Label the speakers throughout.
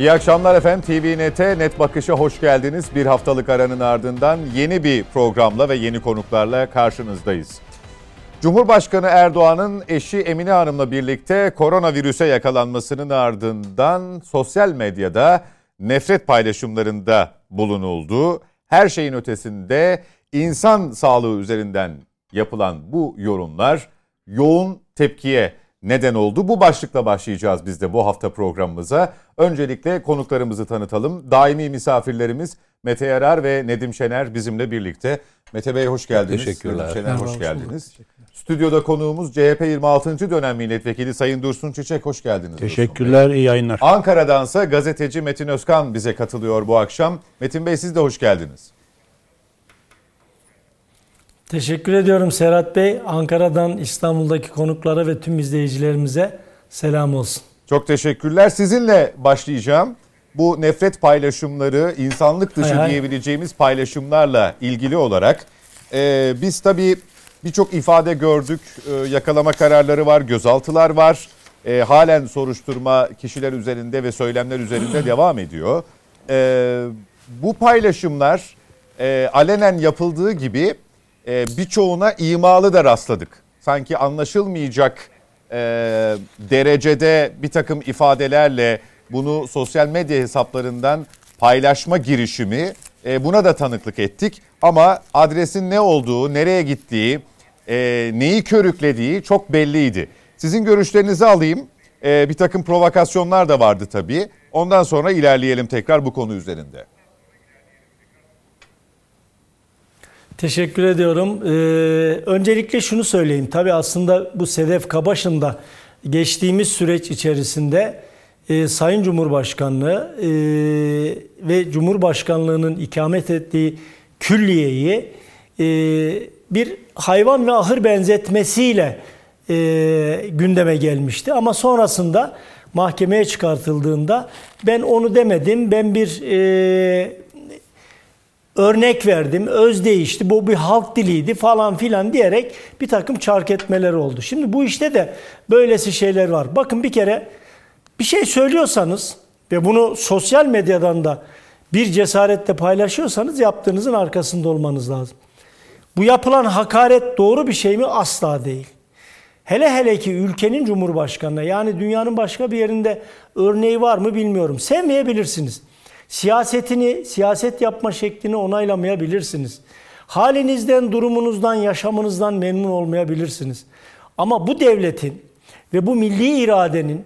Speaker 1: İyi akşamlar efendim. TVNet'e Net Bakış'a hoş geldiniz. Bir haftalık aranın ardından yeni bir programla ve yeni konuklarla karşınızdayız. Cumhurbaşkanı Erdoğan'ın eşi Emine Hanım'la birlikte koronavirüse yakalanmasının ardından sosyal medyada nefret paylaşımlarında bulunuldu. Her şeyin ötesinde insan sağlığı üzerinden yapılan bu yorumlar yoğun tepkiye neden oldu. Bu başlıkla başlayacağız biz de bu hafta programımıza. Öncelikle konuklarımızı tanıtalım. Daimi misafirlerimiz Mete Yarar ve Nedim Şener bizimle birlikte. Mete Bey hoş geldiniz.
Speaker 2: Teşekkürler.
Speaker 1: Nedim Şener hoş geldiniz. Stüdyoda konuğumuz CHP 26. dönem milletvekili Sayın Dursun Çiçek hoş geldiniz.
Speaker 2: Teşekkürler, iyi yayınlar.
Speaker 1: Ankara'dansa gazeteci Metin Özkan bize katılıyor bu akşam. Metin Bey siz de hoş geldiniz.
Speaker 3: Teşekkür ediyorum Serhat Bey. Ankara'dan İstanbul'daki konuklara ve tüm izleyicilerimize selam olsun.
Speaker 1: Çok teşekkürler. Sizinle başlayacağım. Bu nefret paylaşımları, insanlık dışı
Speaker 3: Hay hay.
Speaker 1: diyebileceğimiz paylaşımlarla ilgili olarak e, biz tabii birçok ifade gördük. E, yakalama kararları var, gözaltılar var. E, halen soruşturma kişiler üzerinde ve söylemler üzerinde devam ediyor. E, bu paylaşımlar e, alenen yapıldığı gibi e, birçoğuna imalı da rastladık. Sanki anlaşılmayacak e, derecede bir takım ifadelerle bunu sosyal medya hesaplarından paylaşma girişimi e, buna da tanıklık ettik. Ama adresin ne olduğu, nereye gittiği, e, neyi körüklediği çok belliydi. Sizin görüşlerinizi alayım. E, bir takım provokasyonlar da vardı tabii. Ondan sonra ilerleyelim tekrar bu konu üzerinde.
Speaker 3: Teşekkür ediyorum. Ee, öncelikle şunu söyleyeyim. Tabii aslında bu Sedef Kabaş'ın da geçtiğimiz süreç içerisinde e, Sayın Cumhurbaşkanlığı e, ve Cumhurbaşkanlığının ikamet ettiği külliyeyi e, bir hayvan ve ahır benzetmesiyle e, gündeme gelmişti. Ama sonrasında mahkemeye çıkartıldığında ben onu demedim. Ben bir e, örnek verdim, öz değişti, bu bir halk diliydi falan filan diyerek bir takım çark etmeler oldu. Şimdi bu işte de böylesi şeyler var. Bakın bir kere bir şey söylüyorsanız ve bunu sosyal medyadan da bir cesaretle paylaşıyorsanız yaptığınızın arkasında olmanız lazım. Bu yapılan hakaret doğru bir şey mi? Asla değil. Hele hele ki ülkenin cumhurbaşkanına yani dünyanın başka bir yerinde örneği var mı bilmiyorum. Sevmeyebilirsiniz. Siyasetini, siyaset yapma şeklini onaylamayabilirsiniz. Halinizden, durumunuzdan, yaşamınızdan memnun olmayabilirsiniz. Ama bu devletin ve bu milli iradenin,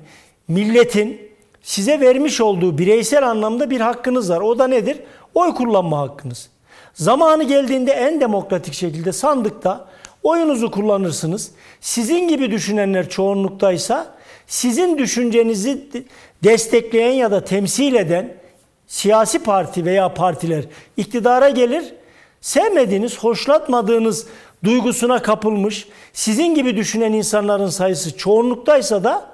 Speaker 3: milletin size vermiş olduğu bireysel anlamda bir hakkınız var. O da nedir? Oy kullanma hakkınız. Zamanı geldiğinde en demokratik şekilde sandıkta oyunuzu kullanırsınız. Sizin gibi düşünenler çoğunluktaysa sizin düşüncenizi destekleyen ya da temsil eden siyasi parti veya partiler iktidara gelir. Sevmediğiniz, hoşlatmadığınız duygusuna kapılmış, sizin gibi düşünen insanların sayısı çoğunluktaysa da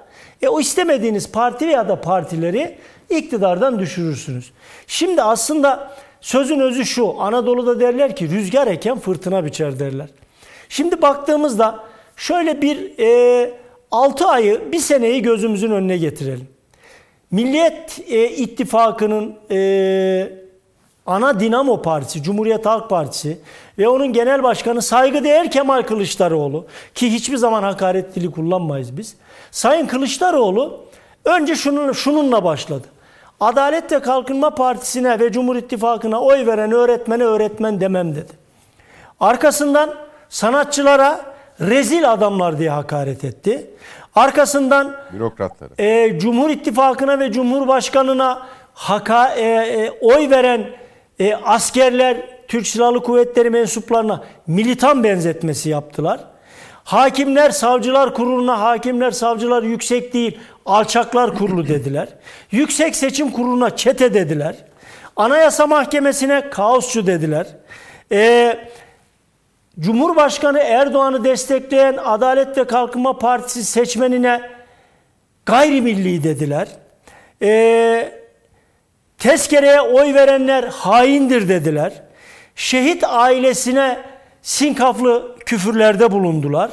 Speaker 3: e, o istemediğiniz parti veya da partileri iktidardan düşürürsünüz. Şimdi aslında sözün özü şu, Anadolu'da derler ki rüzgar eken fırtına biçer derler. Şimdi baktığımızda şöyle bir e, 6 ayı, bir seneyi gözümüzün önüne getirelim. Milliyet e, İttifakı'nın e, ana dinamo partisi, Cumhuriyet Halk Partisi ve onun genel başkanı saygıdeğer Kemal Kılıçdaroğlu ki hiçbir zaman hakaret dili kullanmayız biz. Sayın Kılıçdaroğlu önce şunun, şununla başladı. Adalet ve Kalkınma Partisi'ne ve Cumhur İttifakı'na oy veren öğretmene öğretmen demem dedi. Arkasından sanatçılara rezil adamlar diye hakaret etti. Arkasından
Speaker 1: Bürokratları.
Speaker 3: e, Cumhur İttifakı'na ve Cumhurbaşkanı'na haka, e, e, oy veren e, askerler, Türk Silahlı Kuvvetleri mensuplarına militan benzetmesi yaptılar. Hakimler, savcılar kuruluna hakimler, savcılar yüksek değil, alçaklar kurulu dediler. Yüksek Seçim Kurulu'na çete dediler. Anayasa Mahkemesi'ne kaosçu dediler. Eee Cumhurbaşkanı Erdoğan'ı destekleyen Adalet ve Kalkınma Partisi seçmenine gayrimilli dediler. Ee, tezkereye oy verenler haindir dediler. Şehit ailesine sinkaflı küfürlerde bulundular.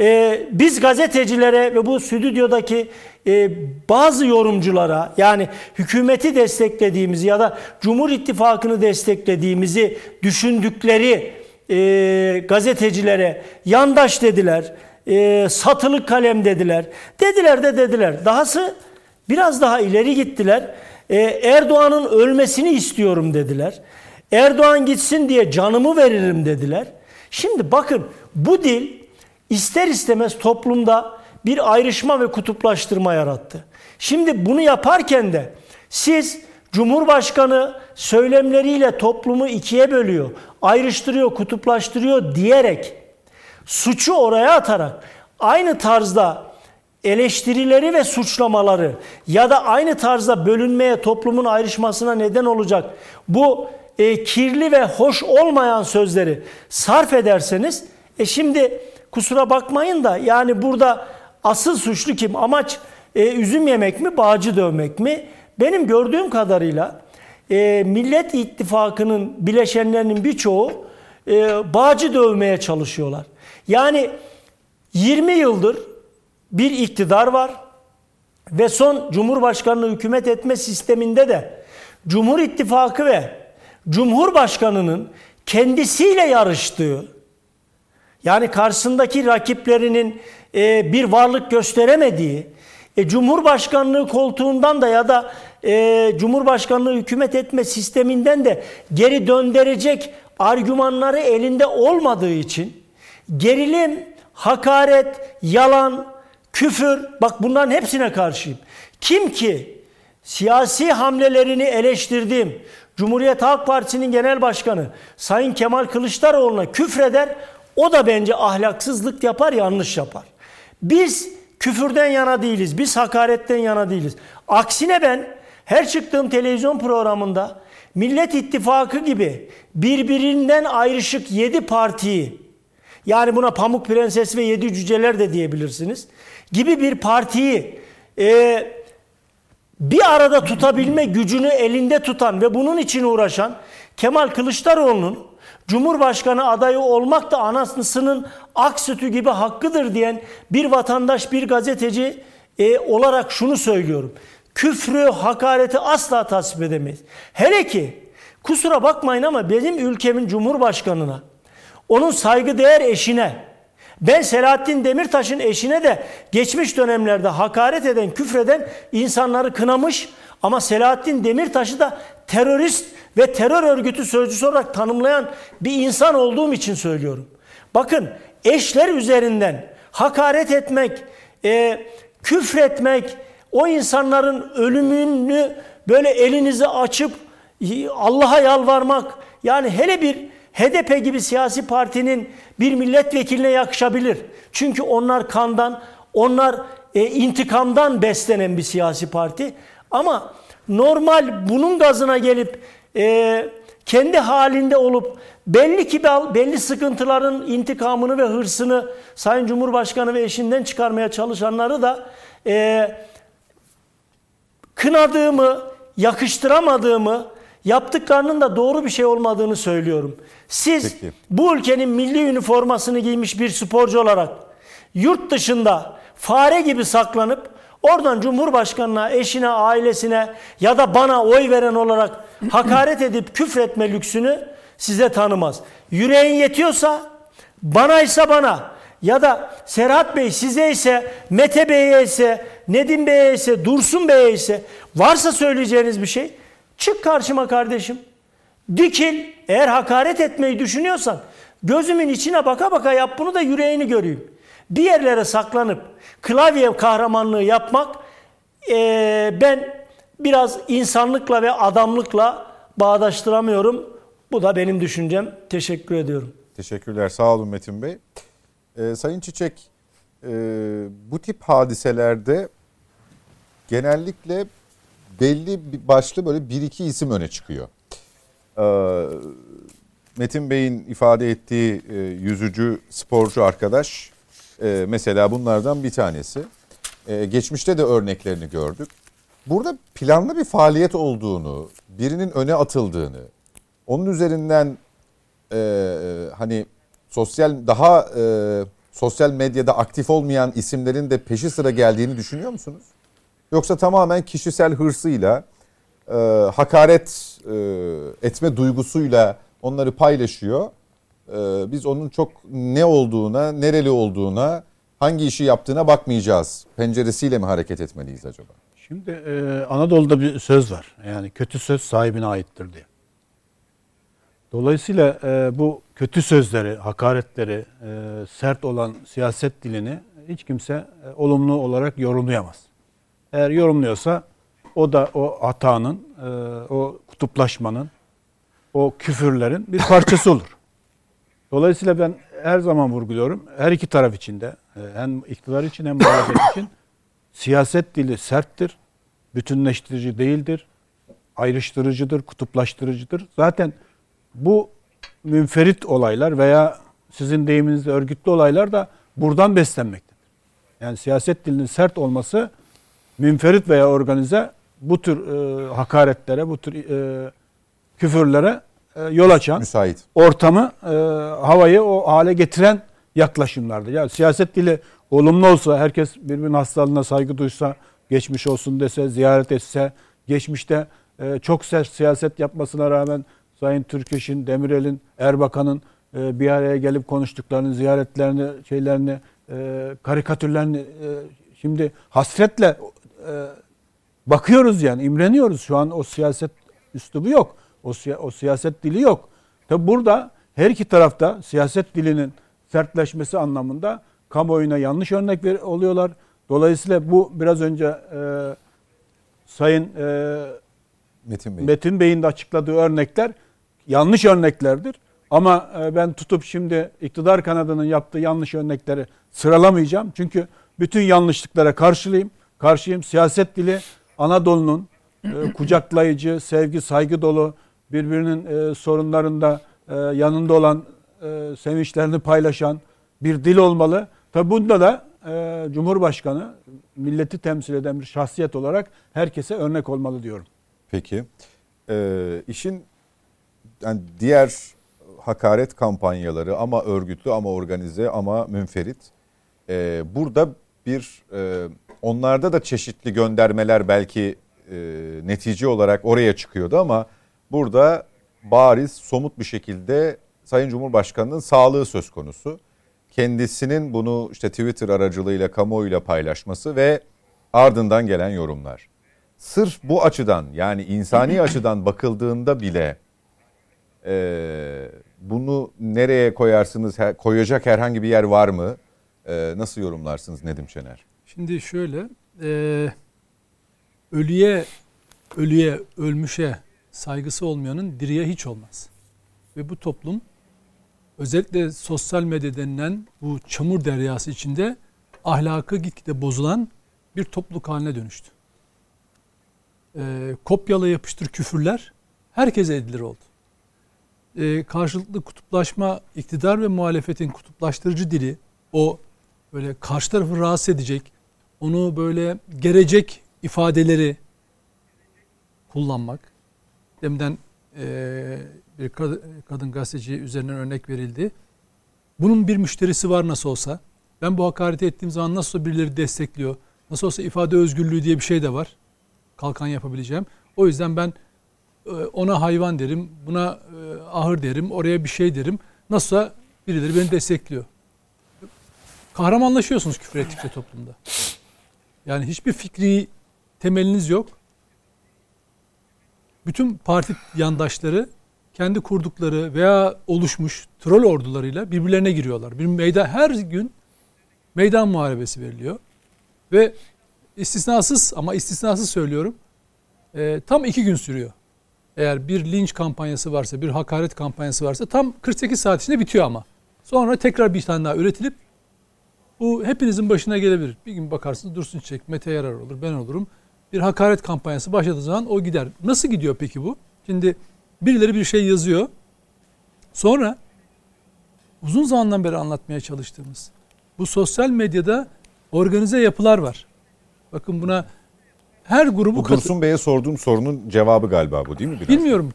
Speaker 3: e, biz gazetecilere ve bu stüdyodaki e, bazı yorumculara yani hükümeti desteklediğimizi ya da Cumhur İttifakı'nı desteklediğimizi düşündükleri e, gazetecilere yandaş dediler, e, satılık kalem dediler. Dediler de dediler. Dahası biraz daha ileri gittiler. E, Erdoğan'ın ölmesini istiyorum dediler. Erdoğan gitsin diye canımı veririm dediler. Şimdi bakın bu dil ister istemez toplumda bir ayrışma ve kutuplaştırma yarattı. Şimdi bunu yaparken de siz Cumhurbaşkanı söylemleriyle toplumu ikiye bölüyor, ayrıştırıyor, kutuplaştırıyor diyerek suçu oraya atarak aynı tarzda eleştirileri ve suçlamaları ya da aynı tarzda bölünmeye, toplumun ayrışmasına neden olacak bu e, kirli ve hoş olmayan sözleri sarf ederseniz e şimdi kusura bakmayın da yani burada asıl suçlu kim? Amaç e, üzüm yemek mi, bağcı dövmek mi? Benim gördüğüm kadarıyla e, Millet İttifakı'nın bileşenlerinin birçoğu e, bağcı dövmeye çalışıyorlar. Yani 20 yıldır bir iktidar var ve son Cumhurbaşkanlığı hükümet etme sisteminde de Cumhur İttifakı ve Cumhurbaşkanının kendisiyle yarıştığı yani karşısındaki rakiplerinin e, bir varlık gösteremediği e, Cumhurbaşkanlığı koltuğundan da ya da e, Cumhurbaşkanlığı hükümet etme sisteminden de geri döndürecek argümanları elinde olmadığı için gerilim, hakaret, yalan, küfür bak bunların hepsine karşıyım. Kim ki siyasi hamlelerini eleştirdiğim Cumhuriyet Halk Partisi'nin genel başkanı Sayın Kemal Kılıçdaroğlu'na küfreder o da bence ahlaksızlık yapar, yanlış yapar. Biz küfürden yana değiliz, biz hakaretten yana değiliz. Aksine ben her çıktığım televizyon programında Millet İttifakı gibi birbirinden ayrışık yedi partiyi yani buna Pamuk Prenses ve Yedi Cüceler de diyebilirsiniz gibi bir partiyi e, bir arada tutabilme gücünü elinde tutan ve bunun için uğraşan Kemal Kılıçdaroğlu'nun Cumhurbaşkanı adayı olmak da anasının ak sütü gibi hakkıdır diyen bir vatandaş, bir gazeteci e, olarak şunu söylüyorum. Küfrü, hakareti asla tasvip edemeyiz. Hele ki kusura bakmayın ama benim ülkemin Cumhurbaşkanına, onun saygıdeğer eşine, ben Selahattin Demirtaş'ın eşine de geçmiş dönemlerde hakaret eden, küfreden insanları kınamış ama Selahattin Demirtaş'ı da terörist ve terör örgütü sözcüsü olarak tanımlayan bir insan olduğum için söylüyorum. Bakın eşler üzerinden hakaret etmek, e, küfretmek, o insanların ölümünü böyle elinizi açıp Allah'a yalvarmak yani hele bir HDP gibi siyasi partinin bir milletvekiline yakışabilir. Çünkü onlar kandan, onlar e, intikamdan beslenen bir siyasi parti. Ama normal bunun gazına gelip e, kendi halinde olup belli ki belli sıkıntıların intikamını ve hırsını Sayın Cumhurbaşkanı ve eşinden çıkarmaya çalışanları da e, kınadığımı, yakıştıramadığımı, yaptıklarının da doğru bir şey olmadığını söylüyorum. Siz Peki. bu ülkenin milli üniformasını giymiş bir sporcu olarak yurt dışında fare gibi saklanıp oradan Cumhurbaşkanına, eşine, ailesine ya da bana oy veren olarak hakaret edip küfretme lüksünü size tanımaz. Yüreğin yetiyorsa bana ise bana ya da Serhat Bey size ise Mete Bey'e ise Nedim Bey'e ise Dursun Bey'e ise varsa söyleyeceğiniz bir şey çık karşıma kardeşim. Dikil eğer hakaret etmeyi düşünüyorsan gözümün içine baka baka yap bunu da yüreğini göreyim. Bir yerlere saklanıp klavye kahramanlığı yapmak e, ben biraz insanlıkla ve adamlıkla bağdaştıramıyorum. Bu da benim düşüncem. Teşekkür ediyorum.
Speaker 1: Teşekkürler. Sağ olun Metin Bey. Ee, Sayın Çiçek, e, bu tip hadiselerde genellikle belli başlı böyle bir iki isim öne çıkıyor. Ee, Metin Bey'in ifade ettiği e, yüzücü, sporcu arkadaş e, mesela bunlardan bir tanesi. E, geçmişte de örneklerini gördük. Burada planlı bir faaliyet olduğunu, birinin öne atıldığını, onun üzerinden e, hani sosyal daha e, sosyal medyada aktif olmayan isimlerin de peşi sıra geldiğini düşünüyor musunuz? Yoksa tamamen kişisel hırsıyla, e, hakaret e, etme duygusuyla onları paylaşıyor. E, biz onun çok ne olduğuna, nereli olduğuna, hangi işi yaptığına bakmayacağız. Penceresiyle mi hareket etmeliyiz acaba?
Speaker 2: Şimdi e, Anadolu'da bir söz var. Yani kötü söz sahibine aittir diye. Dolayısıyla e, bu kötü sözleri, hakaretleri, e, sert olan siyaset dilini hiç kimse e, olumlu olarak yorumlayamaz. Eğer yorumluyorsa o da o hatanın, e, o kutuplaşmanın, o küfürlerin bir parçası olur. Dolayısıyla ben her zaman vurguluyorum. Her iki taraf için de e, hem iktidar için hem muhalefet için siyaset dili serttir, bütünleştirici değildir, ayrıştırıcıdır, kutuplaştırıcıdır. Zaten bu münferit olaylar veya sizin deyiminizde örgütlü olaylar da buradan beslenmektedir. Yani siyaset dilinin sert olması münferit veya organize bu tür e, hakaretlere, bu tür e, küfürlere e, yol açan,
Speaker 1: Müsait.
Speaker 2: ortamı, e, havayı o hale getiren yaklaşımlardır. Yani siyaset dili olumlu olsa, herkes birbirinin hastalığına saygı duysa, geçmiş olsun dese, ziyaret etse, geçmişte e, çok sert siyaset yapmasına rağmen Sayın Türkeş'in, Demirel'in, Erbakan'ın e, bir araya gelip konuştuklarını, ziyaretlerini, şeylerini, e, karikatürlerini e, şimdi hasretle e, bakıyoruz yani, imreniyoruz. Şu an o siyaset üslubu yok. O, o siyaset dili yok. Tabi burada her iki tarafta siyaset dilinin sertleşmesi anlamında kamuoyuna yanlış örnek ver, oluyorlar. Dolayısıyla bu biraz önce e, Sayın e,
Speaker 1: Metin Bey.
Speaker 2: Metin Bey'in de açıkladığı örnekler yanlış örneklerdir. Ama e, ben tutup şimdi iktidar kanadının yaptığı yanlış örnekleri sıralamayacağım. Çünkü bütün yanlışlıklara karşılayayım. Karşıyım. Siyaset dili Anadolu'nun e, kucaklayıcı, sevgi, saygı dolu, birbirinin e, sorunlarında yanında olan, sevinçlerini paylaşan bir dil olmalı. Tabi bunda da Cumhurbaşkanı milleti temsil eden bir şahsiyet olarak herkese örnek olmalı diyorum.
Speaker 1: Peki. Ee, işin yani diğer hakaret kampanyaları ama örgütlü ama organize ama münferit. Ee, burada bir e, onlarda da çeşitli göndermeler belki e, netice olarak oraya çıkıyordu ama burada bariz somut bir şekilde Sayın Cumhurbaşkanı'nın sağlığı söz konusu. Kendisinin bunu işte Twitter aracılığıyla kamuoyuyla paylaşması ve ardından gelen yorumlar. Sırf bu açıdan yani insani açıdan bakıldığında bile e, bunu nereye koyarsınız? Koyacak herhangi bir yer var mı? E, nasıl yorumlarsınız Nedim Şener?
Speaker 4: Şimdi şöyle, e, ölüye, ölüye, ölmüşe saygısı olmayanın diriye hiç olmaz. Ve bu toplum özellikle sosyal medya denilen bu çamur deryası içinde ahlakı gitgide bozulan bir topluluk haline dönüştü. E, kopyala yapıştır küfürler herkese edilir oldu e, karşılıklı kutuplaşma, iktidar ve muhalefetin kutuplaştırıcı dili, o böyle karşı tarafı rahatsız edecek, onu böyle gerecek ifadeleri kullanmak. Demden e, bir kadın gazeteci üzerinden örnek verildi. Bunun bir müşterisi var nasıl olsa. Ben bu hakareti ettiğim zaman nasıl birileri destekliyor. Nasıl olsa ifade özgürlüğü diye bir şey de var. Kalkan yapabileceğim. O yüzden ben e, ona hayvan derim, buna e, ahır derim, oraya bir şey derim. Nasılsa birileri beni destekliyor. Kahramanlaşıyorsunuz küfür ettikçe toplumda. Yani hiçbir fikri temeliniz yok. Bütün parti yandaşları kendi kurdukları veya oluşmuş troll ordularıyla birbirlerine giriyorlar. Bir meydan her gün meydan muharebesi veriliyor. Ve istisnasız ama istisnasız söylüyorum e, tam iki gün sürüyor eğer bir linç kampanyası varsa, bir hakaret kampanyası varsa tam 48 saat içinde bitiyor ama. Sonra tekrar bir tane daha üretilip bu hepinizin başına gelebilir. Bir gün bakarsınız Dursun Çiçek, Mete Yarar olur, ben olurum. Bir hakaret kampanyası başladığı zaman o gider. Nasıl gidiyor peki bu? Şimdi birileri bir şey yazıyor. Sonra uzun zamandan beri anlatmaya çalıştığımız bu sosyal medyada organize yapılar var. Bakın buna her grubu...
Speaker 1: Bu Dursun Bey'e sorduğum sorunun cevabı galiba bu değil mi? Biraz?
Speaker 4: Bilmiyorum.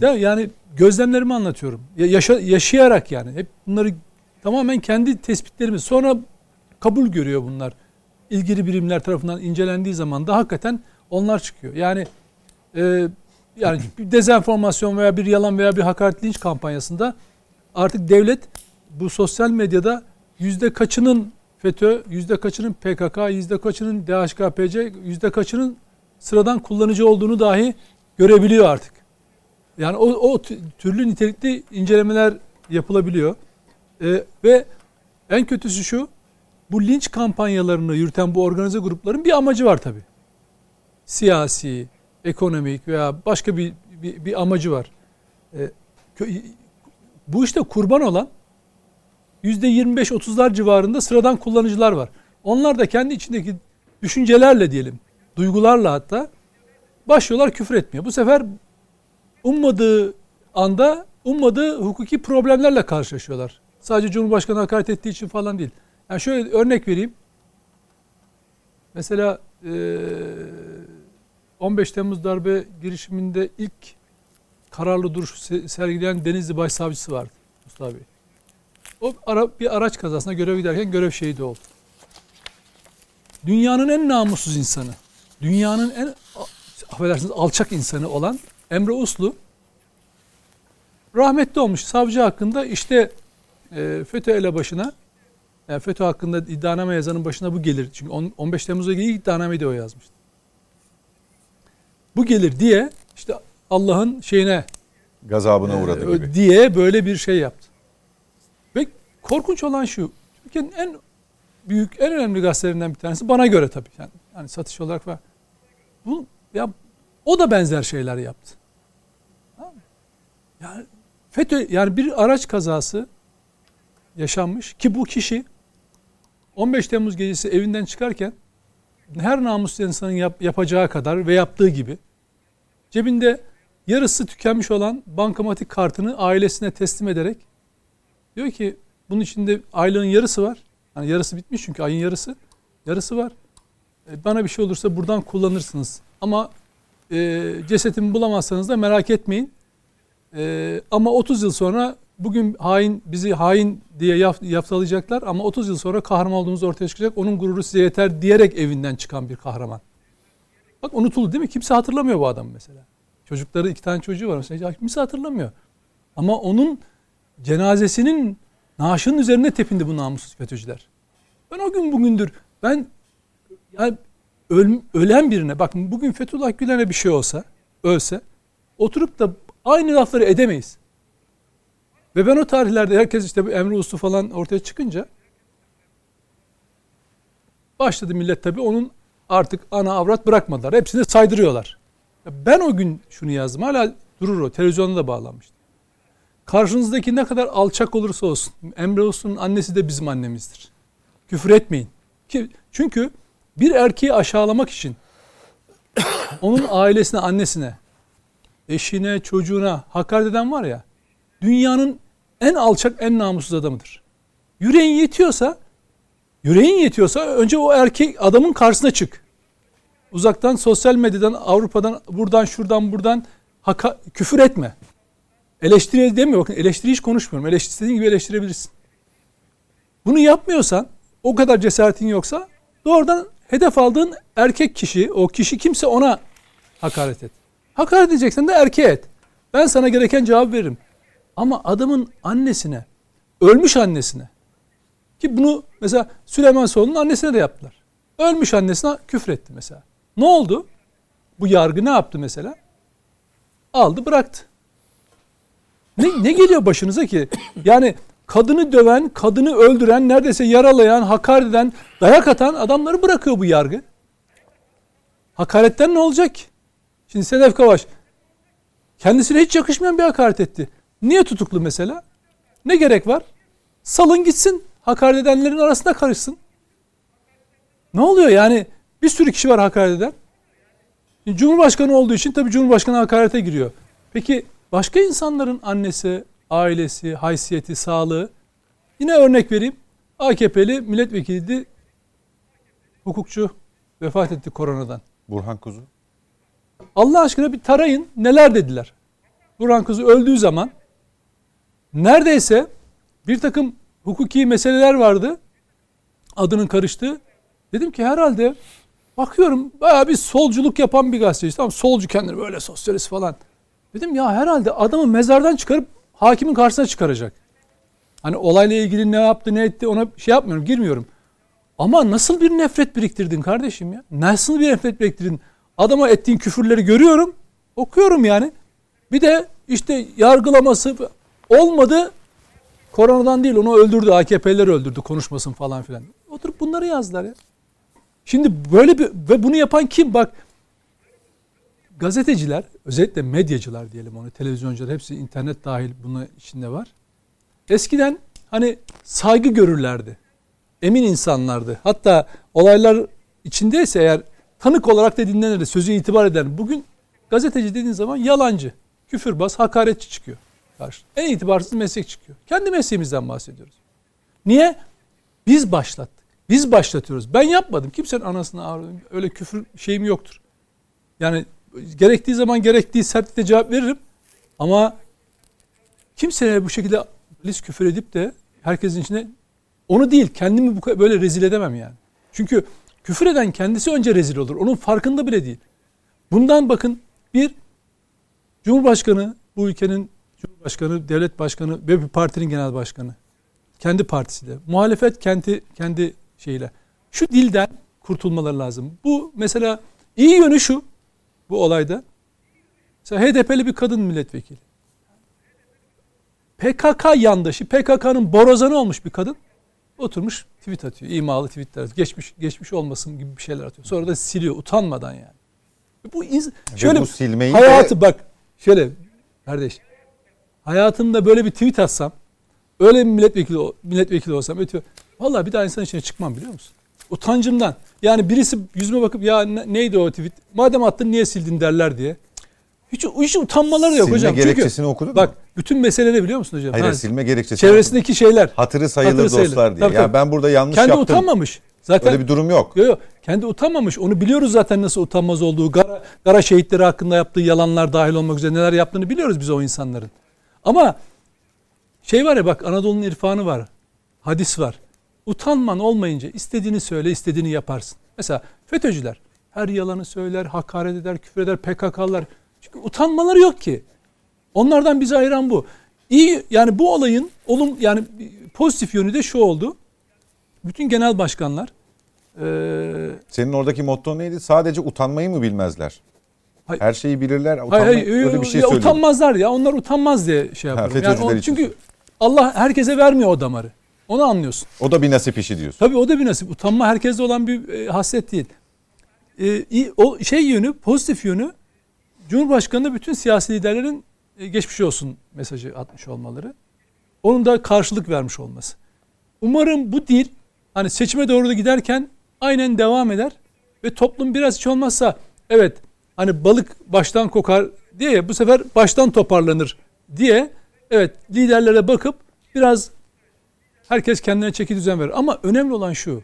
Speaker 4: Ya yani gözlemlerimi anlatıyorum. Ya yaşa, yaşayarak yani. Hep bunları tamamen kendi tespitlerimiz. Sonra kabul görüyor bunlar. İlgili birimler tarafından incelendiği zaman da hakikaten onlar çıkıyor. Yani e, yani bir dezenformasyon veya bir yalan veya bir hakaret linç kampanyasında artık devlet bu sosyal medyada yüzde kaçının FETÖ, yüzde kaçının PKK, yüzde kaçının DHKPC, yüzde kaçının sıradan kullanıcı olduğunu dahi görebiliyor artık. Yani o, o türlü nitelikli incelemeler yapılabiliyor. Ee, ve en kötüsü şu, bu linç kampanyalarını yürüten bu organize grupların bir amacı var tabii. Siyasi, ekonomik veya başka bir, bir, bir amacı var. Ee, bu işte kurban olan %25-30'lar civarında sıradan kullanıcılar var. Onlar da kendi içindeki düşüncelerle diyelim, duygularla hatta başlıyorlar küfür etmeye. Bu sefer ummadığı anda ummadığı hukuki problemlerle karşılaşıyorlar. Sadece Cumhurbaşkanı hakaret ettiği için falan değil. Yani şöyle örnek vereyim. Mesela 15 Temmuz darbe girişiminde ilk kararlı duruş sergileyen Denizli Başsavcısı vardı Mustafa Bey. O ara, bir araç kazasına görev giderken görev şehidi oldu. Dünyanın en namussuz insanı, dünyanın en affedersiniz alçak insanı olan Emre Uslu rahmetli olmuş savcı hakkında işte e, FETÖ elebaşına yani FETÖ hakkında iddianame yazanın başına bu gelir. Çünkü 15 Temmuz'a ilgili iddianameyi de o yazmıştı. Bu gelir diye işte Allah'ın şeyine
Speaker 1: gazabına uğradı
Speaker 4: e,
Speaker 1: gibi.
Speaker 4: diye böyle bir şey yaptı. Ve korkunç olan şu. Türkiye'nin en büyük, en önemli gazetelerinden bir tanesi bana göre tabii. Yani, yani satış olarak var. Bu ya o da benzer şeyler yaptı. Yani FETÖ yani bir araç kazası yaşanmış ki bu kişi 15 Temmuz gecesi evinden çıkarken her namuslu insanın yap, yapacağı kadar ve yaptığı gibi cebinde yarısı tükenmiş olan bankamatik kartını ailesine teslim ederek diyor ki bunun içinde aylığın yarısı var. Yani yarısı bitmiş çünkü ayın yarısı. Yarısı var. E, bana bir şey olursa buradan kullanırsınız. Ama e, cesetimi bulamazsanız da merak etmeyin. E, ama 30 yıl sonra bugün hain bizi hain diye yaft, yaftalayacaklar ama 30 yıl sonra kahraman olduğumuz ortaya çıkacak. Onun gururu size yeter diyerek evinden çıkan bir kahraman. Bak unutuldu değil mi? Kimse hatırlamıyor bu adam mesela. Çocukları iki tane çocuğu var mesela. Kimse hatırlamıyor. Ama onun cenazesinin naaşının üzerine tepindi bu namussuz FETÖ'cüler. Ben o gün bugündür ben yani öl, ölen birine bakın bugün Fethullah Gülen'e bir şey olsa ölse oturup da aynı lafları edemeyiz. Ve ben o tarihlerde herkes işte bu Emre Uslu falan ortaya çıkınca başladı millet tabii onun artık ana avrat bırakmadılar. Hepsini saydırıyorlar. Ben o gün şunu yazdım. Hala durur o. Televizyonda da bağlanmıştı. Karşınızdaki ne kadar alçak olursa olsun. Emre Uslu'nun annesi de bizim annemizdir. Küfür etmeyin. Çünkü bir erkeği aşağılamak için onun ailesine, annesine, eşine, çocuğuna hakaret eden var ya dünyanın en alçak, en namussuz adamıdır. Yüreğin yetiyorsa, yüreğin yetiyorsa önce o erkek adamın karşısına çık. Uzaktan sosyal medyadan, Avrupa'dan, buradan, şuradan, buradan haka, küfür etme. Eleştiri demiyor. Bakın eleştiri hiç konuşmuyorum. Eleştiri istediğin gibi eleştirebilirsin. Bunu yapmıyorsan, o kadar cesaretin yoksa doğrudan hedef aldığın erkek kişi, o kişi kimse ona hakaret et. Hakaret edeceksen de erkeğe et. Ben sana gereken cevap veririm. Ama adamın annesine, ölmüş annesine ki bunu mesela Süleyman Soylu'nun annesine de yaptılar. Ölmüş annesine küfretti mesela. Ne oldu? Bu yargı ne yaptı mesela? Aldı bıraktı. Ne, ne geliyor başınıza ki? Yani kadını döven, kadını öldüren, neredeyse yaralayan, hakaret eden, dayak atan adamları bırakıyor bu yargı. Hakaretten ne olacak? Şimdi Sedef Kavaş kendisine hiç yakışmayan bir hakaret etti. Niye tutuklu mesela? Ne gerek var? Salın gitsin. Hakaret edenlerin arasında karışsın. Ne oluyor yani? Bir sürü kişi var hakaret eden. Cumhurbaşkanı olduğu için tabii Cumhurbaşkanı hakarete giriyor. Peki başka insanların annesi, ailesi, haysiyeti, sağlığı. Yine örnek vereyim. AKP'li milletvekiliydi. Hukukçu vefat etti koronadan.
Speaker 1: Burhan Kuzu.
Speaker 4: Allah aşkına bir tarayın neler dediler. Burhan Kuzu öldüğü zaman neredeyse bir takım hukuki meseleler vardı. Adının karıştığı. Dedim ki herhalde bakıyorum bayağı bir solculuk yapan bir gazeteci. Tamam solcu kendini böyle sosyalist falan. Dedim ya herhalde adamı mezardan çıkarıp hakimin karşısına çıkaracak. Hani olayla ilgili ne yaptı ne etti ona şey yapmıyorum girmiyorum. Ama nasıl bir nefret biriktirdin kardeşim ya? Nasıl bir nefret biriktirdin? Adama ettiğin küfürleri görüyorum. Okuyorum yani. Bir de işte yargılaması olmadı. Koronadan değil onu öldürdü. AKP'ler öldürdü konuşmasın falan filan. Oturup bunları yazdılar ya. Şimdi böyle bir ve bunu yapan kim? Bak gazeteciler özellikle medyacılar diyelim onu televizyoncular hepsi internet dahil bunun içinde var. Eskiden hani saygı görürlerdi. Emin insanlardı. Hatta olaylar içindeyse eğer tanık olarak da dinlenirdi. Sözü itibar eder. Bugün gazeteci dediğin zaman yalancı, küfürbaz, hakaretçi çıkıyor. Karşı. En itibarsız meslek çıkıyor. Kendi mesleğimizden bahsediyoruz. Niye? Biz başlattık. Biz başlatıyoruz. Ben yapmadım. Kimsenin anasını ağrıdım. Öyle küfür şeyim yoktur. Yani gerektiği zaman gerektiği sertlikte cevap veririm. Ama kimseye bu şekilde lis küfür edip de herkesin içine onu değil kendimi böyle rezil edemem yani. Çünkü küfür eden kendisi önce rezil olur. Onun farkında bile değil. Bundan bakın bir Cumhurbaşkanı bu ülkenin Cumhurbaşkanı, devlet başkanı ve bir partinin genel başkanı. Kendi partisi de. Muhalefet kendi kendi şeyle. Şu dilden kurtulmaları lazım. Bu mesela iyi yönü şu bu olayda. Mesela HDP'li bir kadın milletvekili. PKK yandaşı, PKK'nın borazanı olmuş bir kadın. Oturmuş tweet atıyor. imalı tweetler atıyor. Geçmiş, geçmiş olmasın gibi bir şeyler atıyor. Sonra da siliyor utanmadan yani. Bu şöyle bu silmeyi hayatı de... bak şöyle kardeş hayatımda böyle bir tweet atsam öyle bir milletvekili milletvekili olsam ötüyor. Vallahi bir daha insan içine çıkmam biliyor musun? Utancımdan. Yani birisi yüzüme bakıp ya neydi o tweet? Madem attın niye sildin derler diye. Hiç, hiç utanmaları yok
Speaker 1: silme
Speaker 4: hocam.
Speaker 1: Silme gerekçesini Çünkü, okudun
Speaker 4: bak,
Speaker 1: mu?
Speaker 4: bütün mesele ne biliyor musun hocam?
Speaker 1: Hayır ha, silme gerekçesi.
Speaker 4: Çevresindeki şeyler.
Speaker 1: Hatırı sayılır hatırı dostlar sayılır. diye. Tabii, ya tabii. ben burada yanlış
Speaker 4: Kendi
Speaker 1: yaptım.
Speaker 4: Kendi utanmamış. Zaten
Speaker 1: Öyle bir durum yok.
Speaker 4: Yok yok. Kendi utanmamış. Onu biliyoruz zaten nasıl utanmaz olduğu. Gara, gara şehitleri hakkında yaptığı yalanlar dahil olmak üzere neler yaptığını biliyoruz biz o insanların. Ama şey var ya bak Anadolu'nun irfanı var. Hadis var. Utanman olmayınca istediğini söyle, istediğini yaparsın. Mesela FETÖ'cüler her yalanı söyler, hakaret eder, küfür eder, PKK'lar. Çünkü utanmaları yok ki. Onlardan bizi ayıran bu. İyi yani bu olayın olum yani pozitif yönü de şu oldu. Bütün genel başkanlar
Speaker 1: ee, Senin oradaki motto neydi? Sadece utanmayı mı bilmezler? Hayır, Her şeyi bilirler. Utanma, hayır, hayır,
Speaker 4: öyle bir şey ya utanmazlar ya. Onlar utanmaz diye şey yapıyorum. Ha, yani o, çünkü Allah herkese vermiyor o damarı. Onu anlıyorsun.
Speaker 1: O da bir nasip işi diyorsun.
Speaker 4: Tabii o da bir nasip. Utanma herkeste olan bir e, hasret değil. E, o şey yönü, pozitif yönü Cumhurbaşkanı bütün siyasi liderlerin e, geçmiş olsun mesajı atmış olmaları. Onun da karşılık vermiş olması. Umarım bu dil hani seçime doğru da giderken aynen devam eder ve toplum biraz hiç olmazsa evet hani balık baştan kokar diye bu sefer baştan toparlanır diye evet liderlere bakıp biraz herkes kendine çeki düzen verir. Ama önemli olan şu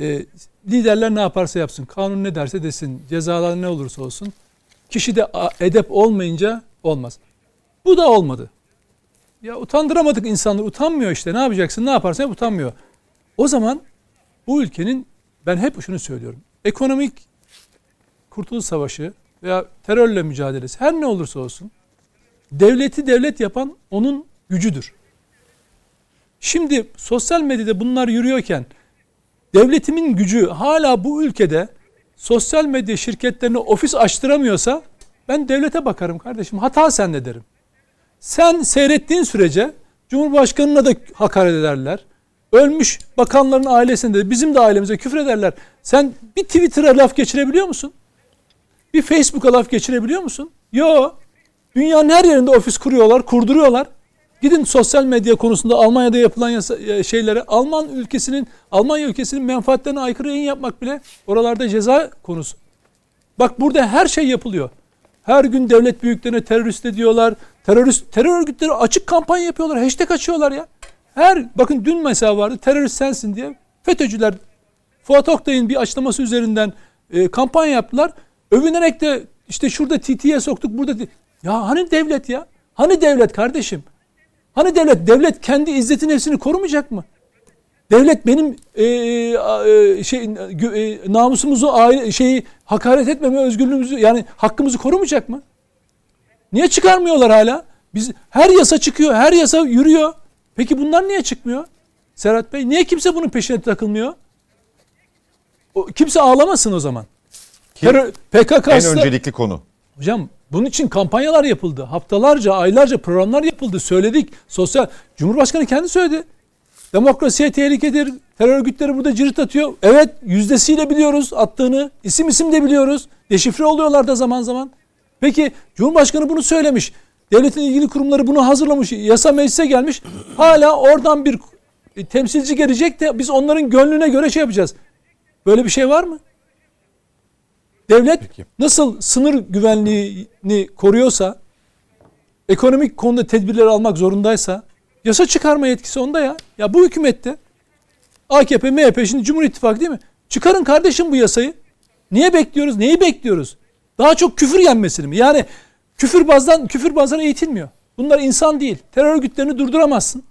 Speaker 4: e, liderler ne yaparsa yapsın kanun ne derse desin cezalar ne olursa olsun kişi de edep olmayınca olmaz. Bu da olmadı. Ya utandıramadık insanları. Utanmıyor işte. Ne yapacaksın? Ne yaparsan yap utanmıyor. O zaman bu ülkenin ben hep şunu söylüyorum. Ekonomik kurtuluş savaşı veya terörle mücadelesi her ne olursa olsun devleti devlet yapan onun gücüdür. Şimdi sosyal medyada bunlar yürüyorken devletimin gücü hala bu ülkede sosyal medya şirketlerine ofis açtıramıyorsa ben devlete bakarım kardeşim. Hata sende derim. Sen seyrettiğin sürece Cumhurbaşkanına da hakaret ederler. Ölmüş bakanların ailesinde de bizim de ailemize küfür ederler. Sen bir Twitter'a laf geçirebiliyor musun? Bir Facebook'a laf geçirebiliyor musun? Yo. Dünyanın her yerinde ofis kuruyorlar, kurduruyorlar. Gidin sosyal medya konusunda Almanya'da yapılan yasa, e, şeylere Alman ülkesinin Almanya ülkesinin menfaatlerine aykırı yayın yapmak bile oralarda ceza konusu. Bak burada her şey yapılıyor. Her gün devlet büyüklerine terörist diyorlar. Terörist terör örgütleri açık kampanya yapıyorlar. Hashtag açıyorlar ya. Her bakın dün mesela vardı terörist sensin diye FETÖ'cüler Fuat Oktay'ın bir açıklaması üzerinden e, kampanya yaptılar. Övünerek de işte şurada TT'ye soktuk burada. Ya hani devlet ya? Hani devlet kardeşim? Hani devlet? Devlet kendi izzeti nefsini korumayacak mı? Devlet benim e, e, şey e, namusumuzu aile şeyi hakaret etmeme özgürlüğümüzü yani hakkımızı korumayacak mı? Niye çıkarmıyorlar hala? Biz her yasa çıkıyor, her yasa yürüyor. Peki bunlar niye çıkmıyor? Serhat Bey niye kimse bunun peşine takılmıyor? O, kimse ağlamasın o zaman. Terör, PKK
Speaker 1: En öncelikli konu.
Speaker 4: Hocam bunun için kampanyalar yapıldı. Haftalarca, aylarca programlar yapıldı. Söyledik. Sosyal Cumhurbaşkanı kendi söyledi. Demokrasiye tehlikedir. Terör örgütleri burada cirit atıyor. Evet yüzdesiyle biliyoruz attığını. İsim isim de biliyoruz. Deşifre oluyorlar da zaman zaman. Peki Cumhurbaşkanı bunu söylemiş. Devletin ilgili kurumları bunu hazırlamış. Yasa meclise gelmiş. Hala oradan bir temsilci gelecek de biz onların gönlüne göre şey yapacağız. Böyle bir şey var mı? Devlet
Speaker 1: Peki.
Speaker 4: nasıl sınır güvenliğini koruyorsa, ekonomik konuda tedbirler almak zorundaysa, yasa çıkarma yetkisi onda ya. Ya bu hükümette AKP, MHP şimdi Cumhur İttifakı değil mi? Çıkarın kardeşim bu yasayı. Niye bekliyoruz? Neyi bekliyoruz? Daha çok küfür yenmesini mi? Yani küfürbazdan küfürbazlar eğitilmiyor. Bunlar insan değil. Terör örgütlerini durduramazsın.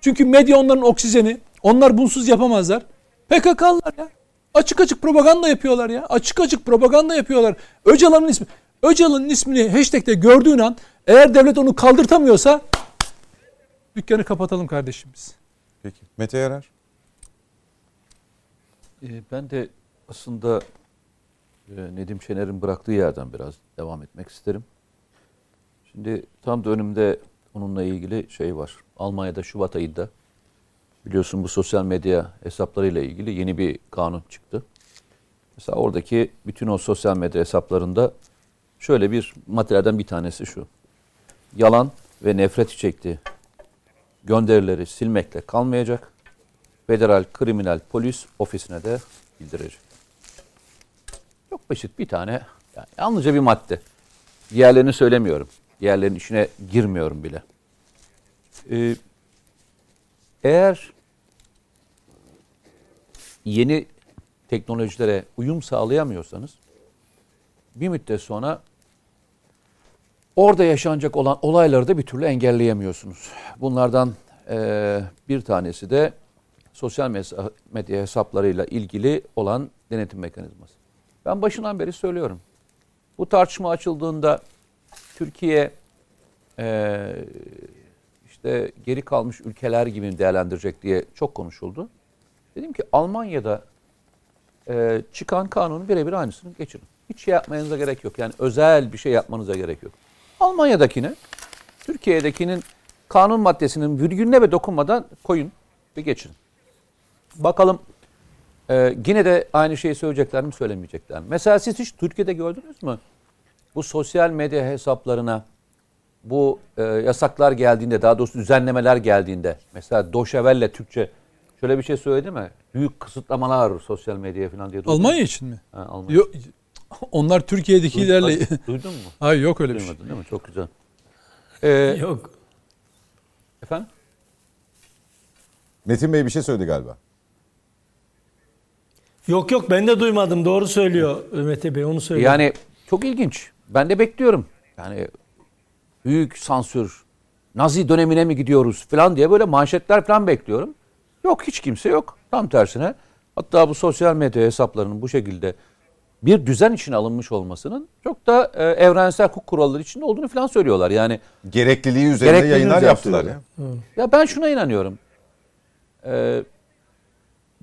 Speaker 4: Çünkü medya onların oksijeni. Onlar bunsuz yapamazlar. PKK'lılar ya. Açık açık propaganda yapıyorlar ya. Açık açık propaganda yapıyorlar. Öcalan'ın ismi. Öcalan'ın ismini hashtag'te gördüğün an eğer devlet onu kaldırtamıyorsa dükkanı kapatalım kardeşim biz.
Speaker 1: Peki. Mete Yarar.
Speaker 5: Ee, Ben de aslında e, Nedim Şener'in bıraktığı yerden biraz devam etmek isterim. Şimdi tam da önümde onunla ilgili şey var. Almanya'da Şubat ayında biliyorsun bu sosyal medya hesaplarıyla ilgili yeni bir kanun çıktı. Mesela oradaki bütün o sosyal medya hesaplarında şöyle bir maddelerden bir tanesi şu. Yalan ve nefret içekli gönderileri silmekle kalmayacak. Federal Kriminal Polis Ofisi'ne de bildirecek. Çok basit bir tane, yani yalnızca bir madde. Diğerlerini söylemiyorum. Diğerlerinin içine girmiyorum bile. Ee, eğer yeni teknolojilere uyum sağlayamıyorsanız bir müddet sonra orada yaşanacak olan olayları da bir türlü engelleyemiyorsunuz. Bunlardan eee, bir tanesi de sosyal medya hesaplarıyla ilgili olan denetim mekanizması. Ben başından beri söylüyorum. Bu tartışma açıldığında Türkiye eee, işte geri kalmış ülkeler gibi değerlendirecek diye çok konuşuldu. Dedim ki Almanya'da eee, çıkan kanunun birebir aynısını geçirin. Hiç şey yapmanıza gerek yok. Yani özel bir şey yapmanıza gerek yok. Almanya'dakine, Türkiye'dekinin kanun maddesinin virgülüne ve dokunmadan koyun ve geçirin. Bakalım e, yine de aynı şeyi söyleyecekler mi söylemeyecekler mi? Mesela siz hiç Türkiye'de gördünüz mü? Bu sosyal medya hesaplarına bu e, yasaklar geldiğinde daha doğrusu düzenlemeler geldiğinde mesela Doşevelle Türkçe şöyle bir şey söyledi mi? Büyük kısıtlamalar sosyal medyaya falan diye.
Speaker 4: Almanya için mi?
Speaker 5: Ha, Almanya.
Speaker 4: Yok, onlar Türkiye'dekilerle...
Speaker 5: Duydun- Duydun mu?
Speaker 4: Hayır yok öyle bir şey.
Speaker 5: Duymadın değil mi? Çok güzel. Ee,
Speaker 3: Yok.
Speaker 5: efendim?
Speaker 1: Metin Bey bir şey söyledi galiba.
Speaker 3: Yok yok ben de duymadım. Doğru söylüyor Mete Bey. Onu söylüyor.
Speaker 5: Yani çok ilginç. Ben de bekliyorum. Yani büyük sansür, Nazi dönemine mi gidiyoruz falan diye böyle manşetler falan bekliyorum. Yok hiç kimse yok. Tam tersine. Hatta bu sosyal medya hesaplarının bu şekilde bir düzen içine alınmış olmasının çok da e, evrensel hukuk kuralları içinde olduğunu falan söylüyorlar. Yani
Speaker 1: Gerekliliği üzerinde
Speaker 5: Gerekliliği
Speaker 1: yayınlar yaptılar ya.
Speaker 5: Ya ben şuna inanıyorum. Ee,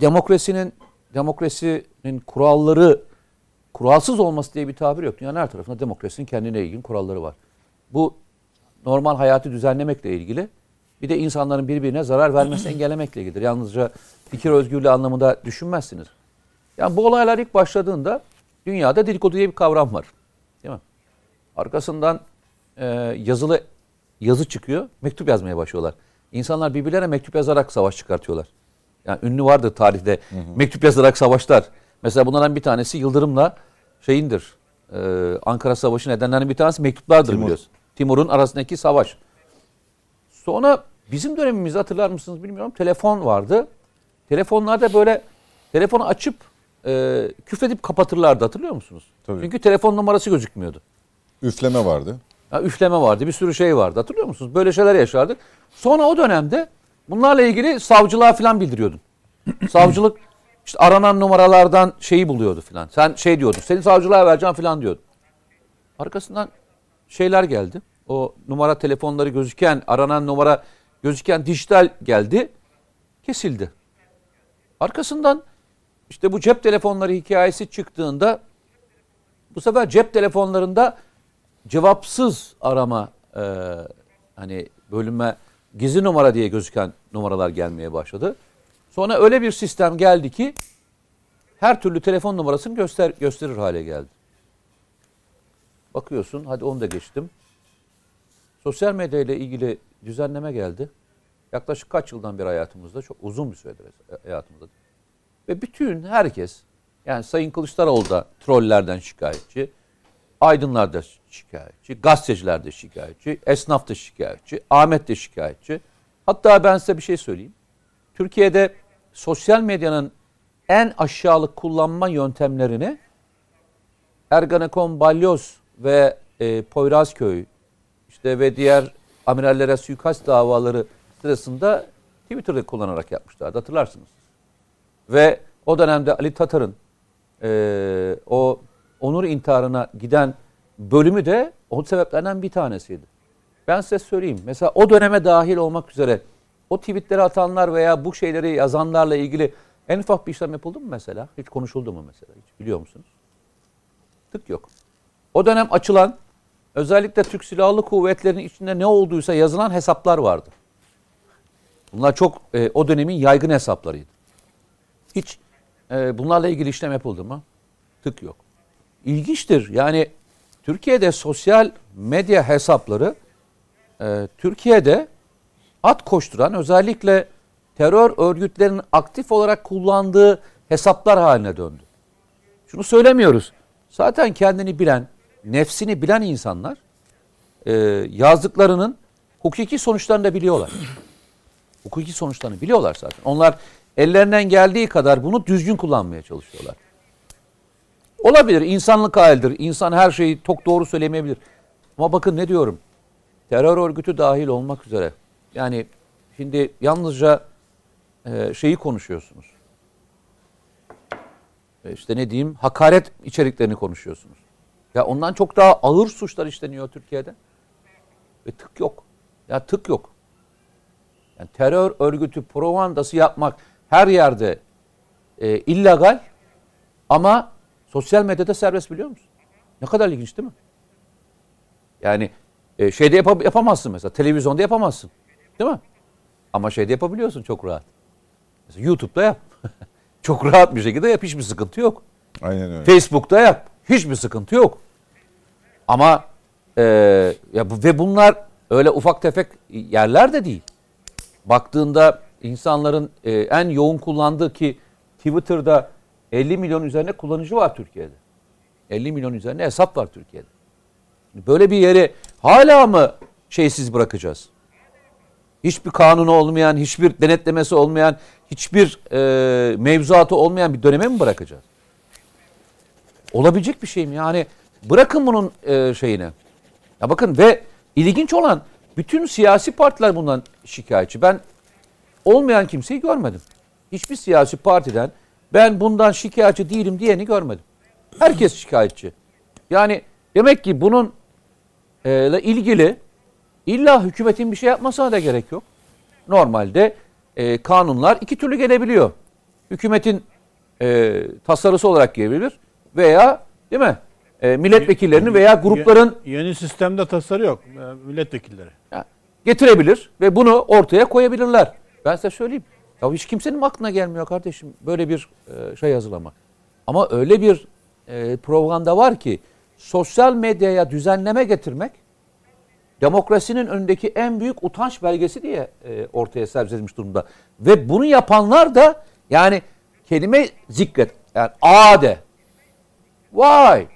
Speaker 5: demokrasinin demokrasinin kuralları kuralsız olması diye bir tabir yok. Dünyanın her tarafında demokrasinin kendine ilgin kuralları var. Bu normal hayatı düzenlemekle ilgili. Bir de insanların birbirine zarar vermesini engellemekle ilgilidir. Yalnızca fikir özgürlüğü anlamında düşünmezsiniz. Yani bu olaylar ilk başladığında dünyada dedikodu diye bir kavram var. Değil mi? Arkasından e, yazılı yazı çıkıyor, mektup yazmaya başlıyorlar. İnsanlar birbirlerine mektup yazarak savaş çıkartıyorlar. Yani ünlü vardır tarihte mektup yazarak savaşlar. Mesela bunlardan bir tanesi Yıldırım'la şeyindir. e, Ankara Savaşı nedenlerinin bir tanesi mektuplardır
Speaker 1: Timur.
Speaker 5: biliyorsun. Timur'un arasındaki savaş. Sonra bizim dönemimizde hatırlar mısınız bilmiyorum. Telefon vardı. Telefonlarda böyle telefonu açıp e, küfredip kapatırlardı hatırlıyor musunuz?
Speaker 1: Tabii.
Speaker 5: Çünkü telefon numarası gözükmüyordu.
Speaker 1: Üfleme vardı.
Speaker 5: Ya üfleme vardı, bir sürü şey vardı. Hatırlıyor musunuz? Böyle şeyler yaşardık. Sonra o dönemde bunlarla ilgili savcılığa falan bildiriyordun. Savcılık işte aranan numaralardan şeyi buluyordu falan. Sen şey diyordun, seni savcılığa vereceğim falan diyordu. Arkasından şeyler geldi. O numara telefonları gözüken, aranan numara gözüken dijital geldi. Kesildi. Arkasından işte bu cep telefonları hikayesi çıktığında bu sefer cep telefonlarında cevapsız arama e, hani bölünme gizli numara diye gözüken numaralar gelmeye başladı. Sonra öyle bir sistem geldi ki her türlü telefon numarasını göster gösterir hale geldi. Bakıyorsun hadi onu da geçtim. Sosyal medya ile ilgili düzenleme geldi. Yaklaşık kaç yıldan beri hayatımızda çok uzun bir süredir hayatımızda. Ve bütün herkes yani Sayın Kılıçdaroğlu da trollerden şikayetçi. Aydınlar da şikayetçi, gazeteciler de şikayetçi, esnaf da şikayetçi, Ahmet de şikayetçi. Hatta ben size bir şey söyleyeyim. Türkiye'de sosyal medyanın en aşağılık kullanma yöntemlerini Ergenekon, Balyoz ve e, Poyrazköy işte ve diğer amirallere suikast davaları sırasında Twitter'da kullanarak yapmışlardı hatırlarsınız. Ve o dönemde Ali Tatar'ın e, o onur intiharına giden bölümü de o sebeplerden bir tanesiydi. Ben size söyleyeyim. Mesela o döneme dahil olmak üzere o tweetleri atanlar veya bu şeyleri yazanlarla ilgili en ufak bir işlem yapıldı mı mesela? Hiç konuşuldu mu mesela? Hiç biliyor musunuz? Tık yok. O dönem açılan özellikle Türk Silahlı Kuvvetleri'nin içinde ne olduysa yazılan hesaplar vardı. Bunlar çok e, o dönemin yaygın hesaplarıydı. Hiç e, bunlarla ilgili işlem yapıldı mı? Tık yok. İlginçtir. Yani Türkiye'de sosyal medya hesapları e, Türkiye'de at koşturan özellikle terör örgütlerinin aktif olarak kullandığı hesaplar haline döndü. Şunu söylemiyoruz. Zaten kendini bilen, nefsini bilen insanlar e, yazdıklarının hukuki sonuçlarını da biliyorlar. hukuki sonuçlarını biliyorlar zaten. Onlar ellerinden geldiği kadar bunu düzgün kullanmaya çalışıyorlar. Olabilir, insanlık halidir. İnsan her şeyi çok doğru söylemeyebilir. Ama bakın ne diyorum. Terör örgütü dahil olmak üzere. Yani şimdi yalnızca e, şeyi konuşuyorsunuz. E işte ne diyeyim hakaret içeriklerini konuşuyorsunuz. Ya ondan çok daha ağır suçlar işleniyor Türkiye'de. Ve tık yok. Ya tık yok. Yani terör örgütü propagandası yapmak her yerde e, illegal ama sosyal medyada serbest biliyor musun? Ne kadar ilginç değil mi? Yani e, şeyde yap yapamazsın mesela. Televizyonda yapamazsın. Değil mi? Ama şeyde yapabiliyorsun çok rahat. Mesela YouTube'da yap. çok rahat bir şekilde yap. Hiçbir sıkıntı yok.
Speaker 1: Aynen öyle.
Speaker 5: Facebook'ta yap. Hiçbir sıkıntı yok. Ama e, ya bu, ve bunlar öyle ufak tefek yerler de değil. Baktığında insanların e, en yoğun kullandığı ki Twitter'da 50 milyon üzerine kullanıcı var Türkiye'de. 50 milyon üzerine hesap var Türkiye'de. Böyle bir yeri hala mı şeysiz bırakacağız? Hiçbir kanunu olmayan, hiçbir denetlemesi olmayan, hiçbir e, mevzuatı olmayan bir döneme mi bırakacağız? Olabilecek bir şey mi? Yani bırakın bunun e, şeyine. Ya bakın ve ilginç olan bütün siyasi partiler bundan şikayetçi. Ben olmayan kimseyi görmedim. Hiçbir siyasi partiden ben bundan şikayetçi değilim diyeni görmedim. Herkes şikayetçi. Yani demek ki bunun ile ilgili illa hükümetin bir şey yapmasına da gerek yok. Normalde e, kanunlar iki türlü gelebiliyor. Hükümetin e, tasarısı olarak gelebilir veya değil mi? E, milletvekillerinin veya grupların
Speaker 2: Yeni, sistemde tasarı yok. e, Milletvekilleri.
Speaker 5: getirebilir ve bunu ortaya koyabilirler. Ben size söyleyeyim. Ya hiç kimsenin aklına gelmiyor kardeşim böyle bir e, şey hazırlamak. Ama öyle bir e, propaganda var ki sosyal medyaya düzenleme getirmek demokrasinin önündeki en büyük utanç belgesi diye e, ortaya servis edilmiş durumda. Ve bunu yapanlar da yani kelime zikret. Yani A de. Vay.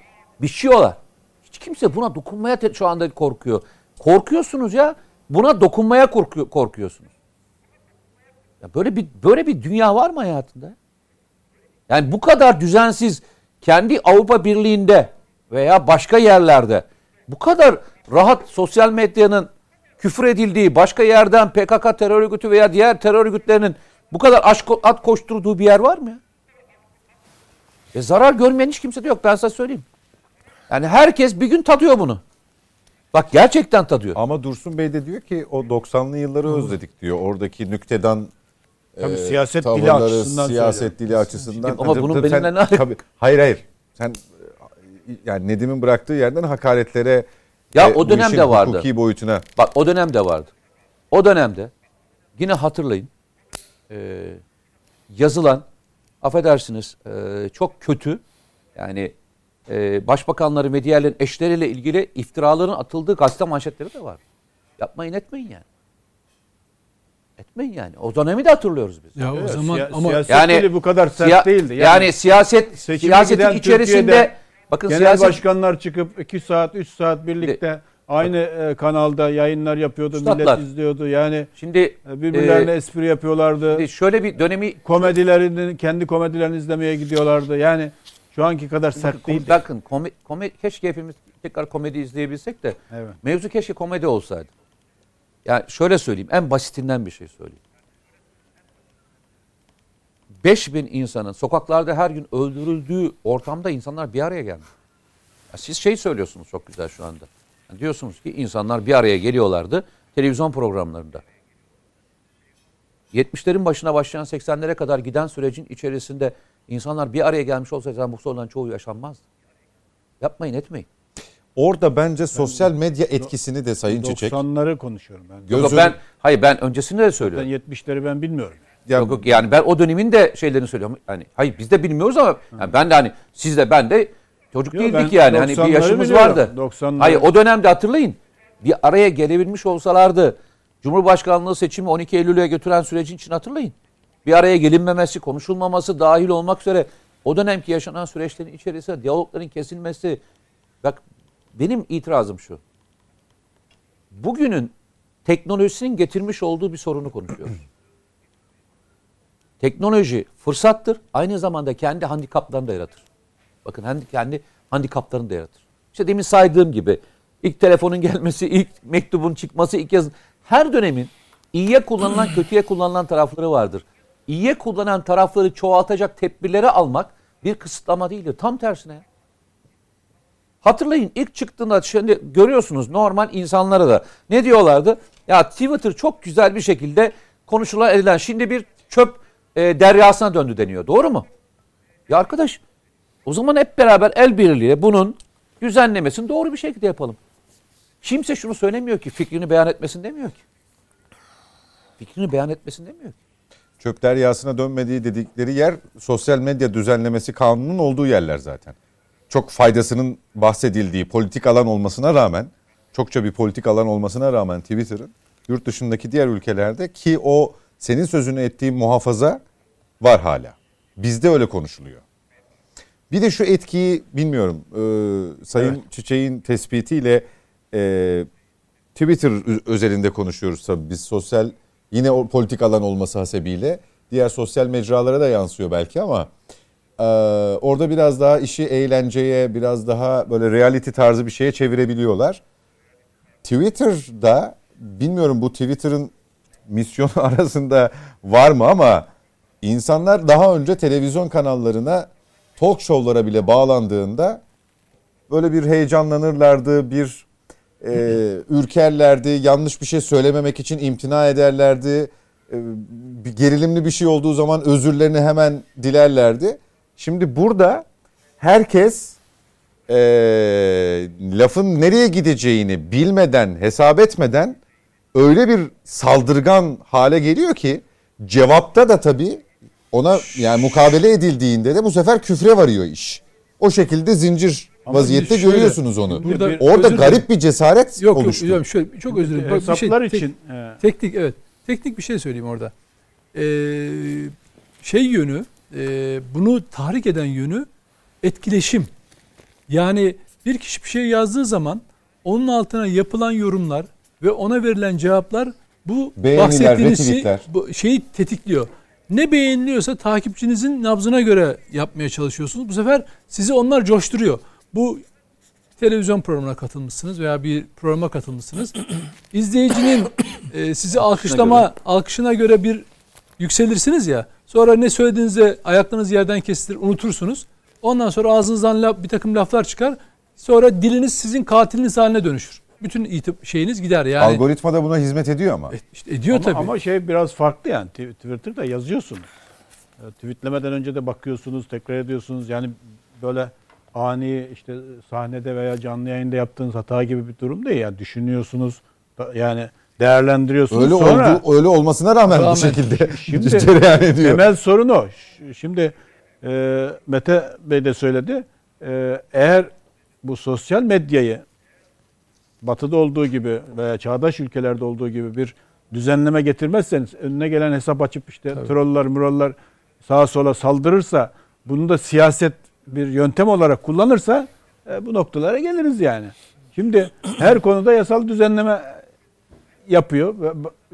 Speaker 5: Biçiyorlar. Hiç kimse buna dokunmaya şu anda korkuyor. Korkuyorsunuz ya. Buna dokunmaya korkuyor, korkuyorsunuz. Ya böyle bir böyle bir dünya var mı hayatında? Yani bu kadar düzensiz kendi Avrupa Birliği'nde veya başka yerlerde bu kadar rahat sosyal medyanın küfür edildiği, başka yerden PKK terör örgütü veya diğer terör örgütlerinin bu kadar aşk at koşturduğu bir yer var mı ya? Zarar görmeyen hiç kimse de yok ben size söyleyeyim. Yani herkes bir gün tadıyor bunu. Bak gerçekten tadıyor.
Speaker 1: Ama Dursun Bey de diyor ki o 90'lı yılları özledik diyor. Oradaki nüktedan
Speaker 2: Tabii
Speaker 1: e,
Speaker 2: siyaset dili
Speaker 1: tavırları,
Speaker 2: açısından
Speaker 1: siyaset dili açısından.
Speaker 5: Ama
Speaker 1: Tabii-
Speaker 5: bunun
Speaker 1: tabii
Speaker 5: benimle
Speaker 1: sen-
Speaker 5: ne alakası-
Speaker 1: tabii- Hayır hayır. Sen e, yani Nedim'in bıraktığı yerden hakaretlere
Speaker 5: Ya
Speaker 1: e,
Speaker 5: o
Speaker 1: bu
Speaker 5: dönemde
Speaker 1: işin
Speaker 5: vardı.
Speaker 1: Hukuki boyutuna.
Speaker 5: Bak o dönemde vardı. O dönemde yine hatırlayın e, yazılan affedersiniz e, çok kötü yani e, başbakanların ve diğerlerin eşleriyle ilgili iftiraların atıldığı gazete manşetleri de var. Yapmayın etmeyin yani. Etmeyin yani. O dönemi de hatırlıyoruz biz.
Speaker 4: Ya o
Speaker 2: Evet,
Speaker 4: zaman
Speaker 2: siya-
Speaker 4: ama
Speaker 2: siyaset
Speaker 5: Yani
Speaker 2: dili bu kadar sert
Speaker 5: Siya-
Speaker 2: değildi.
Speaker 5: Yani, siyaset
Speaker 2: seçime
Speaker 5: siyasetin içerisinde
Speaker 2: Türkiye'de
Speaker 5: bakın
Speaker 2: genel
Speaker 5: siyaset
Speaker 2: başkanlar çıkıp 2 saat 3 saat birlikte aynı e, kanalda yayınlar yapıyordu.
Speaker 5: Üstadlar.
Speaker 2: Millet izliyordu. Yani
Speaker 5: şimdi
Speaker 2: e, birbirlerine
Speaker 5: e,
Speaker 2: espri yapıyorlardı.
Speaker 5: şimdi şöyle bir dönemi
Speaker 2: komedilerini kendi komedilerini izlemeye gidiyorlardı. Yani şu anki kadar sert
Speaker 5: Bakın,
Speaker 2: değildi.
Speaker 5: bakın kome, kome- keşke hepimiz tekrar komedi izleyebilsek de
Speaker 2: Evet.
Speaker 5: mevzu keşke komedi olsaydı. Yani şöyle söyleyeyim en basitinden bir şey söyleyeyim. 5000 insanın sokaklarda her gün öldürüldüğü ortamda insanlar bir araya geldi. Ya siz şey söylüyorsunuz çok güzel şu anda. Yani diyorsunuz ki insanlar bir araya geliyorlardı televizyon programlarında. 70'lerin başına başlayan 80'lere kadar giden sürecin içerisinde insanlar bir araya gelmiş olsaydı bu soruların çoğu yaşanmazdı. Yapmayın etmeyin.
Speaker 1: Orada bence sosyal medya etkisini de Sayın Çiçek.
Speaker 2: 90'ları konuşuyorum ben.
Speaker 1: Gözüm-
Speaker 5: Yok, ben hayır ben öncesinde de
Speaker 2: Ben
Speaker 5: söylüyorum.
Speaker 2: 70'leri ben bilmiyorum.
Speaker 1: Ya,
Speaker 5: Yok, yok, yani ben o dönemin de şeylerini söylüyorum. Yani hayır biz de bilmiyoruz ama yani ben de hani siz de ben de çocuk
Speaker 2: Yok,
Speaker 5: değildik
Speaker 2: ben
Speaker 5: yani. Hani bir
Speaker 2: 90'ları
Speaker 5: yaşımız
Speaker 2: biliyorum.
Speaker 5: vardı.
Speaker 2: 90'ları.
Speaker 5: Hayır o dönemde hatırlayın. Bir araya gelebilmiş olsalardı Cumhurbaşkanlığı seçimi 12 Eylül'e götüren sürecin için hatırlayın. Bir araya gelinmemesi, konuşulmaması dahil olmak üzere o dönemki yaşanan süreçlerin içerisinde diyalogların kesilmesi. Bak benim itirazım şu. Bugünün teknolojisinin getirmiş olduğu bir sorunu konuşuyoruz. Teknoloji fırsattır. Aynı zamanda kendi handikaplarını da yaratır. Bakın kendi, handikaplarını da yaratır. İşte demin saydığım gibi ilk telefonun gelmesi, ilk mektubun çıkması, ilk yazın. Her dönemin iyiye kullanılan, kötüye kullanılan tarafları vardır. İyiye kullanan tarafları çoğaltacak tedbirleri almak bir kısıtlama değildir. Tam tersine. Hatırlayın ilk çıktığında şimdi görüyorsunuz normal insanlara da ne diyorlardı? Ya Twitter çok güzel bir şekilde konuşulan edilen şimdi bir çöp e, deryasına döndü deniyor. Doğru mu? Ya arkadaş o zaman hep beraber el birliğiyle bunun düzenlemesini doğru bir şekilde yapalım. Kimse şunu söylemiyor ki fikrini beyan etmesin demiyor ki. Fikrini beyan etmesin demiyor ki.
Speaker 1: Çöp deryasına dönmediği dedikleri yer sosyal medya düzenlemesi kanunun olduğu yerler zaten. Çok faydasının bahsedildiği politik alan olmasına rağmen, çokça bir politik alan olmasına rağmen Twitter'ın yurt dışındaki diğer ülkelerde ki o senin sözünü ettiğin muhafaza var hala. Bizde öyle konuşuluyor. Bir de şu etkiyi bilmiyorum. e, Sayın Çiçek'in tespitiyle e, Twitter özelinde konuşuyoruz tabii biz sosyal yine o politik alan olması hasebiyle diğer sosyal mecralara da yansıyor belki ama e, orada biraz daha işi eğlenceye biraz daha böyle reality tarzı bir şeye çevirebiliyorlar. Twitter'da bilmiyorum bu Twitter'ın misyonu arasında var mı ama insanlar daha önce televizyon kanallarına talk show'lara bile bağlandığında böyle bir heyecanlanırlardı, bir e, ürkerlerdi, yanlış bir şey söylememek için imtina ederlerdi. E, bir gerilimli bir şey olduğu zaman özürlerini hemen dilerlerdi. Şimdi burada herkes e, lafın nereye gideceğini bilmeden, hesap etmeden öyle bir saldırgan hale geliyor ki cevapta da tabii ona yani mukabele edildiğinde de bu sefer küfre varıyor iş. O şekilde zincir
Speaker 2: Ama
Speaker 1: vaziyette
Speaker 2: şöyle-
Speaker 1: görüyorsunuz onu.
Speaker 4: Burada-
Speaker 2: Bir-
Speaker 1: Orada garip bir cesaret
Speaker 4: Yok
Speaker 1: oluştu.
Speaker 4: yok hocam şöyle çok özür dilerim. Bak, bir şey-
Speaker 2: Hesaplar
Speaker 4: tek-
Speaker 2: için e,
Speaker 4: Teknik evet. Teknik bir şey söyleyeyim orada. Ee, şey yönü, e, bunu tahrik eden yönü etkileşim. Yani bir kişi bir şey yazdığı zaman onun altına yapılan yorumlar ve ona verilen cevaplar bu
Speaker 1: Beğeniler,
Speaker 4: bahsettiğiniz şey, bu şeyi tetikliyor. Ne beğeniliyorsa takipçinizin nabzına göre yapmaya çalışıyorsunuz. Bu sefer sizi onlar coşturuyor. Bu televizyon programına katılmışsınız veya bir programa katılmışsınız. İzleyicinin e, sizi alkışlama alkışına göre bir yükselirsiniz ya. Sonra ne söylediğinizde ayaklarınız yerden kesilir, unutursunuz. Ondan sonra ağzınızdan laf, bir takım laflar çıkar. Sonra diliniz sizin katiliniz haline dönüşür. Bütün itip şeyiniz gider yani.
Speaker 1: Algoritma da buna hizmet ediyor ama.
Speaker 4: E, işte ediyor
Speaker 2: ama,
Speaker 4: tabii.
Speaker 2: ama şey biraz farklı yani. Tw- Twitter'da yazıyorsunuz. E, Tweetlemeden önce de bakıyorsunuz, tekrar ediyorsunuz. Yani böyle ani işte sahnede veya canlı yayında yaptığınız hata gibi bir durum değil. Yani düşünüyorsunuz, yani değerlendiriyorsunuz.
Speaker 1: Öyle
Speaker 2: Sonra
Speaker 1: oldu, öyle olmasına rağmen
Speaker 4: Rağmen.
Speaker 1: bu şekilde
Speaker 2: Şimdi-
Speaker 1: cereyan ediyor.
Speaker 2: temel sorun o. Şimdi e, Mete Bey de söyledi. E, eğer bu sosyal medyayı batıda olduğu gibi veya çağdaş ülkelerde olduğu gibi bir düzenleme getirmezseniz önüne gelen hesap açıp işte troller, murallar sağa sola saldırırsa bunu da siyaset bir yöntem olarak kullanırsa e, bu noktalara geliriz yani. Şimdi her konuda yasal düzenleme yapıyor.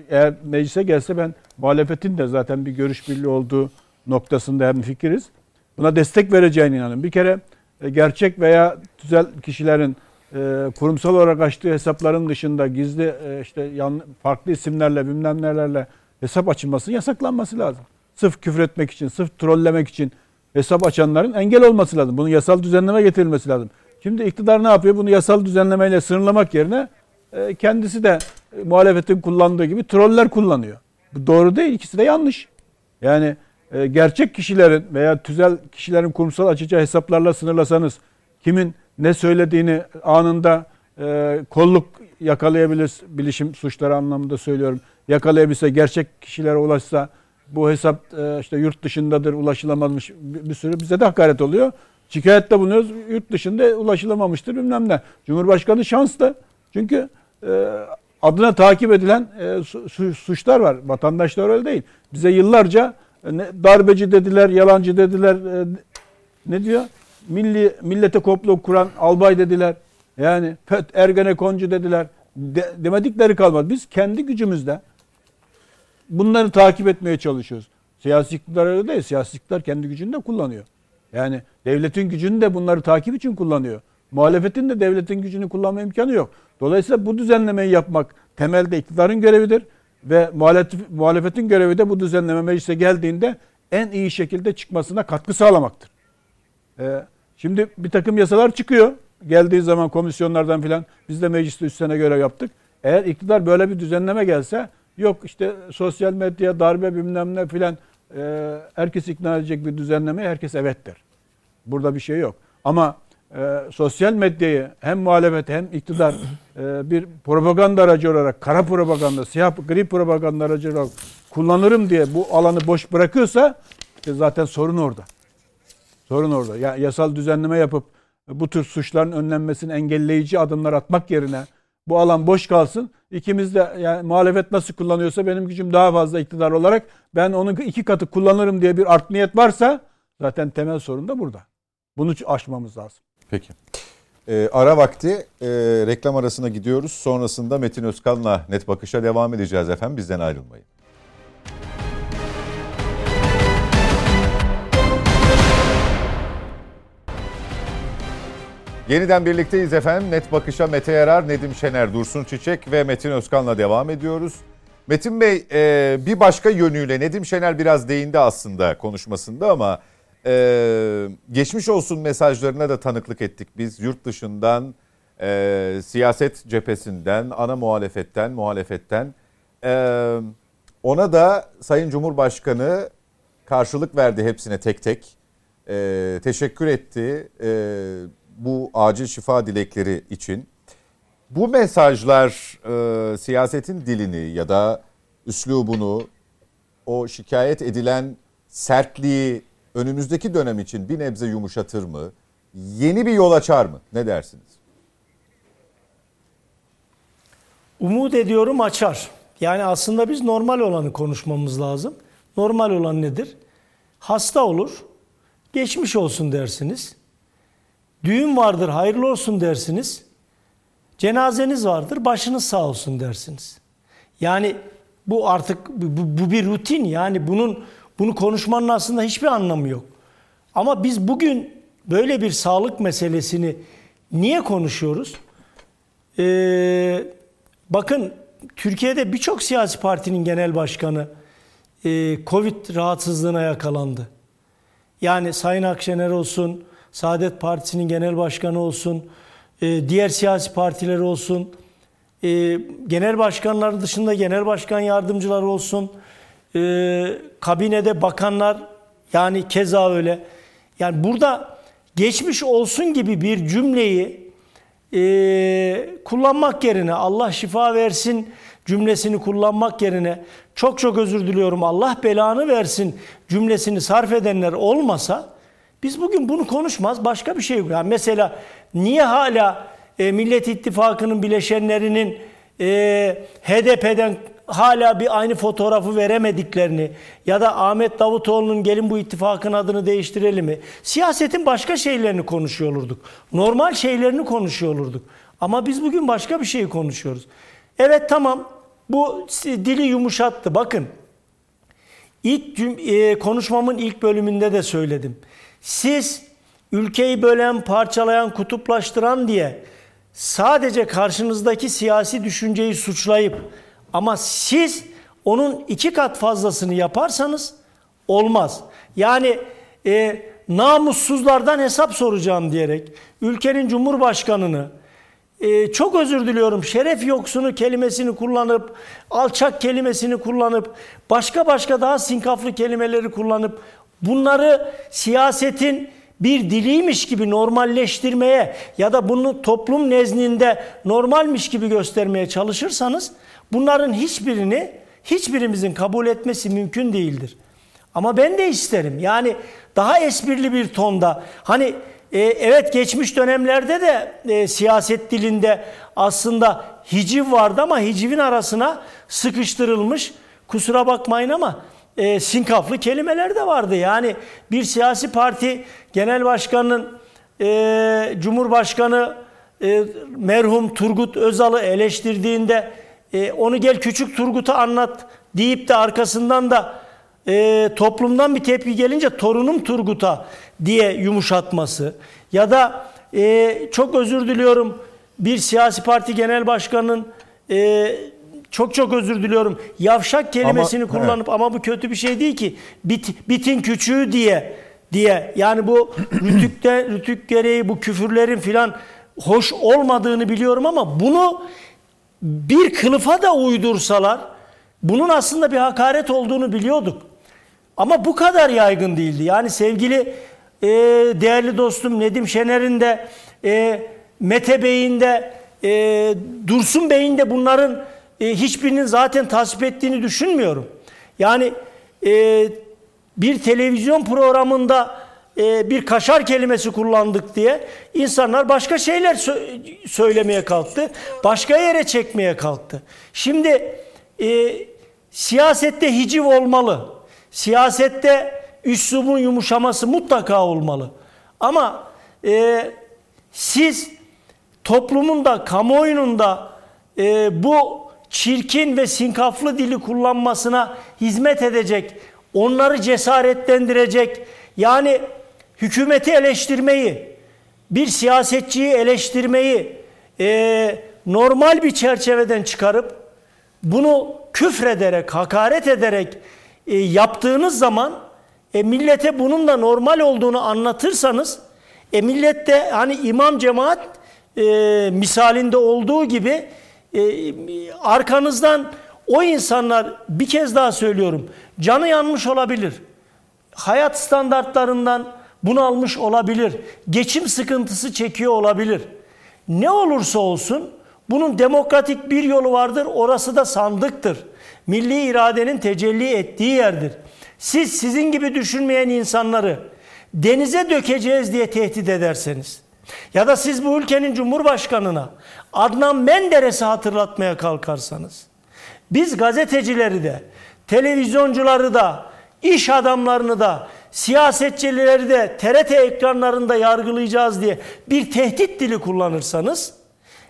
Speaker 2: Eğer meclise gelse ben muhalefetin de zaten bir görüş birliği olduğu noktasında hem fikiriz. Buna destek vereceğine inanıyorum. Bir kere e, gerçek veya tüzel kişilerin e, kurumsal olarak açtığı hesapların dışında gizli e, işte yan, farklı isimlerle bilmem nelerle hesap açılması yasaklanması lazım. Sırf küfür etmek için, sırf trollemek için hesap açanların engel olması lazım. Bunun yasal düzenleme getirilmesi lazım. Şimdi iktidar ne yapıyor? Bunu yasal düzenlemeyle sınırlamak yerine e, kendisi de e, muhalefetin kullandığı gibi troller kullanıyor. Bu doğru değil. İkisi de yanlış. Yani e, gerçek kişilerin veya tüzel kişilerin kurumsal açacağı hesaplarla sınırlasanız kimin ne söylediğini anında e, kolluk yakalayabilir bilişim suçları anlamında söylüyorum. Yakalayabilse gerçek kişilere ulaşsa bu hesap e, işte yurt dışındadır ulaşılamamış bir, sürü bize de hakaret oluyor. Şikayette bulunuyoruz yurt dışında ulaşılamamıştır bilmem ne. Cumhurbaşkanı şanslı. Çünkü e, adına takip edilen e, su- su- suçlar var. Vatandaşlar öyle değil. Bize yıllarca darbeci dediler, yalancı dediler. ne diyor? Milli millete komplo kuran albay dediler. Yani FET Ergenekoncu dediler. De- demedikleri kalmadı. Biz kendi gücümüzle bunları takip etmeye çalışıyoruz. Siyasi iktidar öyle değil. Siyasi iktidar kendi gücünü de kullanıyor. Yani devletin gücünü de bunları takip için kullanıyor. Muhalefetin de devletin gücünü kullanma imkanı yok. Dolayısıyla bu düzenlemeyi yapmak temelde iktidarın görevidir. Ve muhalefet, muhalefetin görevi de bu düzenleme meclise geldiğinde en iyi şekilde çıkmasına katkı sağlamaktır. Ee, şimdi bir takım yasalar çıkıyor. Geldiği zaman komisyonlardan filan biz de mecliste 3 sene görev yaptık. Eğer iktidar böyle bir düzenleme gelse yok işte sosyal medya darbe bilmem ne filan e, herkes ikna edecek bir düzenlemeye herkes evet der. Burada bir şey yok. Ama e, sosyal medyayı hem muhalefet hem iktidar e, bir propaganda aracı olarak kara propaganda, siyah gri propaganda aracı olarak kullanırım diye bu alanı boş bırakıyorsa işte zaten sorun orada. Sorun orada. Ya yasal düzenleme yapıp bu tür suçların önlenmesini engelleyici adımlar atmak yerine bu alan boş kalsın. İkimiz de yani muhalefet nasıl kullanıyorsa benim gücüm daha fazla iktidar olarak ben onun iki katı kullanırım diye bir art niyet varsa zaten temel sorun da burada. Bunu aşmamız lazım.
Speaker 1: Peki. Ee, ara vakti e, reklam arasına gidiyoruz. Sonrasında Metin Özkan'la net bakışa devam edeceğiz efendim. Bizden ayrılmayın. Yeniden birlikteyiz efendim. Net Bakış'a Mete Yarar, Nedim Şener, Dursun Çiçek ve Metin Özkan'la devam ediyoruz. Metin Bey e, bir başka yönüyle Nedim Şener biraz değindi aslında konuşmasında ama e, geçmiş olsun mesajlarına da tanıklık ettik biz. Yurt dışından, e, siyaset cephesinden, ana muhalefetten, muhalefetten. Ona da Sayın Cumhurbaşkanı karşılık verdi hepsine tek tek. Teşekkür etti e, bu acil şifa dilekleri için. Bu mesajlar e, siyasetin dilini ya da üslubunu, o şikayet edilen sertliği önümüzdeki dönem için bir nebze yumuşatır mı? Yeni bir yol açar mı? Ne dersiniz?
Speaker 3: Umut ediyorum açar. Yani aslında biz normal olanı konuşmamız lazım. Normal olan nedir? Hasta olur, geçmiş olsun dersiniz. Düğün vardır, hayırlı olsun dersiniz. Cenazeniz vardır, başınız sağ olsun dersiniz. Yani bu artık bu, bu bir rutin yani bunun bunu konuşmanın aslında hiçbir anlamı yok. Ama biz bugün böyle bir sağlık meselesini Niye konuşuyoruz? Ee, bakın Türkiye'de birçok siyasi partinin genel başkanı e, Covid rahatsızlığına yakalandı. Yani Sayın Akşener olsun, Saadet Partisi'nin genel başkanı olsun, e, diğer siyasi partiler olsun, e, genel başkanlar dışında genel başkan yardımcıları olsun, e, kabinede bakanlar yani keza öyle. Yani burada geçmiş olsun gibi bir cümleyi kullanmak yerine Allah şifa versin cümlesini kullanmak yerine çok çok özür diliyorum Allah belanı versin cümlesini sarf edenler olmasa biz bugün bunu konuşmaz başka bir şey yok. Yani mesela niye hala e, Millet İttifakı'nın bileşenlerinin e, HDP'den hala bir aynı fotoğrafı veremediklerini ya da Ahmet Davutoğlu'nun gelin bu ittifakın adını değiştirelim mi? Siyasetin başka şeylerini konuşuyor olurduk. Normal şeylerini konuşuyor olurduk. Ama biz bugün başka bir şeyi konuşuyoruz. Evet tamam bu dili yumuşattı. Bakın ilk e, konuşmamın ilk bölümünde de söyledim. Siz ülkeyi bölen, parçalayan, kutuplaştıran diye sadece karşınızdaki siyasi düşünceyi suçlayıp ama siz onun iki kat fazlasını yaparsanız olmaz. Yani e, namussuzlardan hesap soracağım diyerek ülkenin cumhurbaşkanını e, çok özür diliyorum şeref yoksunu kelimesini kullanıp alçak kelimesini kullanıp başka başka daha sinkaflı kelimeleri kullanıp bunları siyasetin bir diliymiş gibi normalleştirmeye ya da bunu toplum nezdinde normalmiş gibi göstermeye çalışırsanız bunların hiçbirini hiçbirimizin kabul etmesi mümkün değildir. Ama ben de isterim. Yani daha esprili bir tonda hani e, evet geçmiş dönemlerde de e, siyaset dilinde aslında hiciv vardı ama hicivin arasına sıkıştırılmış kusura bakmayın ama e, sinkaflı kelimeler de vardı. Yani bir siyasi parti genel başkanının e, Cumhurbaşkanı e, merhum Turgut Özal'ı eleştirdiğinde e, onu gel küçük Turgut'a anlat deyip de arkasından da e, toplumdan bir tepki gelince torunum Turgut'a diye yumuşatması ya da e, çok özür diliyorum bir siyasi parti genel başkanının e, çok çok özür diliyorum yavşak kelimesini
Speaker 1: Ama-
Speaker 3: kullanıp ama bu kötü bir şey değil ki bit, bitin küçüğü diye diye yani bu rütükte rütük gereği bu küfürlerin filan hoş olmadığını biliyorum ama bunu bir kılıfa da uydursalar bunun aslında bir hakaret olduğunu biliyorduk. Ama bu kadar yaygın değildi. Yani sevgili e, değerli dostum Nedim Şener'in de e, Mete Bey'in de e, Dursun Bey'in de bunların e, hiçbirinin zaten tasvip ettiğini düşünmüyorum. Yani e, bir televizyon programında e, bir kaşar kelimesi kullandık diye insanlar başka şeyler sö- söylemeye kalktı. Başka yere çekmeye kalktı. Şimdi e, siyasette hiciv olmalı. Siyasette üslubun yumuşaması mutlaka olmalı. Ama e, siz toplumun da kamuoyunun da e, bu çirkin ve sinkaflı dili kullanmasına hizmet edecek, onları cesaretlendirecek, yani hükümeti eleştirmeyi, bir siyasetçiyi eleştirmeyi e, normal bir çerçeveden çıkarıp bunu küfrederek, hakaret ederek e, yaptığınız zaman e, millete bunun da normal olduğunu anlatırsanız e, millet de hani imam cemaat e, misalinde olduğu gibi e, arkanızdan o insanlar bir kez daha söylüyorum canı yanmış olabilir. Hayat standartlarından bunalmış olabilir. Geçim sıkıntısı çekiyor olabilir. Ne olursa olsun bunun demokratik bir yolu vardır. Orası da sandıktır. Milli iradenin tecelli ettiği yerdir. Siz sizin gibi düşünmeyen insanları denize dökeceğiz diye tehdit ederseniz ya da siz bu ülkenin cumhurbaşkanına Adnan Menderes'i hatırlatmaya kalkarsanız biz gazetecileri de, televizyoncuları da, iş adamlarını da, siyasetçileri de TRT ekranlarında yargılayacağız diye bir tehdit dili kullanırsanız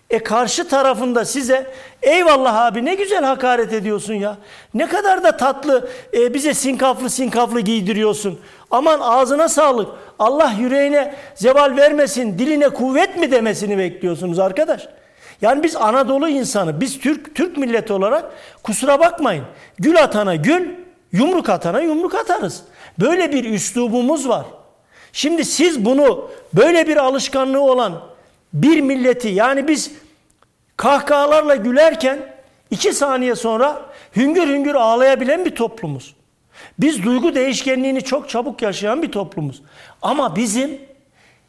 Speaker 3: E karşı tarafında size eyvallah abi ne güzel hakaret ediyorsun ya. Ne kadar da tatlı e, bize sinkaflı sinkaflı giydiriyorsun. Aman ağzına sağlık. Allah yüreğine zeval vermesin, diline kuvvet mi demesini bekliyorsunuz arkadaş. Yani biz Anadolu insanı, biz Türk Türk milleti olarak kusura bakmayın. Gül atana gül, yumruk atana yumruk atarız. Böyle bir üslubumuz var. Şimdi siz bunu böyle bir alışkanlığı olan bir milleti yani biz kahkahalarla gülerken iki saniye sonra hüngür hüngür ağlayabilen bir toplumuz. Biz duygu değişkenliğini çok çabuk yaşayan bir toplumuz. Ama bizim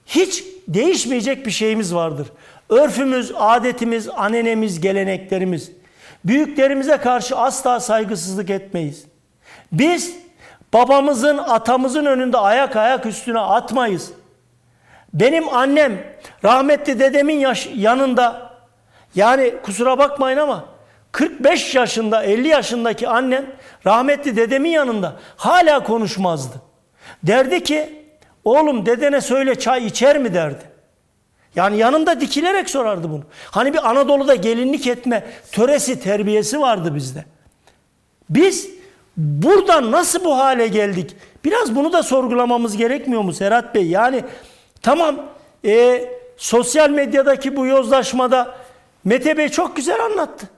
Speaker 3: hiç değişmeyecek bir şeyimiz vardır. Örfümüz, adetimiz, anenemiz, geleneklerimiz. Büyüklerimize karşı asla saygısızlık etmeyiz. Biz babamızın, atamızın önünde ayak ayak üstüne atmayız. Benim annem rahmetli dedemin yaş- yanında yani kusura bakmayın ama 45 yaşında 50 yaşındaki annem rahmetli dedemin yanında hala konuşmazdı. Derdi ki oğlum dedene söyle çay içer mi derdi. Yani yanında dikilerek sorardı bunu. Hani bir Anadolu'da gelinlik etme töresi terbiyesi vardı bizde. Biz buradan nasıl bu hale geldik? Biraz bunu da sorgulamamız gerekmiyor mu Serhat Bey? Yani tamam e, sosyal medyadaki bu yozlaşmada Mete Bey çok güzel anlattı.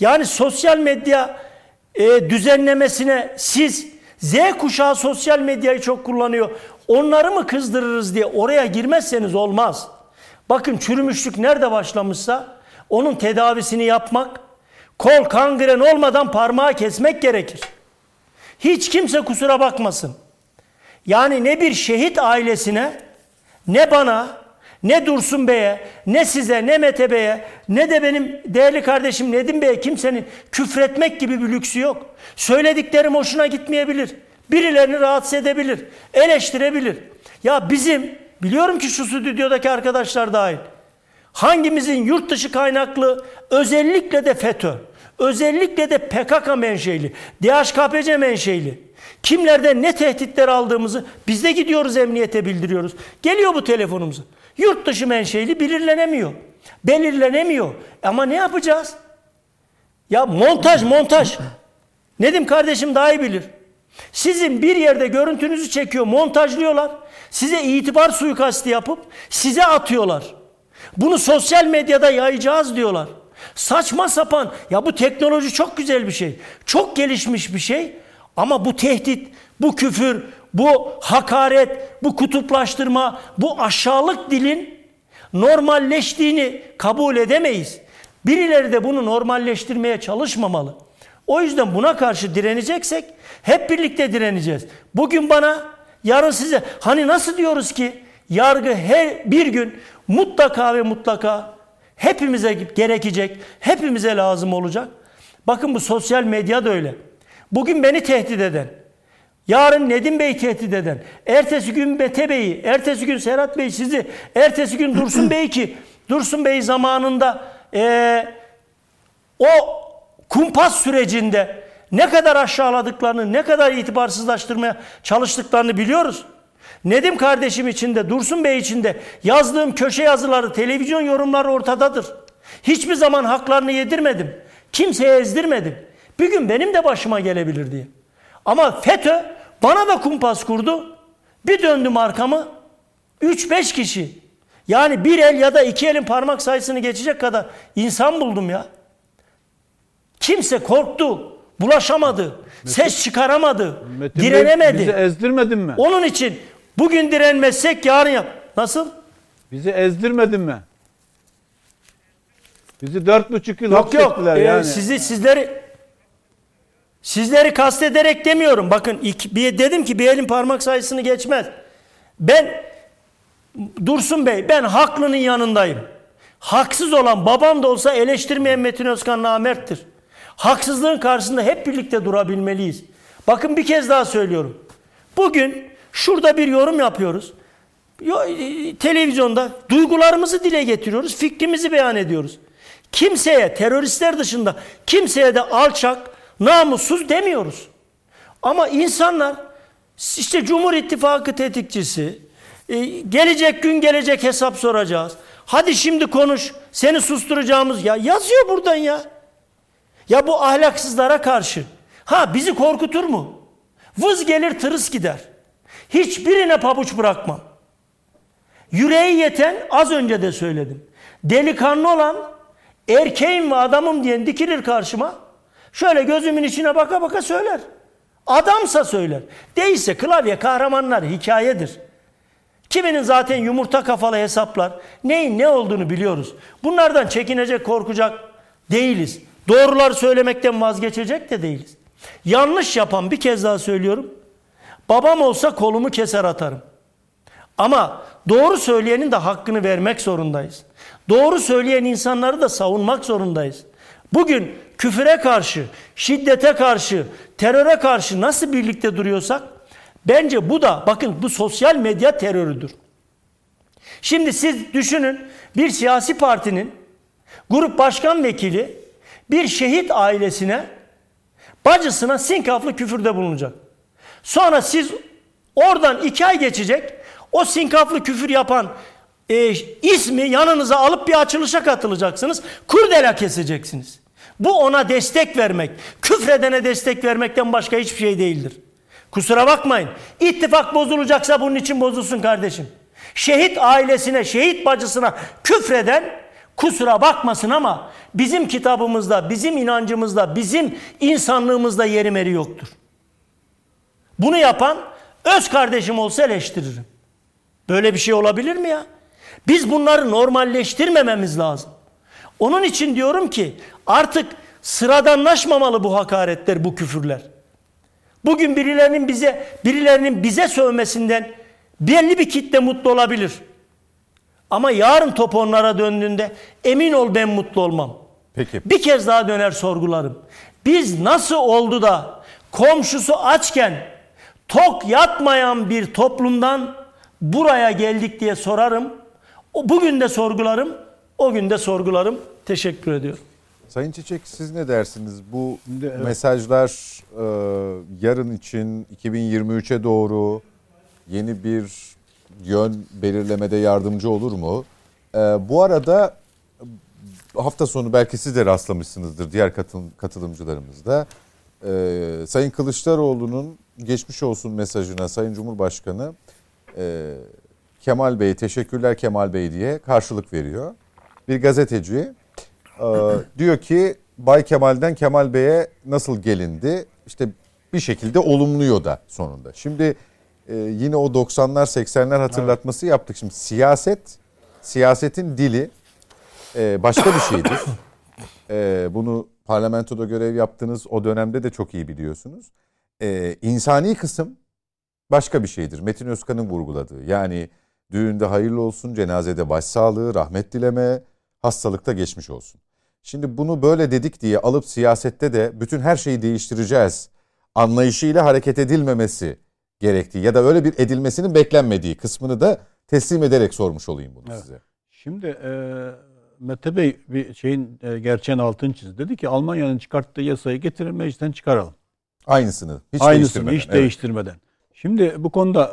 Speaker 3: Yani sosyal medya e, düzenlemesine siz Z kuşağı sosyal medyayı çok kullanıyor. Onları mı kızdırırız diye oraya girmezseniz olmaz. Bakın çürümüşlük nerede başlamışsa onun tedavisini yapmak, kol kangren olmadan parmağı kesmek gerekir. Hiç kimse kusura bakmasın. Yani ne bir şehit ailesine, ne bana, ne Dursun Bey'e, ne size, ne Mete Bey'e, ne de benim değerli kardeşim Nedim Bey'e kimsenin küfretmek gibi bir lüksü yok. Söylediklerim hoşuna gitmeyebilir. Birilerini rahatsız edebilir. Eleştirebilir. Ya bizim, biliyorum ki şu stüdyodaki arkadaşlar dahil. Hangimizin yurt dışı kaynaklı özellikle de FETÖ, özellikle de PKK menşeli, DHKPC menşeli kimlerden ne tehditler aldığımızı biz de gidiyoruz emniyete bildiriyoruz. Geliyor bu telefonumuza. Yurt dışı menşeli belirlenemiyor. Belirlenemiyor. Ama ne yapacağız? Ya montaj montaj. Nedim kardeşim daha iyi bilir. Sizin bir yerde görüntünüzü çekiyor, montajlıyorlar. Size itibar suikasti yapıp size atıyorlar. Bunu sosyal medyada yayacağız diyorlar. Saçma sapan. Ya bu teknoloji çok güzel bir şey. Çok gelişmiş bir şey. Ama bu tehdit, bu küfür, bu hakaret, bu kutuplaştırma, bu aşağılık dilin normalleştiğini kabul edemeyiz. Birileri de bunu normalleştirmeye çalışmamalı. O yüzden buna karşı direneceksek hep birlikte direneceğiz. Bugün bana, yarın size. Hani nasıl diyoruz ki yargı her bir gün mutlaka ve mutlaka hepimize gerekecek, hepimize lazım olacak. Bakın bu sosyal medya da öyle. Bugün beni tehdit eden, yarın Nedim Bey tehdit eden, ertesi gün Mete Bey'i, ertesi gün Serhat Bey sizi, ertesi gün Dursun Bey ki, Dursun Bey zamanında eee o kumpas sürecinde ne kadar aşağıladıklarını, ne kadar itibarsızlaştırmaya çalıştıklarını biliyoruz. Nedim kardeşim için de, Dursun Bey için de yazdığım köşe yazıları, televizyon yorumları ortadadır. Hiçbir zaman haklarını yedirmedim. Kimseye ezdirmedim. Bir gün benim de başıma gelebilir diye. Ama FETÖ bana da kumpas kurdu. Bir döndüm arkamı. 3-5 kişi. Yani bir el ya da iki elin parmak sayısını geçecek kadar insan buldum ya. Kimse korktu, bulaşamadı, ses çıkaramadı,
Speaker 2: Metin Bey,
Speaker 3: direnemedi.
Speaker 2: bizi ezdirmedin mi?
Speaker 3: Onun için bugün direnmezsek yarın yap. Nasıl?
Speaker 2: Bizi ezdirmedin mi? Bizi dört buçuk yıl
Speaker 3: Yok yok. Ee,
Speaker 2: yani.
Speaker 3: sizi sizleri sizleri kastederek demiyorum. Bakın ilk, bir, dedim ki bir elin parmak sayısını geçmez. Ben Dursun Bey ben haklının yanındayım. Haksız olan babam da olsa eleştirmeyen Metin Özkan namerttir. Haksızlığın karşısında hep birlikte durabilmeliyiz. Bakın bir kez daha söylüyorum. Bugün şurada bir yorum yapıyoruz. Yo- e, Televizyonda duygularımızı dile getiriyoruz, fikrimizi beyan ediyoruz. Kimseye, teröristler dışında kimseye de alçak, namussuz demiyoruz. Ama insanlar işte Cumhur İttifakı tetikçisi, e, gelecek gün gelecek hesap soracağız. Hadi şimdi konuş. Seni susturacağımız ya yazıyor buradan ya. Ya bu ahlaksızlara karşı. Ha bizi korkutur mu? Vız gelir tırıs gider. Hiçbirine pabuç bırakmam. Yüreği yeten az önce de söyledim. Delikanlı olan erkeğim ve adamım diyen dikilir karşıma. Şöyle gözümün içine baka baka söyler. Adamsa söyler. Değilse klavye kahramanlar hikayedir. Kiminin zaten yumurta kafalı hesaplar. Neyin ne olduğunu biliyoruz. Bunlardan çekinecek, korkacak değiliz. Doğruları söylemekten vazgeçecek de değiliz. Yanlış yapan bir kez daha söylüyorum. Babam olsa kolumu keser atarım. Ama doğru söyleyenin de hakkını vermek zorundayız. Doğru söyleyen insanları da savunmak zorundayız. Bugün küfüre karşı, şiddete karşı, teröre karşı nasıl birlikte duruyorsak bence bu da bakın bu sosyal medya terörüdür. Şimdi siz düşünün bir siyasi partinin grup başkan vekili bir şehit ailesine bacısına sinkaflı küfürde bulunacak. Sonra siz oradan iki ay geçecek o sinkaflı küfür yapan e, ismi yanınıza alıp bir açılışa katılacaksınız. Kurdela keseceksiniz. Bu ona destek vermek, küfredene destek vermekten başka hiçbir şey değildir. Kusura bakmayın. İttifak bozulacaksa bunun için bozulsun kardeşim. Şehit ailesine, şehit bacısına küfreden kusura bakmasın ama bizim kitabımızda, bizim inancımızda, bizim insanlığımızda yeri meri yoktur. Bunu yapan öz kardeşim olsa eleştiririm. Böyle bir şey olabilir mi ya? Biz bunları normalleştirmememiz lazım. Onun için diyorum ki artık sıradanlaşmamalı bu hakaretler, bu küfürler. Bugün birilerinin bize birilerinin bize sövmesinden belli bir kitle mutlu olabilir. Ama yarın top onlara döndüğünde emin ol ben mutlu olmam.
Speaker 1: Peki.
Speaker 3: Bir kez daha döner sorgularım. Biz nasıl oldu da komşusu açken tok yatmayan bir toplumdan buraya geldik diye sorarım. O bugün de sorgularım, o gün de sorgularım. Teşekkür ediyorum.
Speaker 1: Sayın Çiçek siz ne dersiniz? Bu
Speaker 2: evet.
Speaker 1: mesajlar e, yarın için 2023'e doğru yeni bir yön belirlemede yardımcı olur mu? E, bu arada hafta sonu belki siz de rastlamışsınızdır diğer katıl, katılımcılarımız da. E, Sayın Kılıçdaroğlu'nun geçmiş olsun mesajına Sayın Cumhurbaşkanı e, Kemal Bey teşekkürler Kemal Bey diye karşılık veriyor. Bir gazeteci e, diyor ki Bay Kemal'den Kemal Bey'e nasıl gelindi? İşte bir şekilde olumluyor da sonunda. Şimdi e, yine o 90'lar 80'ler hatırlatması yaptık. Şimdi siyaset, siyasetin dili e, başka bir şeydir. E, bunu parlamentoda görev yaptığınız o dönemde de çok iyi biliyorsunuz. E, insani kısım başka bir şeydir. Metin Özkan'ın vurguladığı. Yani düğünde hayırlı olsun, cenazede başsağlığı, rahmet dileme, hastalıkta geçmiş olsun. Şimdi bunu böyle dedik diye alıp siyasette de bütün her şeyi değiştireceğiz anlayışıyla hareket edilmemesi gerektiği ya da öyle bir edilmesinin beklenmediği kısmını da teslim ederek sormuş olayım bunu
Speaker 2: Evet.
Speaker 1: size.
Speaker 2: Şimdi e, Mete Bey bir şeyin e, gerçeğin altını çizdi. Dedi ki Almanya'nın çıkarttığı yasayı getirin meclisten çıkaralım.
Speaker 1: Aynısını hiç
Speaker 2: Aynısını
Speaker 1: değiştirmeden.
Speaker 2: hiç
Speaker 1: Evet.
Speaker 2: değiştirmeden. Şimdi bu konuda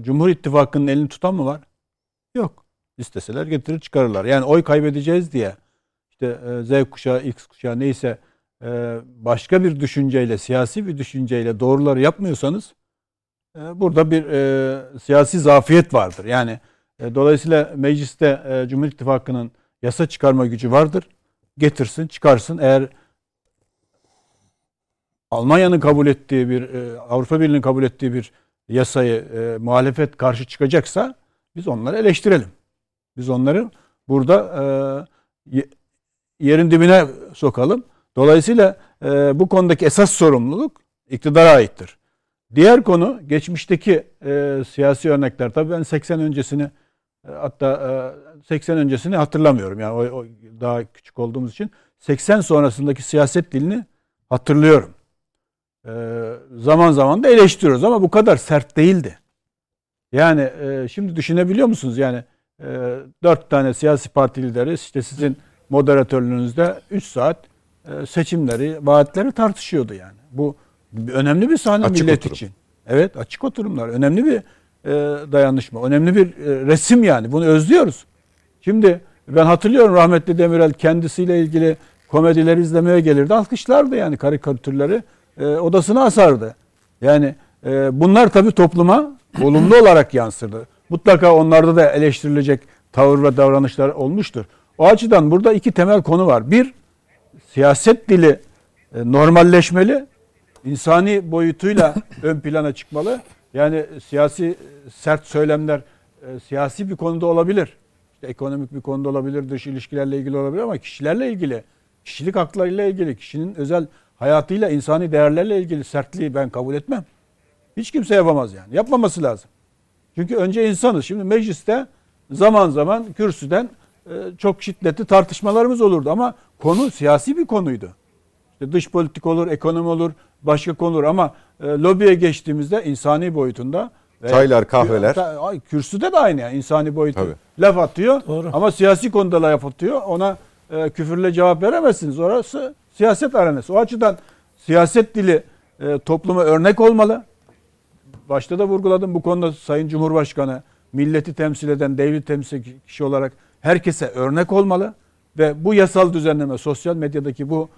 Speaker 2: e, Cumhur İttifakı'nın elini tutan mı var? Yok. İsteseler getirir çıkarırlar. Yani oy kaybedeceğiz diye işte e, Z kuşağı, X kuşağı neyse e, başka bir düşünceyle, siyasi bir düşünceyle doğruları yapmıyorsanız burada bir e, siyasi zafiyet vardır. Yani e, dolayısıyla mecliste e, Cumhur İttifakı'nın yasa çıkarma gücü vardır. Getirsin, çıkarsın. Eğer Almanya'nın kabul ettiği bir e, Avrupa Birliği'nin kabul ettiği bir yasayı e, muhalefet karşı çıkacaksa biz onları eleştirelim. Biz onları burada e, ye- yerin dibine sokalım. Dolayısıyla e, bu konudaki esas sorumluluk iktidara aittir. Diğer konu geçmişteki e, siyasi örnekler. Tabii ben 80 öncesini e, hatta e, 80 öncesini hatırlamıyorum. Yani o, o daha küçük olduğumuz için 80 sonrasındaki siyaset dilini hatırlıyorum. E, zaman zaman da eleştiriyoruz ama bu kadar sert değildi. Yani e, şimdi düşünebiliyor musunuz? Yani e, dört tane siyasi parti lideri işte sizin moderatörlüğünüzde 3 saat e, seçimleri, vaatleri tartışıyordu yani. Bu önemli bir sahne
Speaker 1: Açık
Speaker 2: millet
Speaker 1: oturum.
Speaker 2: için. Evet açık oturumlar. Önemli bir e, dayanışma. Önemli bir e, resim yani. Bunu özlüyoruz. Şimdi ben hatırlıyorum rahmetli Demirel kendisiyle ilgili komedileri izlemeye gelirdi. Alkışlardı yani karikatürleri. E, odasına asardı. Yani e, bunlar tabii topluma olumlu olarak yansırdı. Mutlaka onlarda da eleştirilecek tavır ve davranışlar olmuştur. O açıdan burada iki temel konu var. Bir, siyaset dili e, normalleşmeli, insani boyutuyla ön plana çıkmalı. Yani siyasi sert söylemler e, siyasi bir konuda olabilir. İşte ekonomik bir konuda olabilir, dış ilişkilerle ilgili olabilir ama kişilerle ilgili, kişilik haklarıyla ilgili, kişinin özel hayatıyla, insani değerlerle ilgili sertliği ben kabul etmem. Hiç kimse yapamaz yani. Yapmaması lazım. Çünkü önce insanız. Şimdi mecliste zaman zaman kürsüden e, çok şiddetli tartışmalarımız olurdu ama konu siyasi bir konuydu. İşte dış politik olur, ekonomi olur, başka konu olur ama e, lobiye geçtiğimizde insani boyutunda
Speaker 1: Çaylar, kahveler.
Speaker 2: Ay, kürsüde de aynı yani insani boyutu.
Speaker 1: Tabii.
Speaker 2: Laf atıyor
Speaker 3: Doğru.
Speaker 2: ama siyasi konuda laf atıyor. Ona e, küfürle cevap veremezsiniz. Orası siyaset arenası. O açıdan siyaset dili e, topluma örnek olmalı. Başta da vurguladım bu konuda Sayın Cumhurbaşkanı milleti temsil eden devlet temsil kişi olarak herkese örnek olmalı ve bu yasal düzenleme sosyal medyadaki bu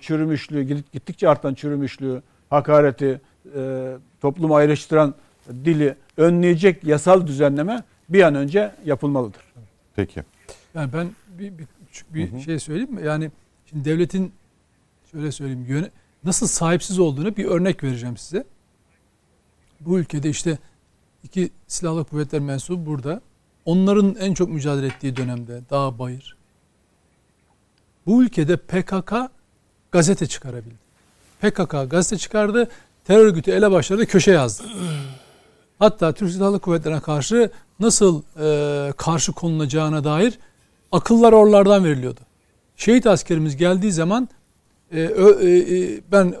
Speaker 2: çürümüşlüğü gittikçe artan çürümüşlüğü, hakareti, e, toplumu ayrıştıran dili önleyecek yasal düzenleme bir an önce yapılmalıdır.
Speaker 1: Peki.
Speaker 4: Yani ben bir, bir küçük bir şey söyleyeyim mi? Yani şimdi devletin şöyle söyleyeyim yöne, nasıl sahipsiz olduğunu bir örnek vereceğim size. Bu ülkede işte iki silahlı kuvvetler mensubu burada. Onların en çok mücadele ettiği dönemde dağ bayır. Bu ülkede PKK gazete çıkarabildi. PKK gazete çıkardı. Terör örgütü elebaşları köşe yazdı. Hatta Türk Silahlı Kuvvetleri'ne karşı nasıl e, karşı konulacağına dair akıllar oralardan veriliyordu. Şehit askerimiz geldiği zaman e, ö, e, e, ben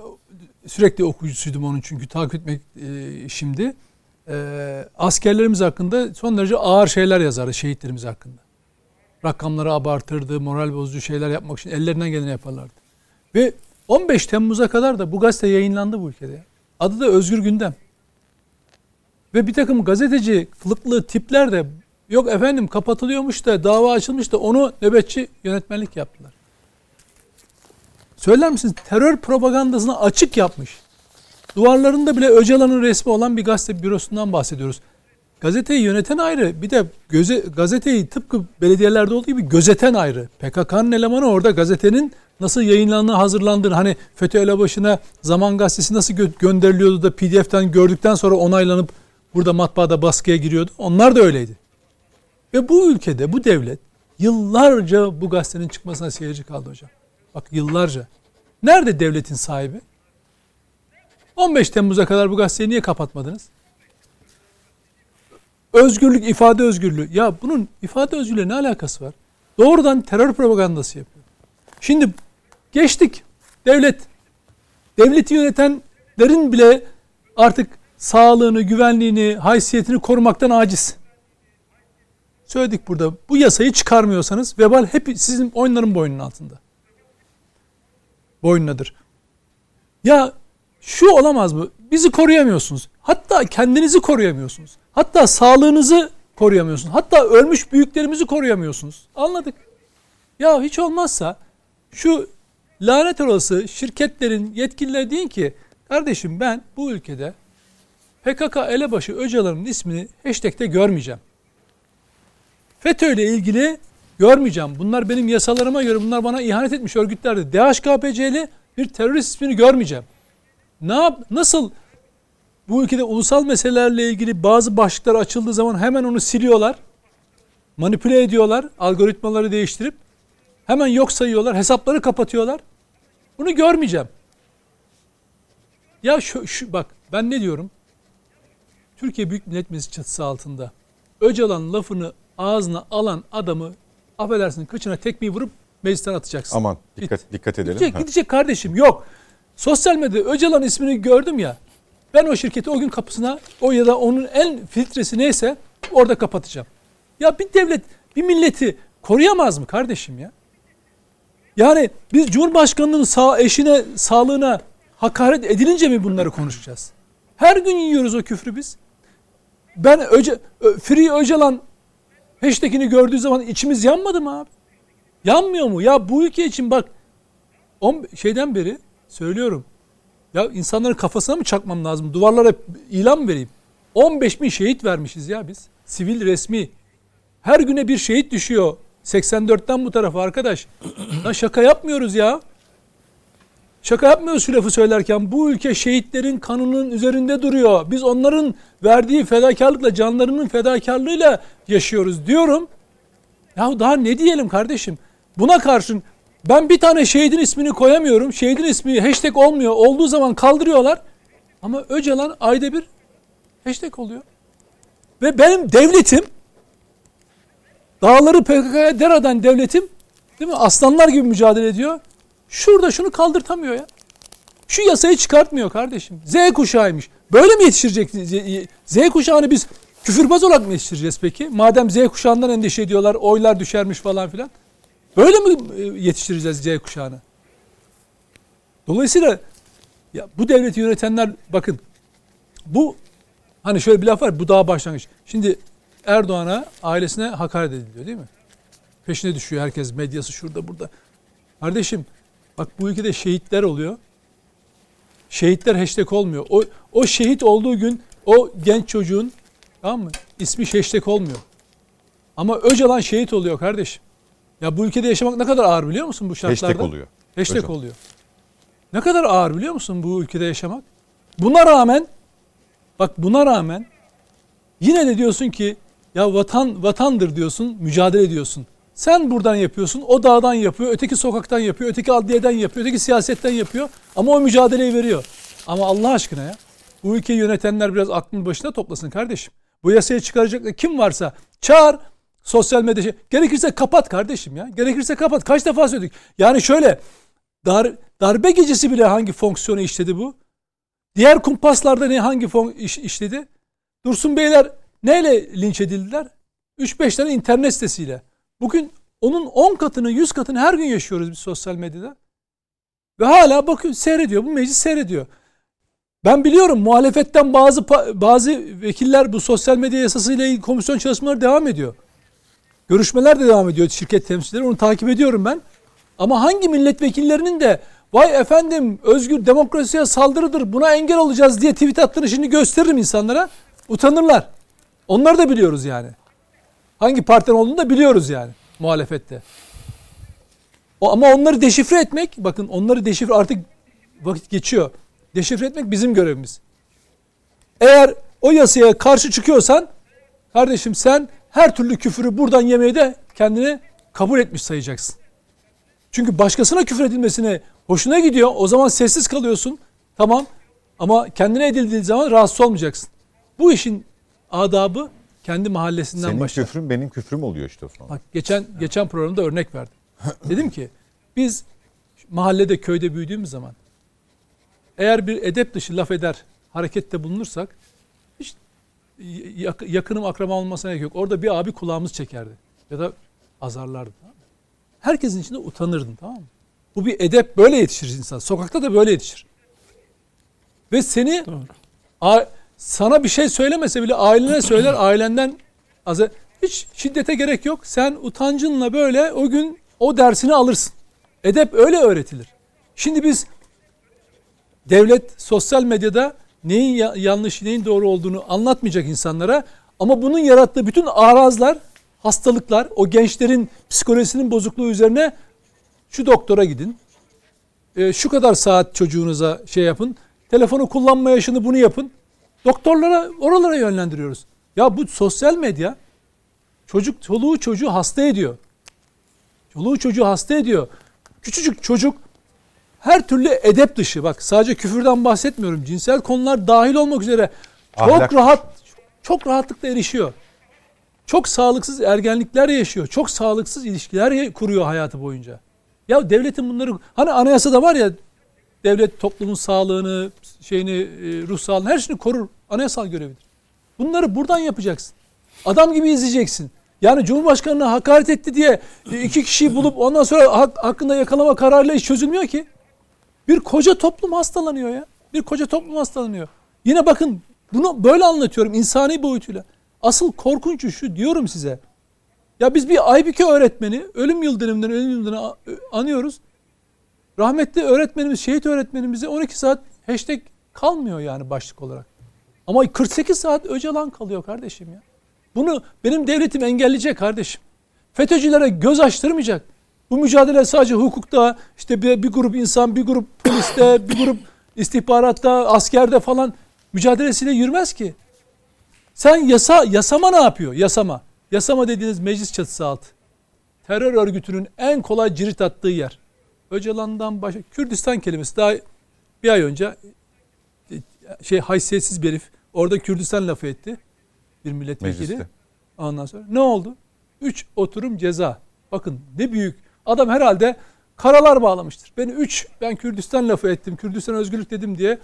Speaker 4: sürekli okuyucusuydum onun çünkü takip etmek e, şimdi. E, askerlerimiz hakkında son derece ağır şeyler yazardı şehitlerimiz hakkında. Rakamları abartırdı, moral bozucu şeyler yapmak için ellerinden geleni yaparlardı. Ve 15 Temmuz'a kadar da bu gazete yayınlandı bu ülkede. Adı da Özgür Gündem. Ve bir takım gazeteci fılıklı tipler de yok efendim kapatılıyormuş da dava açılmış da onu nöbetçi yönetmenlik yaptılar. Söyler misiniz terör propagandasını açık yapmış. Duvarlarında bile Öcalan'ın resmi olan bir gazete bürosundan bahsediyoruz. Gazeteyi yöneten ayrı. Bir de göze, gazeteyi tıpkı belediyelerde olduğu gibi gözeten ayrı. PKK'nın elemanı orada gazetenin nasıl yayınlandığını hazırlandığını hani FETÖ elebaşına Zaman Gazetesi nasıl gö- gönderiliyordu da PDF'ten gördükten sonra onaylanıp burada matbaada baskıya giriyordu. Onlar da öyleydi. Ve bu ülkede bu devlet yıllarca bu gazetenin çıkmasına seyirci kaldı hocam. Bak yıllarca. Nerede devletin sahibi? 15 Temmuz'a kadar bu gazeteyi niye kapatmadınız? Özgürlük, ifade özgürlüğü. Ya bunun ifade özgürlüğü ne alakası var? Doğrudan terör propagandası yapıyor. Şimdi geçtik. Devlet. Devleti yönetenlerin bile artık sağlığını, güvenliğini, haysiyetini korumaktan aciz. Söyledik burada. Bu yasayı çıkarmıyorsanız vebal hep sizin oyunların boynunun altında. Boynunadır. Ya şu olamaz mı? Bizi koruyamıyorsunuz. Hatta kendinizi koruyamıyorsunuz. Hatta sağlığınızı koruyamıyorsunuz. Hatta ölmüş büyüklerimizi koruyamıyorsunuz. Anladık. Ya hiç olmazsa şu lanet olası şirketlerin yetkilileri deyin ki kardeşim ben bu ülkede PKK elebaşı Öcalan'ın ismini hashtag'te görmeyeceğim. FETÖ ile ilgili görmeyeceğim. Bunlar benim yasalarıma göre bunlar bana ihanet etmiş örgütlerdi. DHKPC'li bir terörist ismini görmeyeceğim. Ne yap, nasıl bu ülkede ulusal meselelerle ilgili bazı başlıklar açıldığı zaman hemen onu siliyorlar. Manipüle ediyorlar algoritmaları değiştirip. Hemen yok sayıyorlar, hesapları kapatıyorlar. Bunu görmeyeceğim. Ya şu, şu bak ben ne diyorum? Türkiye Büyük Millet Meclisi çatısı altında Öcalan lafını ağzına alan adamı affedersin kıçına tekmeyi vurup meclisten atacaksın.
Speaker 1: Aman dikkat dikkat edelim.
Speaker 4: Gidecek,
Speaker 1: Ha.
Speaker 4: gidecek kardeşim yok. Sosyal medyada Öcalan ismini gördüm ya. Ben o şirketi o gün kapısına o ya da onun en filtresi neyse orada kapatacağım. Ya bir devlet bir milleti koruyamaz mı kardeşim ya? Yani biz Cumhurbaşkanı'nın sağ, eşine sağlığına hakaret edilince mi bunları konuşacağız? Her gün yiyoruz o küfrü biz. Ben Öce, Free Öcalan Hashtag'ini gördüğü zaman içimiz yanmadı mı abi? Yanmıyor mu? Ya bu ülke için bak on, şeyden beri söylüyorum. Ya insanların kafasına mı çakmam lazım? Duvarlara ilan mı vereyim? 15 bin şehit vermişiz ya biz. Sivil resmi. Her güne bir şehit düşüyor. 84'ten bu tarafa arkadaş. Lan şaka yapmıyoruz ya. Şaka yapmıyoruz şu lafı söylerken. Bu ülke şehitlerin kanının üzerinde duruyor. Biz onların verdiği fedakarlıkla, canlarının fedakarlığıyla yaşıyoruz diyorum. Ya daha ne diyelim kardeşim? Buna karşın ben bir tane şehidin ismini koyamıyorum. Şehidin ismi hashtag olmuyor. Olduğu zaman kaldırıyorlar. Ama Öcalan ayda bir hashtag oluyor. Ve benim devletim dağları PKK'ya deradan devletim değil mi? Aslanlar gibi mücadele ediyor. Şurada şunu kaldırtamıyor ya. Şu yasayı çıkartmıyor kardeşim. Z kuşağıymış. Böyle mi yetiştirecek? Z kuşağını biz küfürbaz olarak mı yetiştireceğiz peki? Madem Z kuşağından endişe ediyorlar, oylar düşermiş falan filan. Böyle mi e, yetiştireceğiz Z kuşağını? Dolayısıyla ya bu devleti yönetenler bakın bu hani şöyle bir laf var bu daha başlangıç. Şimdi Erdoğan'a ailesine hakaret ediliyor değil mi? Peşine düşüyor herkes medyası şurada burada. Kardeşim bak bu ülkede şehitler oluyor. Şehitler hashtag olmuyor. O, o şehit olduğu gün o genç çocuğun tamam mı? ismi hashtag olmuyor. Ama Öcalan şehit oluyor kardeşim. Ya bu ülkede yaşamak ne kadar ağır biliyor musun bu şartlarda?
Speaker 1: Hashtag oluyor.
Speaker 4: Hashtag
Speaker 1: Öcalan.
Speaker 4: oluyor. Ne kadar ağır biliyor musun bu ülkede yaşamak? Buna rağmen bak buna rağmen yine de diyorsun ki ya vatan vatandır diyorsun, mücadele ediyorsun. Sen buradan yapıyorsun, o dağdan yapıyor, öteki sokaktan yapıyor, öteki adliyeden yapıyor, öteki siyasetten yapıyor. Ama o mücadeleyi veriyor. Ama Allah aşkına ya bu ülkeyi yönetenler biraz aklını başına toplasın kardeşim. Bu yasayı çıkaracak kim varsa çağır sosyal medya şey- Gerekirse kapat kardeşim ya. Gerekirse kapat. Kaç defa söyledik. Yani şöyle dar, darbe gecesi bile hangi fonksiyonu işledi bu? Diğer kumpaslarda ne hangi fon iş, işledi? Dursun Beyler neyle linç edildiler? 3-5 tane internet sitesiyle. Bugün onun 10 katını 100 katını her gün yaşıyoruz biz sosyal medyada. Ve hala bakın seyrediyor. Bu meclis seyrediyor. Ben biliyorum muhalefetten bazı bazı vekiller bu sosyal medya yasasıyla ilgili komisyon çalışmaları devam ediyor. Görüşmeler de devam ediyor şirket temsilcileri. Onu takip ediyorum ben. Ama hangi milletvekillerinin de vay efendim özgür demokrasiye saldırıdır buna engel olacağız diye tweet attığını şimdi gösteririm insanlara. Utanırlar. Onları da biliyoruz yani. Hangi partiden olduğunu da biliyoruz yani muhalefette. O, ama onları deşifre etmek, bakın onları deşifre artık vakit geçiyor. Deşifre etmek bizim görevimiz. Eğer o yasaya karşı çıkıyorsan kardeşim sen her türlü küfürü buradan yemeye de kendini kabul etmiş sayacaksın. Çünkü başkasına küfür edilmesine hoşuna gidiyor. O zaman sessiz kalıyorsun. Tamam. Ama kendine edildiği zaman rahatsız olmayacaksın. Bu işin adabı kendi mahallesinden
Speaker 1: Senin
Speaker 4: başlar.
Speaker 1: küfrün benim küfrüm oluyor işte o zaman.
Speaker 4: Bak geçen geçen programda örnek verdim. Dedim ki biz mahallede köyde büyüdüğümüz zaman eğer bir edep dışı laf eder harekette bulunursak hiç yakınım akraba olmasına gerek yok. Orada bir abi kulağımız çekerdi ya da azarlardı. Tamam mı? Herkesin içinde utanırdın tamam mı? Bu bir edep böyle yetişir insan. Sokakta da böyle yetişir. Ve seni a- sana bir şey söylemese bile ailene söyler ailenden az hiç şiddete gerek yok. Sen utancınla böyle o gün o dersini alırsın. Edep öyle öğretilir. Şimdi biz devlet sosyal medyada neyin ya- yanlış neyin doğru olduğunu anlatmayacak insanlara ama bunun yarattığı bütün arazlar, hastalıklar, o gençlerin psikolojisinin bozukluğu üzerine şu doktora gidin. e, şu kadar saat çocuğunuza şey yapın. Telefonu kullanma yaşını bunu yapın. Doktorlara oralara yönlendiriyoruz. Ya bu sosyal medya çocuk çoluğu çocuğu hasta ediyor. Çoluğu çocuğu hasta ediyor. Küçücük çocuk her türlü edep dışı bak sadece küfürden bahsetmiyorum. Cinsel konular dahil olmak üzere çok
Speaker 1: Ahlak.
Speaker 4: rahat çok rahatlıkla erişiyor. Çok sağlıksız ergenlikler yaşıyor. Çok sağlıksız ilişkiler kuruyor hayatı boyunca. Ya devletin bunları hani anayasada var ya devlet toplumun sağlığını, şeyini, e, ruh sağlığını her şeyini korur. Anayasal görevidir. Bunları buradan yapacaksın. Adam gibi izleyeceksin. Yani Cumhurbaşkanı'na hakaret etti diye e, iki kişiyi bulup ondan sonra hak, hakkında yakalama kararıyla iş çözülmüyor ki. Bir koca toplum hastalanıyor ya. Bir koca toplum hastalanıyor. Yine bakın bunu böyle anlatıyorum insani boyutuyla. Asıl korkunç şu diyorum size. Ya biz bir Aybüke öğretmeni ölüm yıl dönümünden ölüm yıl anıyoruz. Rahmetli öğretmenimiz, şehit öğretmenimize 12 saat hashtag kalmıyor yani başlık olarak. Ama 48 saat Öcalan kalıyor kardeşim ya. Bunu benim devletim engelleyecek kardeşim. FETÖ'cülere göz açtırmayacak. Bu mücadele sadece hukukta, işte bir, bir grup insan, bir grup poliste, bir grup istihbaratta, askerde falan mücadelesiyle yürümez ki. Sen yasa, yasama ne yapıyor? Yasama. Yasama dediğiniz meclis çatısı altı. Terör örgütünün en kolay cirit attığı yer. Öcalan'dan başka Kürdistan kelimesi daha bir ay önce şey haysiyetsiz bir herif orada Kürdistan lafı etti. Bir milletvekili.
Speaker 1: Mecliste.
Speaker 4: Ondan sonra ne oldu? Üç oturum ceza. Bakın ne büyük. Adam herhalde karalar bağlamıştır. Beni üç ben Kürdistan lafı ettim. Kürdistan özgürlük dedim diye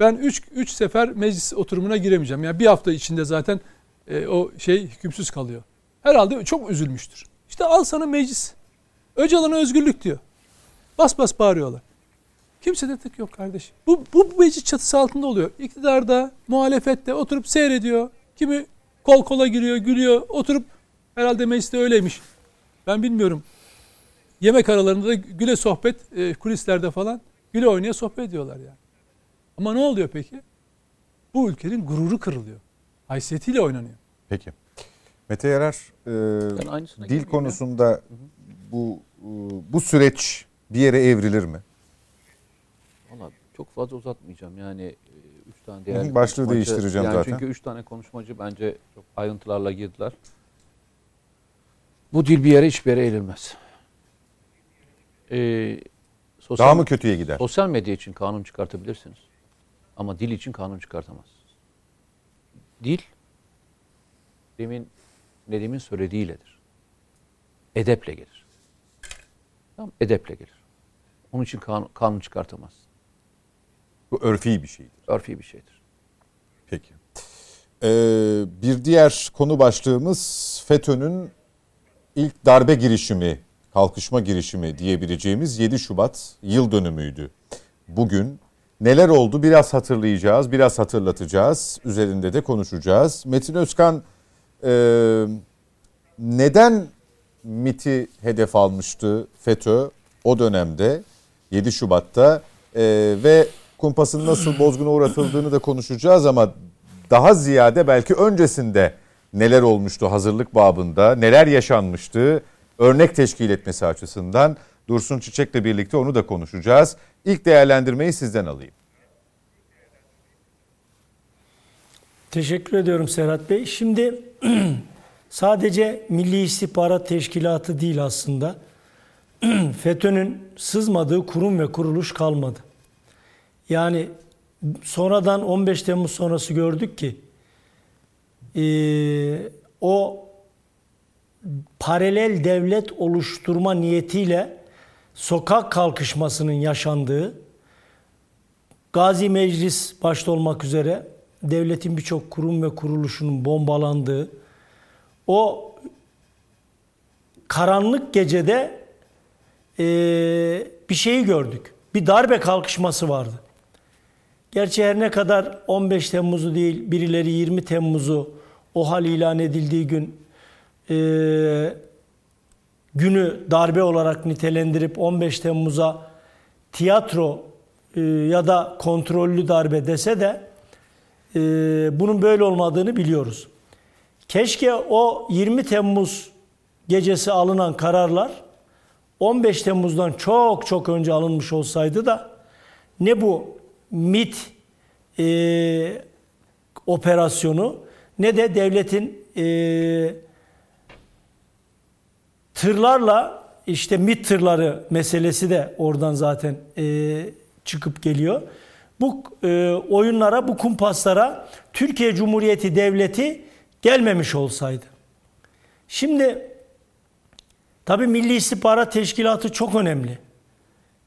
Speaker 4: ben üç, üç sefer meclis oturumuna giremeyeceğim. Yani bir hafta içinde zaten e, o şey hükümsüz kalıyor. Herhalde çok üzülmüştür. İşte al sana meclis. Öcalan'a özgürlük diyor. Bas bas bağırıyorlar. Kimse de tık yok kardeşim. Bu, bu meclis çatısı altında oluyor. İktidarda, muhalefette oturup seyrediyor. Kimi kol kola giriyor, gülüyor. Oturup herhalde mecliste öyleymiş. Ben bilmiyorum. Yemek aralarında da güle sohbet, e, kulislerde falan güle oynaya sohbet ediyorlar yani. Ama ne oluyor peki? Bu ülkenin gururu kırılıyor. Haysiyetiyle oynanıyor.
Speaker 1: Peki. Mete Yarar e, dil
Speaker 5: girmeyeyim ya.
Speaker 1: konusunda bu e, bu süreç bir yere evrilir mi?
Speaker 5: Valla çok fazla uzatmayacağım. Yani e, üç tane
Speaker 1: hı, başlığı değiştireceğim
Speaker 5: yani
Speaker 1: zaten.
Speaker 5: Çünkü üç tane konuşmacı bence çok ayrıntılarla girdiler. Bu dil bir yere hiçbir yere eğilmez. Ee, sosyal,
Speaker 1: Daha mı kötüye gider?
Speaker 5: sosyal medya için kanun çıkartabilirsiniz. Ama dil için kanun çıkartamazsınız. Dil, demin Nedim'in söylediğiyledir. Edeple gelir. Tamam, edeple gelir. Onun için kanun, kanun çıkartamaz.
Speaker 1: Bu örfi bir şeydir.
Speaker 5: Örfi bir şeydir.
Speaker 1: Peki. Ee, bir diğer konu başlığımız FETÖ'nün ilk darbe girişimi, kalkışma girişimi diyebileceğimiz 7 Şubat yıl dönümüydü. Bugün neler oldu biraz hatırlayacağız, biraz hatırlatacağız. Üzerinde de konuşacağız. Metin Özkan e, neden MIT'i hedef almıştı FETÖ o dönemde 7 Şubat'ta E, ve kumpasın nasıl bozguna uğratıldığını da konuşacağız ama daha ziyade belki öncesinde neler olmuştu hazırlık babında, neler yaşanmıştı örnek teşkil etmesi açısından Dursun Çiçek'le birlikte onu da konuşacağız. İlk değerlendirmeyi sizden alayım.
Speaker 3: Teşekkür ediyorum Serhat Bey. Şimdi sadece Milli İstihbarat Teşkilatı değil aslında. FETÖ'nün sızmadığı kurum ve kuruluş kalmadı. Yani sonradan 15 Temmuz sonrası gördük ki eee, o paralel devlet oluşturma niyetiyle sokak kalkışmasının yaşandığı Gazi Meclis başta olmak üzere devletin birçok kurum ve kuruluşunun bombalandığı o karanlık gecede eee, bir şeyi gördük. Bir darbe kalkışması vardı. Gerçi her ne kadar 15 Temmuz'u değil birileri 20 Temmuz'u o hal ilan edildiği gün eee, günü darbe olarak nitelendirip 15 Temmuz'a tiyatro e, ya da kontrollü darbe dese de e, bunun böyle olmadığını biliyoruz. Keşke o 20 Temmuz gecesi alınan kararlar 15 Temmuz'dan çok çok önce alınmış olsaydı da ne bu MIT e, operasyonu ne de devletin e, tırlarla işte MIT tırları meselesi de oradan zaten e, çıkıp geliyor. Bu e, oyunlara, bu kumpaslara Türkiye Cumhuriyeti Devleti gelmemiş olsaydı. Şimdi tabi Milli İstihbarat Teşkilatı çok önemli.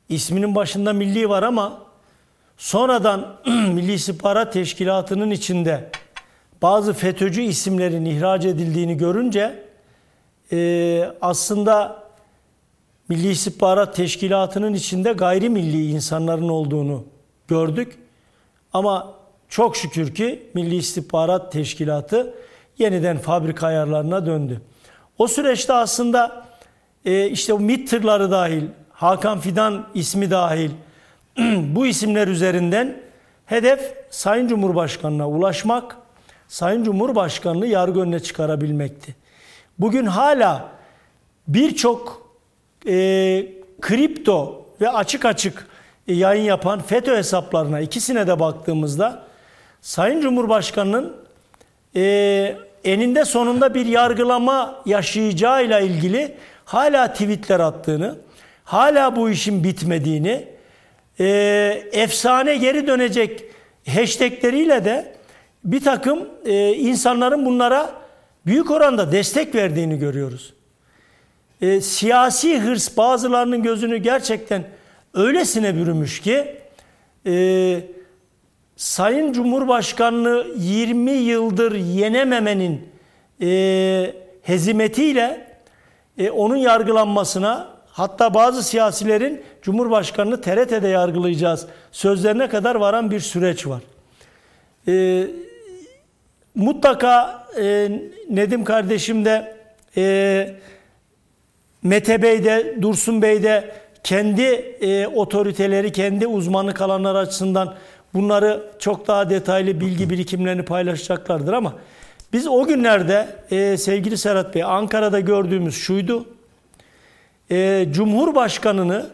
Speaker 3: İsminin başında milli var ama sonradan Milli İstihbarat Teşkilatı'nın içinde bazı FETÖ'cü isimlerin ihraç edildiğini görünce e, aslında Milli İstihbarat Teşkilatı'nın içinde gayrimilli insanların olduğunu gördük. Ama çok şükür ki Milli İstihbarat Teşkilatı yeniden fabrika ayarlarına döndü. O süreçte aslında e, işte o MİT tırları dahil, Hakan Fidan ismi dahil bu isimler üzerinden hedef Sayın Cumhurbaşkanı'na ulaşmak, Sayın Cumhurbaşkanı'nı yargı önüne çıkarabilmekti. Bugün hala birçok e, kripto ve açık açık e, yayın yapan FETÖ hesaplarına ikisine de baktığımızda Sayın Cumhurbaşkanı'nın e, eninde sonunda bir yargılama yaşayacağıyla ilgili hala tweetler attığını, hala bu işin bitmediğini, e, efsane geri dönecek hashtagleriyle de bir takım e, insanların bunlara büyük oranda destek verdiğini görüyoruz. E, siyasi hırs bazılarının gözünü gerçekten öylesine bürümüş ki e, Sayın Cumhurbaşkanlığı 20 yıldır yenememenin e, hezimetiyle e, onun yargılanmasına hatta bazı siyasilerin Cumhurbaşkanını TRT'de yargılayacağız sözlerine kadar varan bir süreç var. E, mutlaka e, Nedim kardeşim de e, Mete Bey de Dursun Bey de kendi e, otoriteleri, kendi uzmanlık alanları açısından bunları çok daha detaylı bilgi birikimlerini paylaşacaklardır ama biz o günlerde e, sevgili Serhat Bey Ankara'da gördüğümüz şuydu. E, Cumhurbaşkanını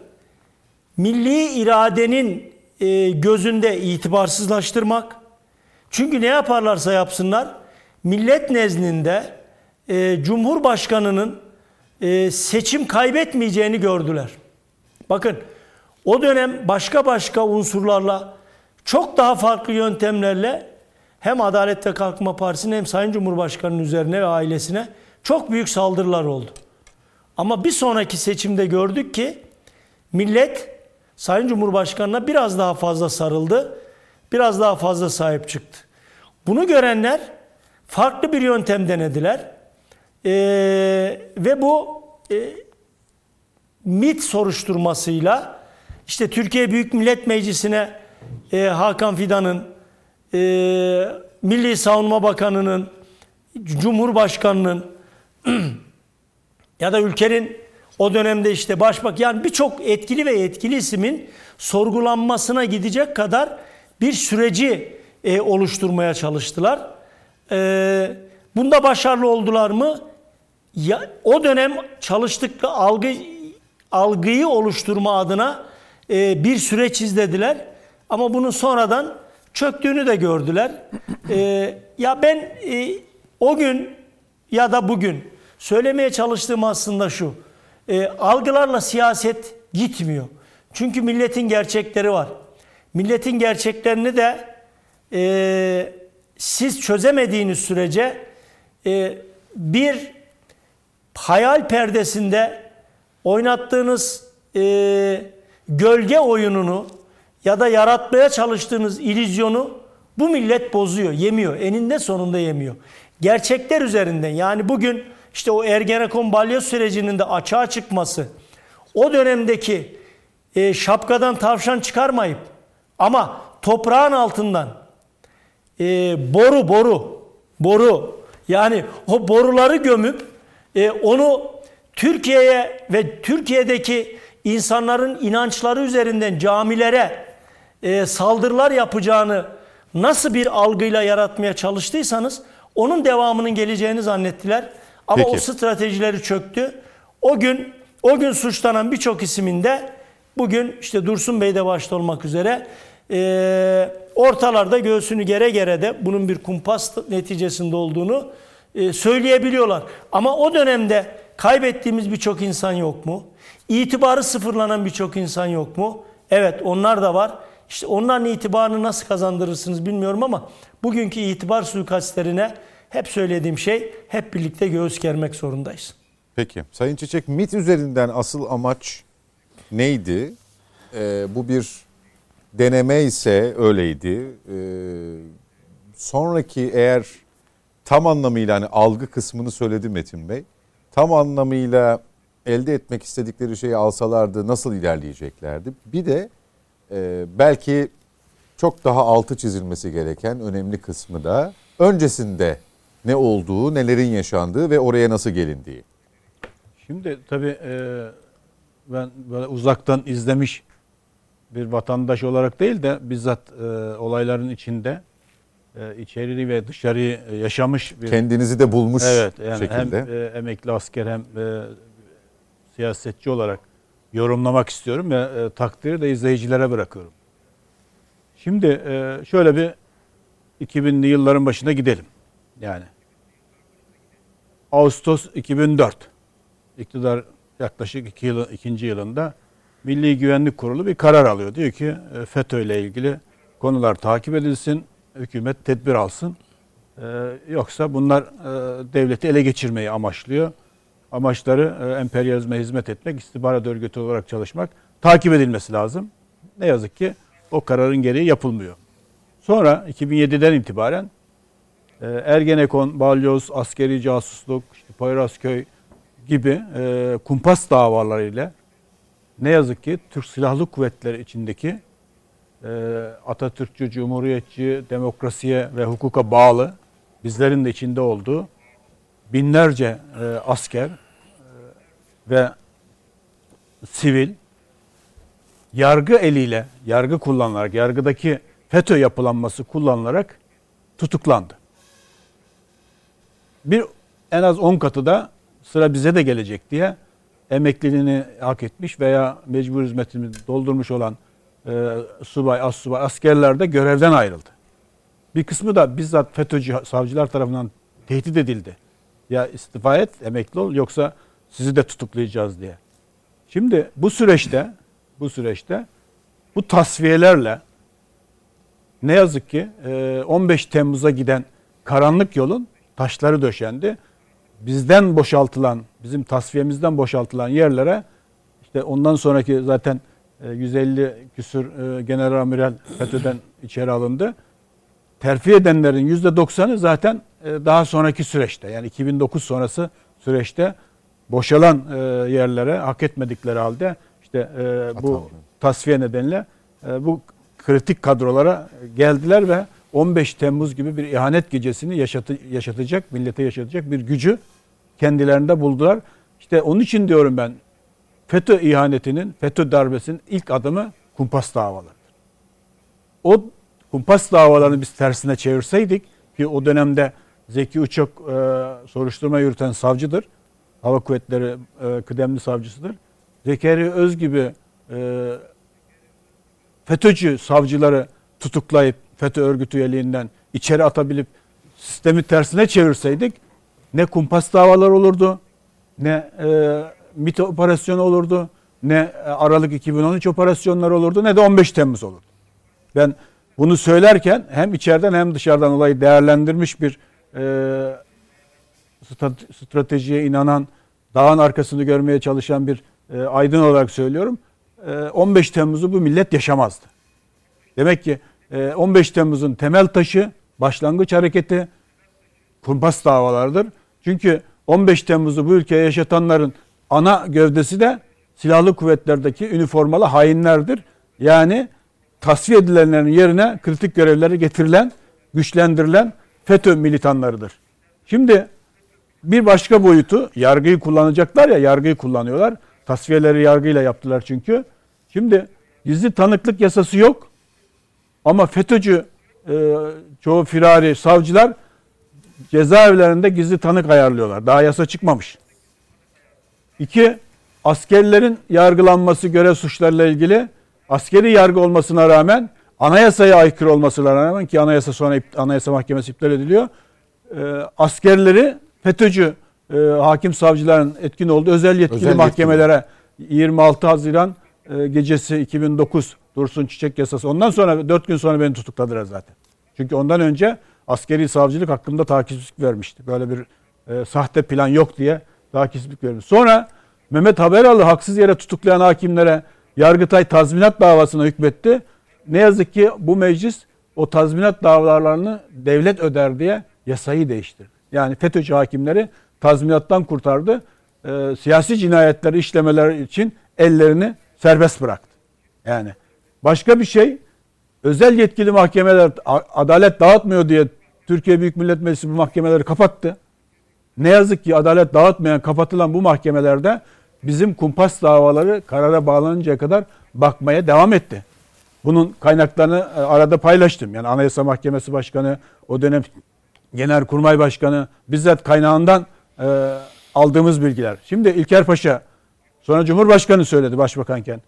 Speaker 3: milli iradenin e, gözünde itibarsızlaştırmak. Çünkü ne yaparlarsa yapsınlar millet nezdinde e, Cumhurbaşkanının e, seçim kaybetmeyeceğini gördüler. Bakın o dönem başka başka unsurlarla çok daha farklı yöntemlerle hem Adalet ve Kalkınma Partisi'nin hem Sayın Cumhurbaşkanı'nın üzerine ve ailesine çok büyük saldırılar oldu. Ama bir sonraki seçimde gördük ki millet Sayın Cumhurbaşkanı'na biraz daha fazla sarıldı. Biraz daha fazla sahip çıktı. Bunu görenler farklı bir yöntem denediler. Ee, ve bu e, MIT soruşturmasıyla işte Türkiye Büyük Millet Meclisi'ne e, Hakan Fidan'ın, e, Milli Savunma Bakanı'nın, Cumhurbaşkanı'nın ya da ülkenin o dönemde işte başbak yani birçok etkili ve etkili ismin sorgulanmasına gidecek kadar bir süreci e, oluşturmaya çalıştılar. E, bunda başarılı oldular mı? Ya, o dönem çalıştıkları algı algıyı oluşturma adına e, bir süreç izlediler. Ama bunun sonradan çöktüğünü de gördüler. E, ya ben e, o gün ya da bugün söylemeye çalıştığım aslında şu. E, algılarla siyaset gitmiyor. Çünkü milletin gerçekleri var. Milletin gerçeklerini de e, siz çözemediğiniz sürece e, bir hayal perdesinde oynattığınız e, gölge oyununu ya da yaratmaya çalıştığınız ilizyonu bu millet bozuyor, yemiyor. Eninde sonunda yemiyor. Gerçekler üzerinden yani bugün işte o Ergenekon balyoz sürecinin de açığa çıkması, o dönemdeki e, şapkadan tavşan çıkarmayıp ama toprağın altından e, boru boru boru yani o boruları gömüp e, onu Türkiye'ye ve Türkiye'deki insanların inançları üzerinden camilere e, saldırılar yapacağını nasıl bir algıyla yaratmaya çalıştıysanız onun devamının geleceğini zannettiler. Ama
Speaker 1: Peki.
Speaker 3: o stratejileri çöktü. O gün o gün suçlanan birçok isiminde bugün işte Dursun Bey de başta olmak üzere e, ortalarda göğsünü gere gere de bunun bir kumpas neticesinde olduğunu e, söyleyebiliyorlar. Ama o dönemde kaybettiğimiz birçok insan yok mu? İtibarı sıfırlanan birçok insan yok mu? Evet onlar da var. İşte onların itibarını nasıl kazandırırsınız bilmiyorum ama bugünkü itibar suikastlerine hep söylediğim şey hep birlikte göğüs germek zorundayız.
Speaker 1: Peki. Sayın Çiçek MIT üzerinden asıl amaç neydi? Ee, bu bir deneme ise öyleydi. Ee, sonraki eğer tam anlamıyla hani algı kısmını söyledi Metin Bey. Tam anlamıyla elde etmek istedikleri şeyi alsalardı nasıl ilerleyeceklerdi? Bir de e, belki çok daha altı çizilmesi gereken önemli kısmı da öncesinde ne olduğu, nelerin yaşandığı ve oraya nasıl gelindiği.
Speaker 2: Şimdi tabii e, ben böyle uzaktan izlemiş bir vatandaş olarak değil de bizzat e, olayların içinde e, içeriği ve dışarıyı e, yaşamış bir
Speaker 1: Kendinizi de bulmuş
Speaker 2: evet yani
Speaker 1: şekilde.
Speaker 2: hem e, emekli asker hem e, siyasetçi olarak yorumlamak istiyorum ve e, takdiri de izleyicilere bırakıyorum. Şimdi e, şöyle bir 2000'li yılların başına gidelim. Yani Ağustos 2004 iktidar yaklaşık iki yıl, ikinci yılında Milli Güvenlik Kurulu bir karar alıyor. Diyor ki e, FETÖ ile ilgili konular takip edilsin, hükümet tedbir alsın. E, yoksa bunlar e, devleti ele geçirmeyi amaçlıyor. Amaçları e, emperyalizme hizmet etmek, istihbarat örgütü olarak çalışmak, takip edilmesi lazım. Ne yazık ki o kararın gereği yapılmıyor. Sonra 2007'den itibaren Ergenekon, Balyoz, askeri casusluk, işte Poyrazköy gibi kumpas davalarıyla ne yazık ki Türk Silahlı Kuvvetleri içindeki e, Atatürkçü, Cumhuriyetçi, demokrasiye ve hukuka bağlı bizlerin de içinde olduğu binlerce e, asker e, ve sivil yargı eliyle, yargı kullanılarak, yargıdaki FETÖ yapılanması kullanılarak tutuklandı. Bir en az 10 katı da sıra bize de gelecek diye emekliliğini hak etmiş veya mecbur hizmetini doldurmuş olan e, subay, as subay askerler de görevden ayrıldı. Bir kısmı da bizzat FETÖ'cü savcılar tarafından tehdit edildi. Ya istifa et, emekli ol yoksa sizi de tutuklayacağız diye. Şimdi bu süreçte bu süreçte bu tasfiyelerle ne yazık ki e, 15 Temmuz'a giden karanlık yolun taşları döşendi. Bizden boşaltılan, bizim tasfiyemizden boşaltılan yerlere işte ondan sonraki zaten e, 150 küsür e, general amiral FETÖ'den içeri alındı. Terfi edenlerin %90'ı zaten e, daha sonraki süreçte yani 2009 sonrası süreçte boşalan e, yerlere hak etmedikleri halde işte e, bu tasfiye nedeniyle e, bu kritik kadrolara geldiler ve 15 Temmuz gibi bir ihanet gecesini yaşatı, yaşatacak, millete yaşatacak bir gücü kendilerinde buldular. İşte onun için diyorum ben FETÖ ihanetinin, FETÖ darbesinin ilk adımı kumpas davalarıdır. O kumpas davalarını biz tersine çevirseydik ki o dönemde Zeki Uçak e, soruşturma yürüten savcıdır. Hava Kuvvetleri e, kıdemli savcısıdır. Zekeriya Öz gibi e, FETÖ'cü savcıları tutuklayıp FETÖ örgütü üyeliğinden içeri atabilip sistemi tersine çevirseydik ne kumpas davalar olurdu, ne e, MİT operasyonu olurdu, ne e, Aralık 2013 operasyonları olurdu, ne de 15 Temmuz olurdu. Ben bunu söylerken hem içeriden hem dışarıdan olayı değerlendirmiş bir e, stratejiye inanan, dağın arkasını görmeye çalışan bir e, aydın olarak söylüyorum. E, 15 Temmuz'u bu millet yaşamazdı. Demek ki e, 15 Temmuz'un temel taşı, başlangıç hareketi kumpas davalardır. Çünkü 15 Temmuz'u bu ülkeye yaşatanların ana gövdesi de silahlı kuvvetlerdeki üniformalı hainlerdir. Yani tasfiye edilenlerin yerine kritik görevleri getirilen, güçlendirilen FETÖ militanlarıdır. Şimdi bir başka boyutu yargıyı kullanacaklar ya yargıyı kullanıyorlar. Tasfiyeleri yargıyla yaptılar çünkü. Şimdi gizli tanıklık yasası yok. Ama FETÖ'cü e, çoğu firari savcılar cezaevlerinde gizli tanık ayarlıyorlar. Daha yasa çıkmamış. İki, askerlerin yargılanması görev suçlarıyla ilgili askeri yargı olmasına rağmen anayasaya aykırı olmasına rağmen ki anayasa sonra anayasa mahkemesi iptal ediliyor. E, askerleri FETÖ'cü e, hakim savcıların etkin olduğu özel yetkili
Speaker 1: Özel
Speaker 2: mahkemelere 26 Haziran e, gecesi 2009 Dursun Çiçek yasası. Ondan sonra 4 gün sonra beni tutukladılar zaten. Çünkü ondan önce askeri savcılık hakkında takipsizlik vermişti. Böyle bir e, sahte plan yok diye takipsizlik vermiş. Sonra Mehmet Haberalı haksız yere tutuklayan hakimlere Yargıtay tazminat davasına hükmetti. Ne yazık ki bu meclis o tazminat davalarını devlet öder diye yasayı değiştirdi. Yani FETÖ'cü hakimleri tazminattan kurtardı. E, siyasi cinayetleri işlemeler için ellerini serbest bıraktı. Yani başka bir şey özel yetkili mahkemeler adalet dağıtmıyor diye Türkiye Büyük Millet Meclisi bu mahkemeleri kapattı. Ne yazık ki adalet dağıtmayan, kapatılan bu mahkemelerde bizim kumpas davaları karara bağlanıncaya kadar bakmaya devam etti. Bunun kaynaklarını e, arada paylaştım. Yani Anayasa Mahkemesi Başkanı, o dönem Genelkurmay Başkanı bizzat kaynağından e, aldığımız bilgiler. Şimdi İlker Paşa sonra Cumhurbaşkanı söyledi başbakanken.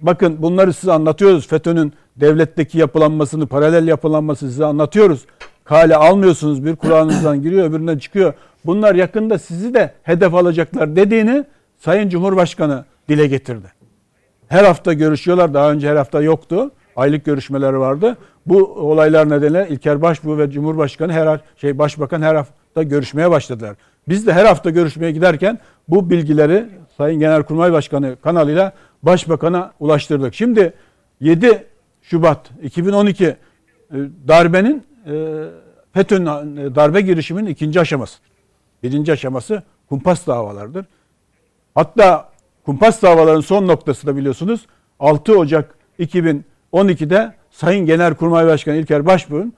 Speaker 2: Bakın bunları size anlatıyoruz. FETÖ'nün devletteki yapılanmasını, paralel yapılanmasını size anlatıyoruz. Kale almıyorsunuz. Bir kulağınızdan giriyor, öbüründen çıkıyor. Bunlar yakında sizi de hedef alacaklar dediğini Sayın Cumhurbaşkanı dile getirdi. Her hafta görüşüyorlar. Daha önce her hafta yoktu. Aylık görüşmeleri vardı. Bu olaylar nedeniyle İlker Başbuğ ve Cumhurbaşkanı her şey Başbakan her hafta görüşmeye başladılar. Biz de her hafta görüşmeye giderken bu bilgileri Sayın Genelkurmay Başkanı kanalıyla Başbakan'a ulaştırdık. Şimdi 7 Şubat 2012 e, darbenin FETÖ'nün e, darbe girişiminin ikinci aşaması. Birinci aşaması kumpas davalardır. Hatta kumpas davaların son noktası da biliyorsunuz 6 Ocak 2012'de Sayın Genelkurmay Başkanı İlker Başbuğ'un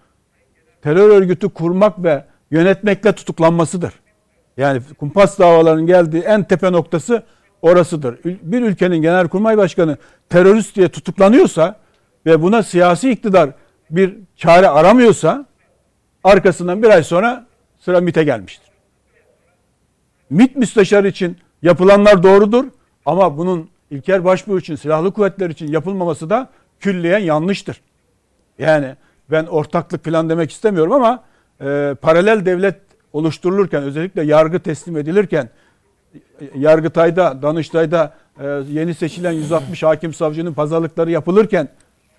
Speaker 2: terör örgütü kurmak ve yönetmekle tutuklanmasıdır. Yani kumpas davalarının geldiği en tepe noktası orasıdır. Bir ülkenin genelkurmay başkanı terörist diye tutuklanıyorsa ve buna siyasi iktidar bir çare aramıyorsa arkasından bir ay sonra sıra MIT'e gelmiştir. MIT müsteşarı için yapılanlar doğrudur ama bunun İlker Başbuğ için, silahlı kuvvetler için yapılmaması da külliyen yanlıştır. Yani ben ortaklık falan demek istemiyorum ama e, paralel devlet oluşturulurken özellikle yargı teslim edilirken Yargıtay'da, Danıştay'da e, yeni seçilen 160 hakim savcının pazarlıkları yapılırken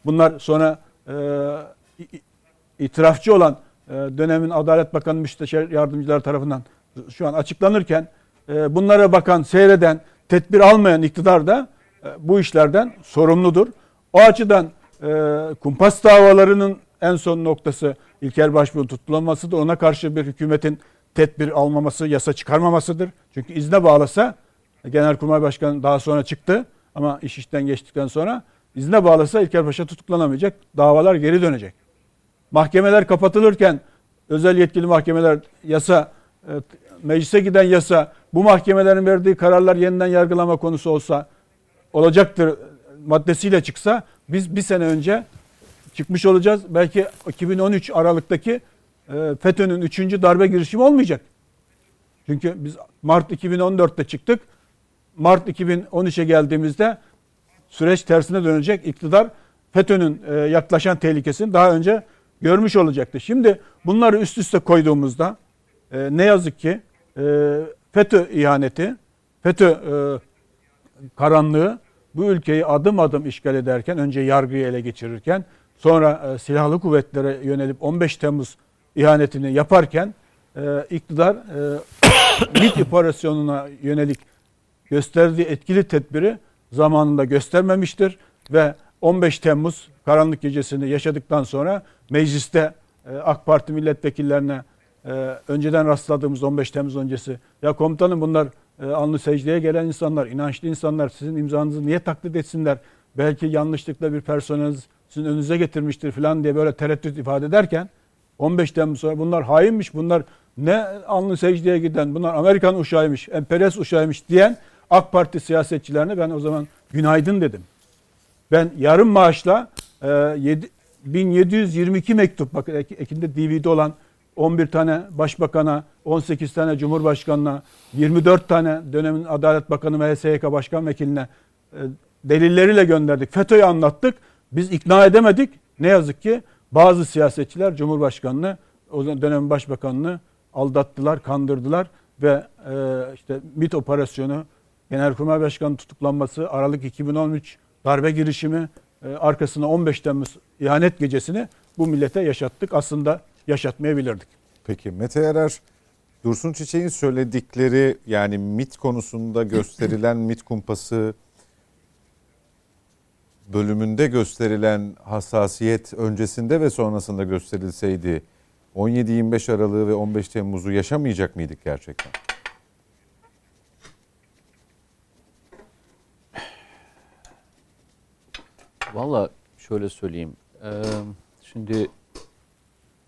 Speaker 2: bunlar sonra e, itirafçı olan e, dönemin Adalet Bakanı Müsteşar Yardımcıları tarafından şu an açıklanırken e, bunlara bakan, seyreden, tedbir almayan iktidar da e, bu işlerden sorumludur. O açıdan kumpas davalarının en son noktası İlker Başbuğ'un tutuklanmasıdır. Ona karşı bir hükümetin tedbir almaması, yasa çıkarmamasıdır. Çünkü izne bağlasa Genelkurmay Başkanı daha sonra çıktı ama iş işten geçtikten sonra izne bağlasa İlker Paşa tutuklanamayacak. Davalar geri dönecek. Mahkemeler kapatılırken özel yetkili mahkemeler yasa e, meclise giden yasa bu mahkemelerin verdiği kararlar yeniden yargılama konusu olsa olacaktır maddesiyle çıksa biz bir sene önce çıkmış olacağız. Belki 2013 Aralık'taki e, FETÖ'nün 3. darbe girişimi olmayacak. Çünkü biz Mart 2014'te çıktık. Mart 2013'e geldiğimizde süreç tersine dönecek. İktidar FETÖ'nün e, yaklaşan tehlikesini daha önce görmüş olacaktı. Şimdi bunları üst üste koyduğumuzda e, ne yazık ki FETÖ ihaneti, FETÖ karanlığı bu ülkeyi adım adım işgal ederken önce yargıyı ele geçirirken sonra silahlı kuvvetlere yönelip 15 Temmuz ihanetini yaparken e, iktidar e, MİT operasyonuna yönelik gösterdiği etkili tedbiri zamanında göstermemiştir ve 15 Temmuz karanlık gecesini yaşadıktan sonra mecliste e, AK Parti milletvekillerine e, önceden rastladığımız 15 Temmuz öncesi ya komutanım bunlar e, anlı secdeye gelen insanlar, inançlı insanlar sizin imzanızı niye taklit etsinler? Belki yanlışlıkla bir personeliniz sizin önünüze getirmiştir falan diye böyle tereddüt ifade ederken 15 Temmuz sonra bunlar hainmiş, bunlar ne alnı secdeye giden, bunlar Amerikan uşağıymış, emperyalist uşağıymış diyen AK Parti siyasetçilerine ben o zaman günaydın dedim. Ben yarım maaşla e, 7, 1722 mektup, bakın ekinde DVD olan 11 tane başbakana, 18 tane cumhurbaşkanına, 24 tane dönemin Adalet Bakanı ve HSYK Başkan Vekiline e, delilleriyle gönderdik. FETÖ'yü anlattık. Biz ikna edemedik. Ne yazık ki bazı siyasetçiler Cumhurbaşkanını, o dönem başbakanını aldattılar, kandırdılar ve e, işte MIT operasyonu, Genelkurmay Başkanı tutuklanması, Aralık 2013 darbe girişimi, e, arkasına 15 Temmuz ihanet gecesini bu millete yaşattık. Aslında yaşatmayabilirdik.
Speaker 1: Peki Mete Erer, Dursun Çiçek'in söyledikleri yani MIT konusunda gösterilen MIT kumpası bölümünde gösterilen hassasiyet öncesinde ve sonrasında gösterilseydi 17-25 Aralık'ı ve 15 Temmuz'u yaşamayacak mıydık gerçekten?
Speaker 5: Valla şöyle söyleyeyim. şimdi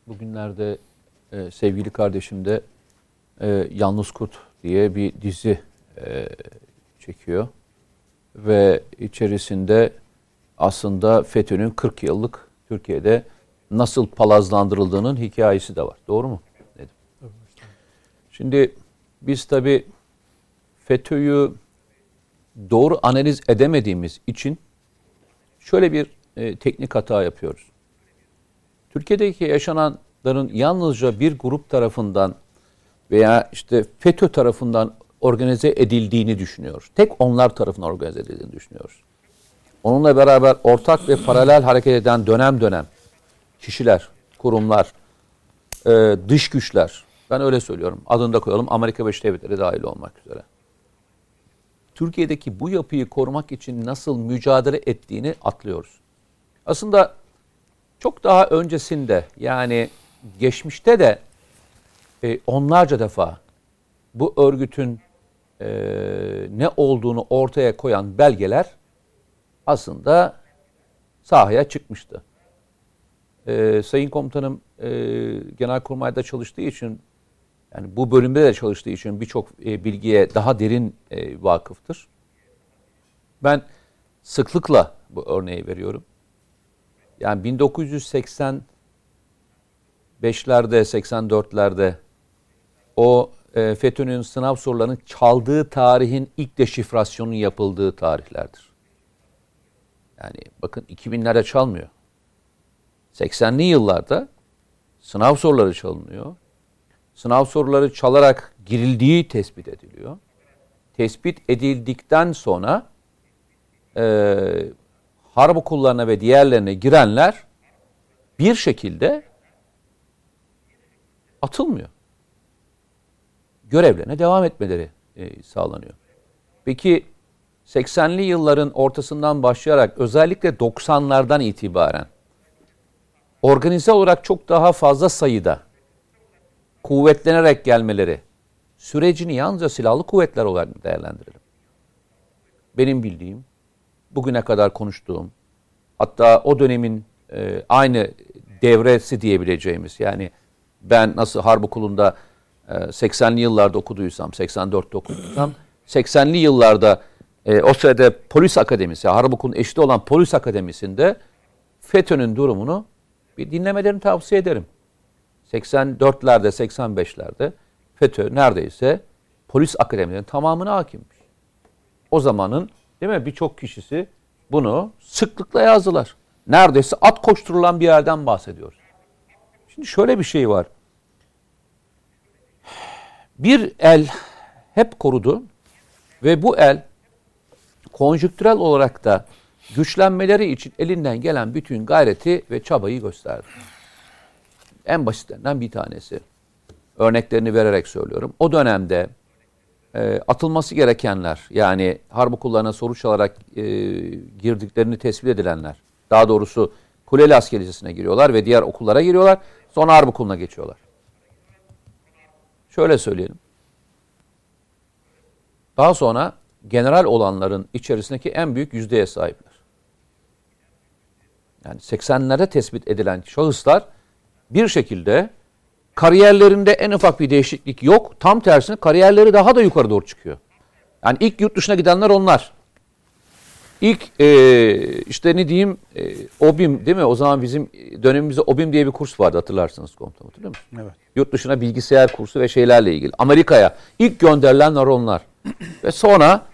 Speaker 5: bugünlerde sevgili kardeşim de e, Yalnız Kurt diye bir dizi e, çekiyor. Ve içerisinde aslında FETÖ'nün 40 yıllık Türkiye'de nasıl palazlandırıldığının hikayesi de var. Doğru mu? Dedim. Şimdi biz tabi FETÖ'yü doğru analiz edemediğimiz için şöyle bir e, teknik hata yapıyoruz. Türkiye'deki yaşananların yalnızca bir grup tarafından veya işte FETÖ tarafından organize edildiğini düşünüyoruz. Tek onlar tarafından organize edildiğini düşünüyoruz. Onunla beraber ortak ve paralel hareket eden dönem dönem kişiler, kurumlar, e, dış güçler, ben öyle söylüyorum, adını da koyalım Amerika Birleşik Devletleri dahil olmak üzere. Türkiye'deki bu yapıyı korumak için nasıl mücadele ettiğini atlıyoruz. Aslında çok daha öncesinde yani geçmişte de e, onlarca defa bu örgütün e, ne olduğunu ortaya koyan belgeler aslında sahaya çıkmıştı. E, Sayın Komutanım e, Genelkurmay'da çalıştığı için yani bu bölümde de çalıştığı için birçok e, bilgiye daha derin e, vakıftır. Ben sıklıkla bu örneği veriyorum. Yani 1985'lerde, 84'lerde o e, FETÖ'nün sınav sorularının çaldığı tarihin ilk deşifrasyonun yapıldığı tarihlerdir. Yani bakın 2000'lerde çalmıyor. 80'li yıllarda sınav soruları çalınıyor. Sınav soruları çalarak girildiği tespit ediliyor. Tespit edildikten sonra e, harp okullarına ve diğerlerine girenler bir şekilde atılmıyor. Görevlerine devam etmeleri e, sağlanıyor. Peki 80'li yılların ortasından başlayarak özellikle 90'lardan itibaren organize olarak çok daha fazla sayıda kuvvetlenerek gelmeleri sürecini yalnızca silahlı kuvvetler olarak değerlendirelim. Benim bildiğim, bugüne kadar konuştuğum, hatta o dönemin e, aynı devresi diyebileceğimiz yani ben nasıl harp okulunda e, 80'li yıllarda okuduysam, 84'te okuduysam, 80'li yıllarda e, o sırada polis akademisi, harp okulunun eşit olan polis akademisinde FETÖ'nün durumunu bir dinlemelerini tavsiye ederim. 84'lerde, 85'lerde FETÖ neredeyse polis akademilerinin tamamına hakimmiş. O zamanın değil mi birçok kişisi bunu sıklıkla yazdılar. Neredeyse at koşturulan bir yerden bahsediyoruz. Şimdi şöyle bir şey var. Bir el hep korudu ve bu el konjüktürel olarak da güçlenmeleri için elinden gelen bütün gayreti ve çabayı gösterdi. En basitlerinden bir tanesi. Örneklerini vererek söylüyorum. O dönemde e, atılması gerekenler yani harp okullarına soru çalarak e, girdiklerini tespit edilenler. Daha doğrusu Kuleli Asker Lisesi'ne giriyorlar ve diğer okullara giriyorlar. Sonra harp okuluna geçiyorlar. Şöyle söyleyelim. Daha sonra general olanların içerisindeki en büyük yüzdeye sahipler. Yani 80'lerde tespit edilen şahıslar bir şekilde kariyerlerinde en ufak bir değişiklik yok. Tam tersine kariyerleri daha da yukarı doğru çıkıyor. Yani ilk yurt dışına gidenler onlar. İlk e, işte ne diyeyim e, OBİM değil mi? O zaman bizim dönemimizde OBİM diye bir kurs vardı hatırlarsınız komutanım hatırlıyor musunuz?
Speaker 2: Evet.
Speaker 5: Yurt dışına bilgisayar kursu ve şeylerle ilgili. Amerika'ya ilk gönderilenler onlar. ve sonra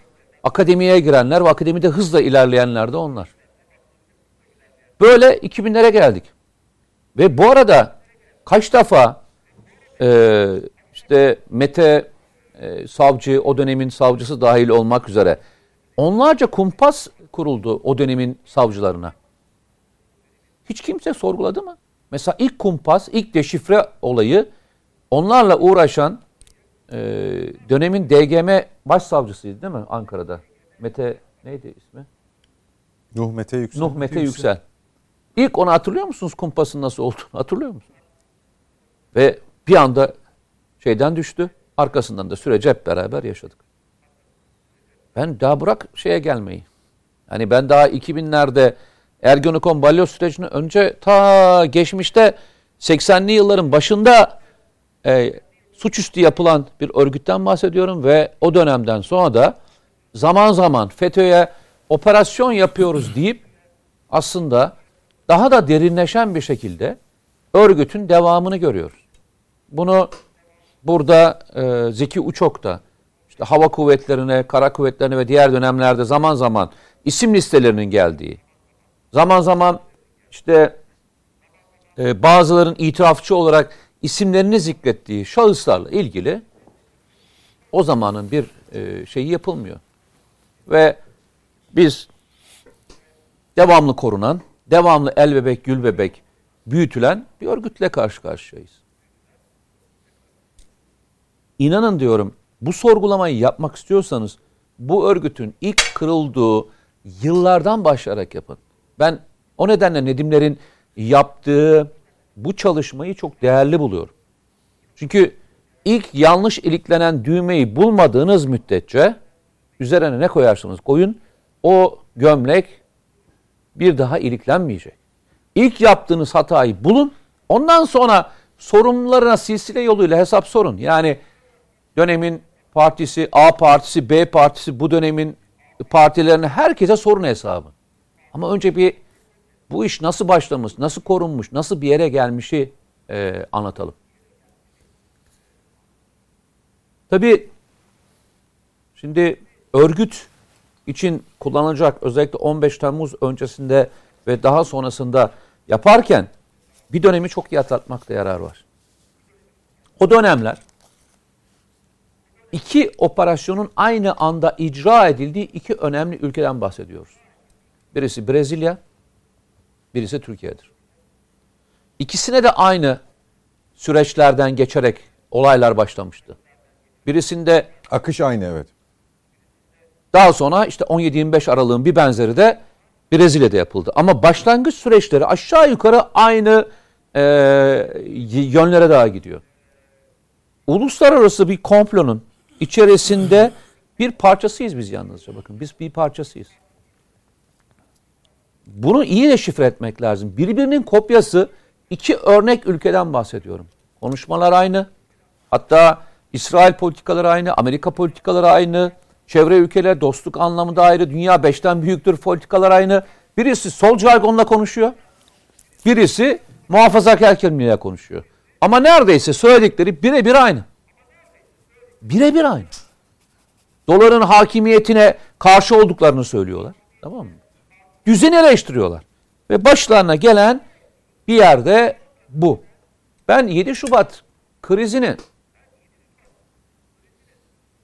Speaker 5: akademiye girenler ve akademide hızla ilerleyenler de onlar. Böyle 2000'lere geldik. Ve bu arada kaç defa e, işte Mete e, savcı, o dönemin savcısı dahil olmak üzere onlarca kumpas kuruldu o dönemin savcılarına. Hiç kimse sorguladı mı? Mesela ilk kumpas, ilk deşifre olayı onlarla uğraşan e, dönemin DGM başsavcısıydı değil mi Ankara'da? Mete neydi ismi?
Speaker 1: Nuh Mete Yüksel.
Speaker 5: Nuh Mete Yüksel. İlk onu hatırlıyor musunuz kumpasın nasıl olduğunu hatırlıyor musunuz? Ve bir anda şeyden düştü. Arkasından da süreci hep beraber yaşadık. Ben daha bırak şeye gelmeyi. Hani ben daha 2000'lerde Ergenekon balyoz sürecini önce ta geçmişte 80'li yılların başında e, suçüstü yapılan bir örgütten bahsediyorum ve o dönemden sonra da zaman zaman FETÖ'ye operasyon yapıyoruz deyip aslında daha da derinleşen bir şekilde örgütün devamını görüyoruz. Bunu burada e, Zeki Uçok da işte hava kuvvetlerine, kara kuvvetlerine ve diğer dönemlerde zaman zaman isim listelerinin geldiği, zaman zaman işte e, bazıların itirafçı olarak isimlerini zikrettiği şahıslarla ilgili o zamanın bir e, şeyi yapılmıyor. Ve biz devamlı korunan, devamlı el bebek, gül bebek büyütülen bir örgütle karşı karşıyayız. İnanın diyorum bu sorgulamayı yapmak istiyorsanız bu örgütün ilk kırıldığı yıllardan başlayarak yapın. Ben o nedenle Nedimlerin yaptığı bu çalışmayı çok değerli buluyorum. Çünkü ilk yanlış iliklenen düğmeyi bulmadığınız müddetçe üzerine ne koyarsanız koyun o gömlek bir daha iliklenmeyecek. İlk yaptığınız hatayı bulun. Ondan sonra sorumlularına silsile yoluyla hesap sorun. Yani dönemin partisi, A partisi, B partisi, bu dönemin partilerine herkese sorun hesabı. Ama önce bir bu iş nasıl başlamış, nasıl korunmuş, nasıl bir yere gelmişi e, anlatalım. Tabii şimdi örgüt için kullanılacak özellikle 15 Temmuz öncesinde ve daha sonrasında yaparken bir dönemi çok iyi atlatmakta yarar var. O dönemler iki operasyonun aynı anda icra edildiği iki önemli ülkeden bahsediyoruz. Birisi Brezilya, birisi Türkiye'dir. İkisine de aynı süreçlerden geçerek olaylar başlamıştı. Birisinde
Speaker 1: Akış aynı evet.
Speaker 5: Daha sonra işte 17-25 aralığın bir benzeri de Brezilya'da yapıldı. Ama başlangıç süreçleri aşağı yukarı aynı e, yönlere daha gidiyor. Uluslararası bir komplonun içerisinde bir parçasıyız biz yalnızca bakın. Biz bir parçasıyız. Bunu iyi deşifre etmek lazım. Birbirinin kopyası iki örnek ülkeden bahsediyorum. Konuşmalar aynı. Hatta İsrail politikaları aynı, Amerika politikaları aynı, çevre ülkeler dostluk anlamında ayrı, dünya beşten büyüktür politikalar aynı. Birisi sol jargonla konuşuyor, birisi muhafazakar kelimeyle konuşuyor. Ama neredeyse söyledikleri birebir aynı. Birebir aynı. Doların hakimiyetine karşı olduklarını söylüyorlar. Tamam mı? Düzeni eleştiriyorlar. Ve başlarına gelen bir yerde bu. Ben 7 Şubat krizinin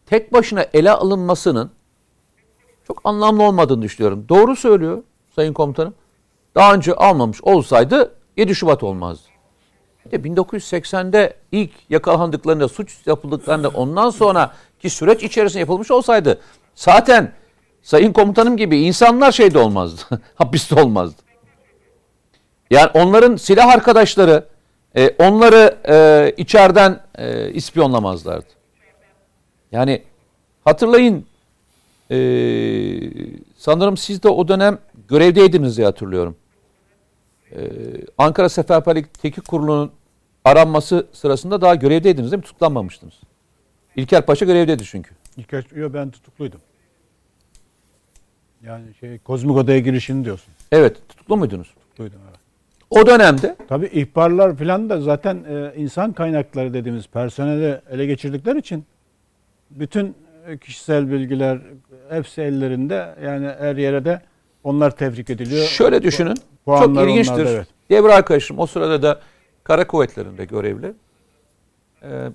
Speaker 5: tek başına ele alınmasının çok anlamlı olmadığını düşünüyorum. Doğru söylüyor Sayın Komutanım. Daha önce almamış olsaydı 7 Şubat olmazdı. De 1980'de ilk yakalandıklarında, suç yapıldıklarında ondan sonra ki süreç içerisinde yapılmış olsaydı zaten Sayın Komutanım gibi insanlar şeyde olmazdı. hapiste olmazdı. Yani onların silah arkadaşları e, onları e, içeriden e, ispiyonlamazlardı. Yani hatırlayın e, sanırım siz de o dönem görevdeydiniz diye hatırlıyorum. E, Ankara Seferberlik Teknik Kurulu'nun aranması sırasında daha görevdeydiniz değil mi? Tutuklanmamıştınız. İlker Paşa görevdeydi çünkü.
Speaker 2: İlker, yo ben tutukluydum. Yani şey Kozmik Oda'ya girişini diyorsun.
Speaker 5: Evet tutuklu muydunuz?
Speaker 2: Tutukluydum evet.
Speaker 5: O dönemde
Speaker 2: Tabii ihbarlar falan da zaten e, insan kaynakları dediğimiz personeli ele geçirdikleri için bütün kişisel bilgiler hepsi ellerinde. Yani her yere de onlar tebrik ediliyor.
Speaker 5: Şöyle düşünün.
Speaker 2: Puanlar
Speaker 5: çok ilginçtir.
Speaker 2: onlarda, evet.
Speaker 5: Devre arkadaşım o sırada da kara kuvvetlerinde görevli. Ee,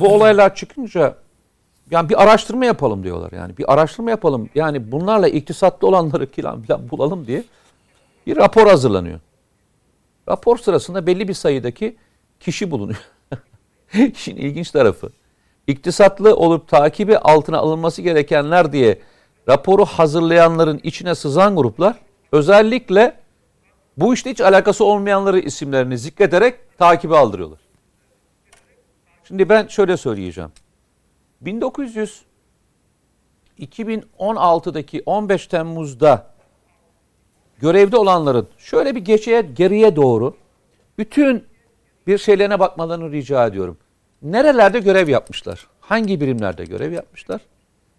Speaker 5: bu olaylar çıkınca yani bir araştırma yapalım diyorlar yani. Bir araştırma yapalım. Yani bunlarla iktisatlı olanları filan filan bulalım diye bir rapor hazırlanıyor. Rapor sırasında belli bir sayıdaki kişi bulunuyor. İşin ilginç tarafı. İktisatlı olup takibi altına alınması gerekenler diye raporu hazırlayanların içine sızan gruplar özellikle bu işte hiç alakası olmayanları isimlerini zikrederek takibe aldırıyorlar. Şimdi ben şöyle söyleyeceğim. 1900 2016'daki 15 Temmuz'da görevde olanların şöyle bir geçeye geriye doğru bütün bir şeylerine bakmalarını rica ediyorum. Nerelerde görev yapmışlar? Hangi birimlerde görev yapmışlar?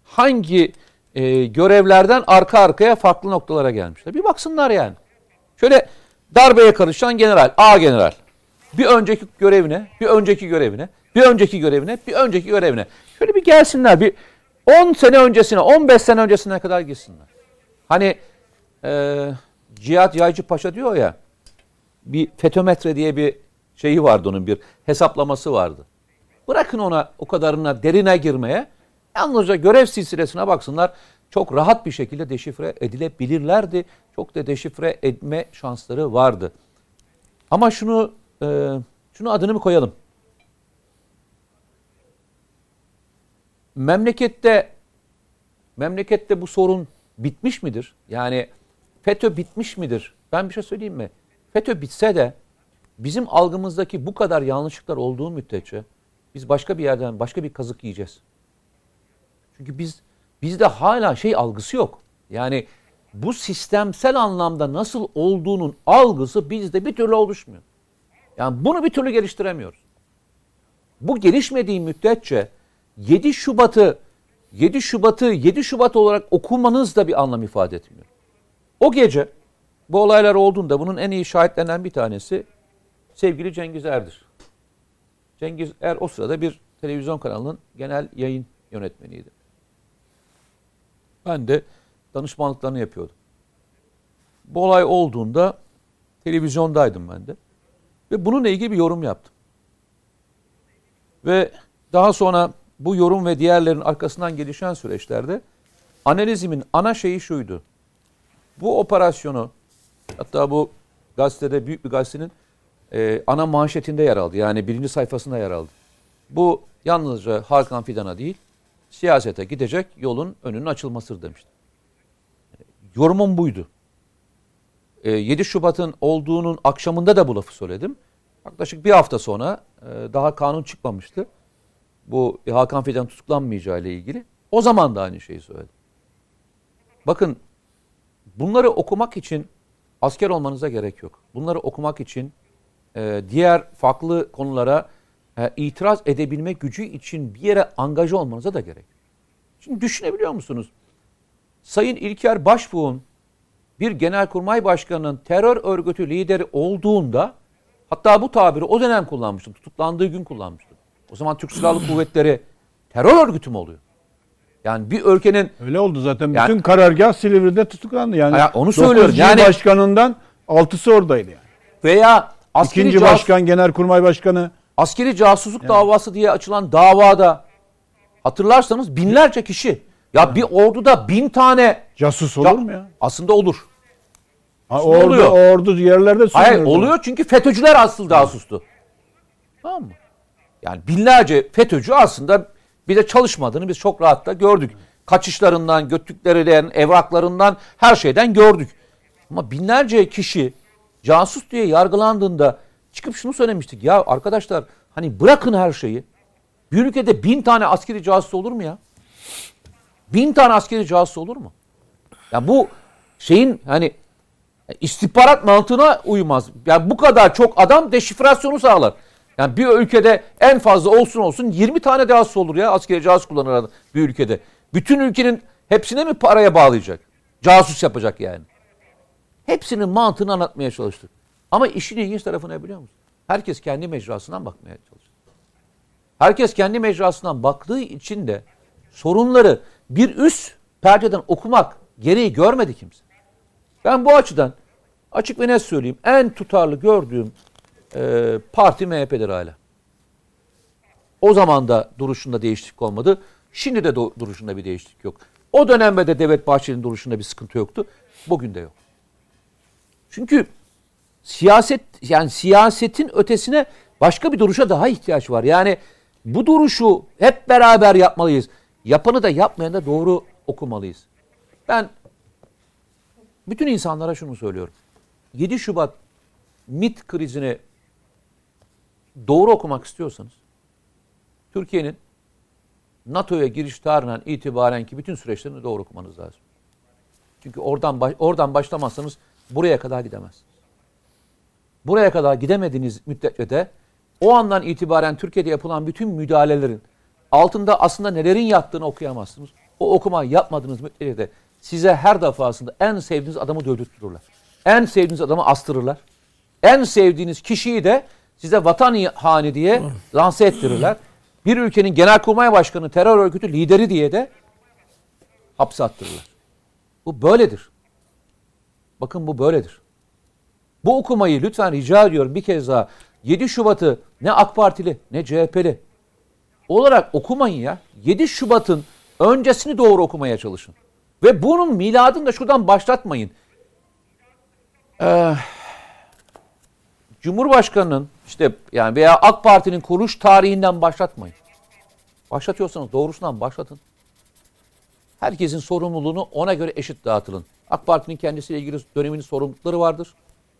Speaker 5: Hangi e, görevlerden arka arkaya farklı noktalara gelmişler? Bir baksınlar yani. Şöyle darbeye karışan general, A general. Bir önceki görevine, bir önceki görevine, bir önceki görevine, bir önceki görevine. Şöyle bir gelsinler. Bir 10 sene öncesine, 15 sene öncesine kadar gitsinler. Hani e, Cihat Yaycı Paşa diyor ya, bir fetometre diye bir şeyi vardı onun bir hesaplaması vardı. Bırakın ona o kadarına derine girmeye. Yalnızca görev silsilesine baksınlar. Çok rahat bir şekilde deşifre edilebilirlerdi. Çok da deşifre etme şansları vardı. Ama şunu e, şunu adını mı koyalım? Memlekette memlekette bu sorun bitmiş midir? Yani FETÖ bitmiş midir? Ben bir şey söyleyeyim mi? FETÖ bitse de bizim algımızdaki bu kadar yanlışlıklar olduğu müddetçe biz başka bir yerden başka bir kazık yiyeceğiz. Çünkü biz bizde hala şey algısı yok. Yani bu sistemsel anlamda nasıl olduğunun algısı bizde bir türlü oluşmuyor. Yani bunu bir türlü geliştiremiyoruz. Bu gelişmediği müddetçe 7 Şubat'ı 7 Şubat'ı 7 Şubat olarak okumanız da bir anlam ifade etmiyor. O gece bu olaylar olduğunda bunun en iyi şahitlenen bir tanesi sevgili Cengiz Er'dir. Cengiz Er o sırada bir televizyon kanalının genel yayın yönetmeniydi. Ben de danışmanlıklarını yapıyordum. Bu olay olduğunda televizyondaydım ben de. Ve bununla ilgili bir yorum yaptım. Ve daha sonra bu yorum ve diğerlerin arkasından gelişen süreçlerde analizimin ana şeyi şuydu. Bu operasyonu hatta bu gazetede büyük bir gazetenin e, ana manşetinde yer aldı. Yani birinci sayfasında yer aldı. Bu yalnızca Hakan Fidan'a değil siyasete gidecek yolun önünün açılmasıdır demişti. Yorumum buydu. E, 7 Şubat'ın olduğunun akşamında da bu lafı söyledim. Yaklaşık bir hafta sonra e, daha kanun çıkmamıştı. Bu Hakan Fidan tutuklanmayacağı ile ilgili. O zaman da aynı şeyi söyledim. Bakın bunları okumak için asker olmanıza gerek yok. Bunları okumak için e, diğer farklı konulara e, itiraz edebilme gücü için bir yere angaja olmanıza da gerek. Şimdi düşünebiliyor musunuz? Sayın İlker Başbuğ'un bir genelkurmay başkanının terör örgütü lideri olduğunda hatta bu tabiri o dönem kullanmıştım. Tutuklandığı gün kullanmıştım. O zaman Türk Silahlı Kuvvetleri terör örgütü mü oluyor? Yani bir ülkenin
Speaker 2: Öyle oldu zaten.
Speaker 5: Yani-
Speaker 2: Bütün karargah Silivri'de tutuklandı. Yani
Speaker 5: Ya onu söylüyorum. Yani-
Speaker 2: başkanından altısı oradaydı yani.
Speaker 5: veya askeri,
Speaker 2: İkinci
Speaker 5: cas-
Speaker 2: başkan, genelkurmay başkanı
Speaker 5: askeri casusluk davası diye açılan davada hatırlarsanız binlerce kişi ya bir orduda bin tane
Speaker 2: casus olur mu ya?
Speaker 5: aslında olur.
Speaker 2: Ha,
Speaker 5: Şimdi
Speaker 2: ordu,
Speaker 5: oluyor.
Speaker 2: ordu yerlerde
Speaker 5: Hayır
Speaker 2: sürünüyor.
Speaker 5: oluyor çünkü FETÖ'cüler asıl casustu. Tamam mı? Yani binlerce FETÖ'cü aslında bir de çalışmadığını biz çok rahatla gördük. Kaçışlarından, götürüklerinden, evraklarından her şeyden gördük. Ama binlerce kişi casus diye yargılandığında çıkıp şunu söylemiştik. Ya arkadaşlar hani bırakın her şeyi. Bir ülkede bin tane askeri casus olur mu ya? Bin tane askeri casus olur mu? Ya bu şeyin hani istihbarat mantığına uymaz. Yani bu kadar çok adam deşifrasyonu sağlar. Yani bir ülkede en fazla olsun olsun 20 tane casus olur ya askeri casus kullanır bir ülkede. Bütün ülkenin hepsine mi paraya bağlayacak? Casus yapacak yani. Hepsinin mantığını anlatmaya çalıştık. Ama işin ilginç tarafı ne biliyor musun? Herkes kendi mecrasından bakmaya çalıştı. Herkes kendi mecrasından baktığı için de sorunları bir üst perdeden okumak gereği görmedi kimse. Ben bu açıdan açık ve net söyleyeyim en tutarlı gördüğüm e, parti MHP'dir hala. O zaman da duruşunda değişiklik olmadı. Şimdi de duruşunda bir değişiklik yok. O dönemde de Devlet Bahçeli'nin duruşunda bir sıkıntı yoktu. Bugün de yok. Çünkü siyaset yani siyasetin ötesine başka bir duruşa daha ihtiyaç var. Yani bu duruşu hep beraber yapmalıyız. Yapanı da yapmayanı da doğru okumalıyız. Ben bütün insanlara şunu söylüyorum. 7 Şubat MIT krizini doğru okumak istiyorsanız Türkiye'nin NATO'ya giriş tarihinden itibaren ki bütün süreçlerini doğru okumanız lazım. Çünkü oradan oradan başlamazsanız buraya kadar gidemezsiniz. Buraya kadar gidemediğiniz müddetçe de o andan itibaren Türkiye'de yapılan bütün müdahalelerin altında aslında nelerin yattığını okuyamazsınız. O okuma yapmadığınız müddetçe size her defasında en sevdiğiniz adamı dövdürtürürler. En sevdiğiniz adamı astırırlar. En sevdiğiniz kişiyi de size vatan hani diye lanse ettirirler. Bir ülkenin genelkurmay başkanı, terör örgütü lideri diye de hapse attırırlar. Bu böyledir. Bakın bu böyledir. Bu okumayı lütfen rica ediyorum bir kez daha 7 Şubat'ı ne AK Partili ne CHP'li olarak okumayın ya. 7 Şubat'ın öncesini doğru okumaya çalışın. Ve bunun miladını da şuradan başlatmayın. Ee, Cumhurbaşkanının işte yani veya AK Parti'nin kuruluş tarihinden başlatmayın. Başlatıyorsanız doğrusundan başlatın. Herkesin sorumluluğunu ona göre eşit dağıtılın. AK Parti'nin kendisiyle ilgili döneminin sorumlulukları vardır.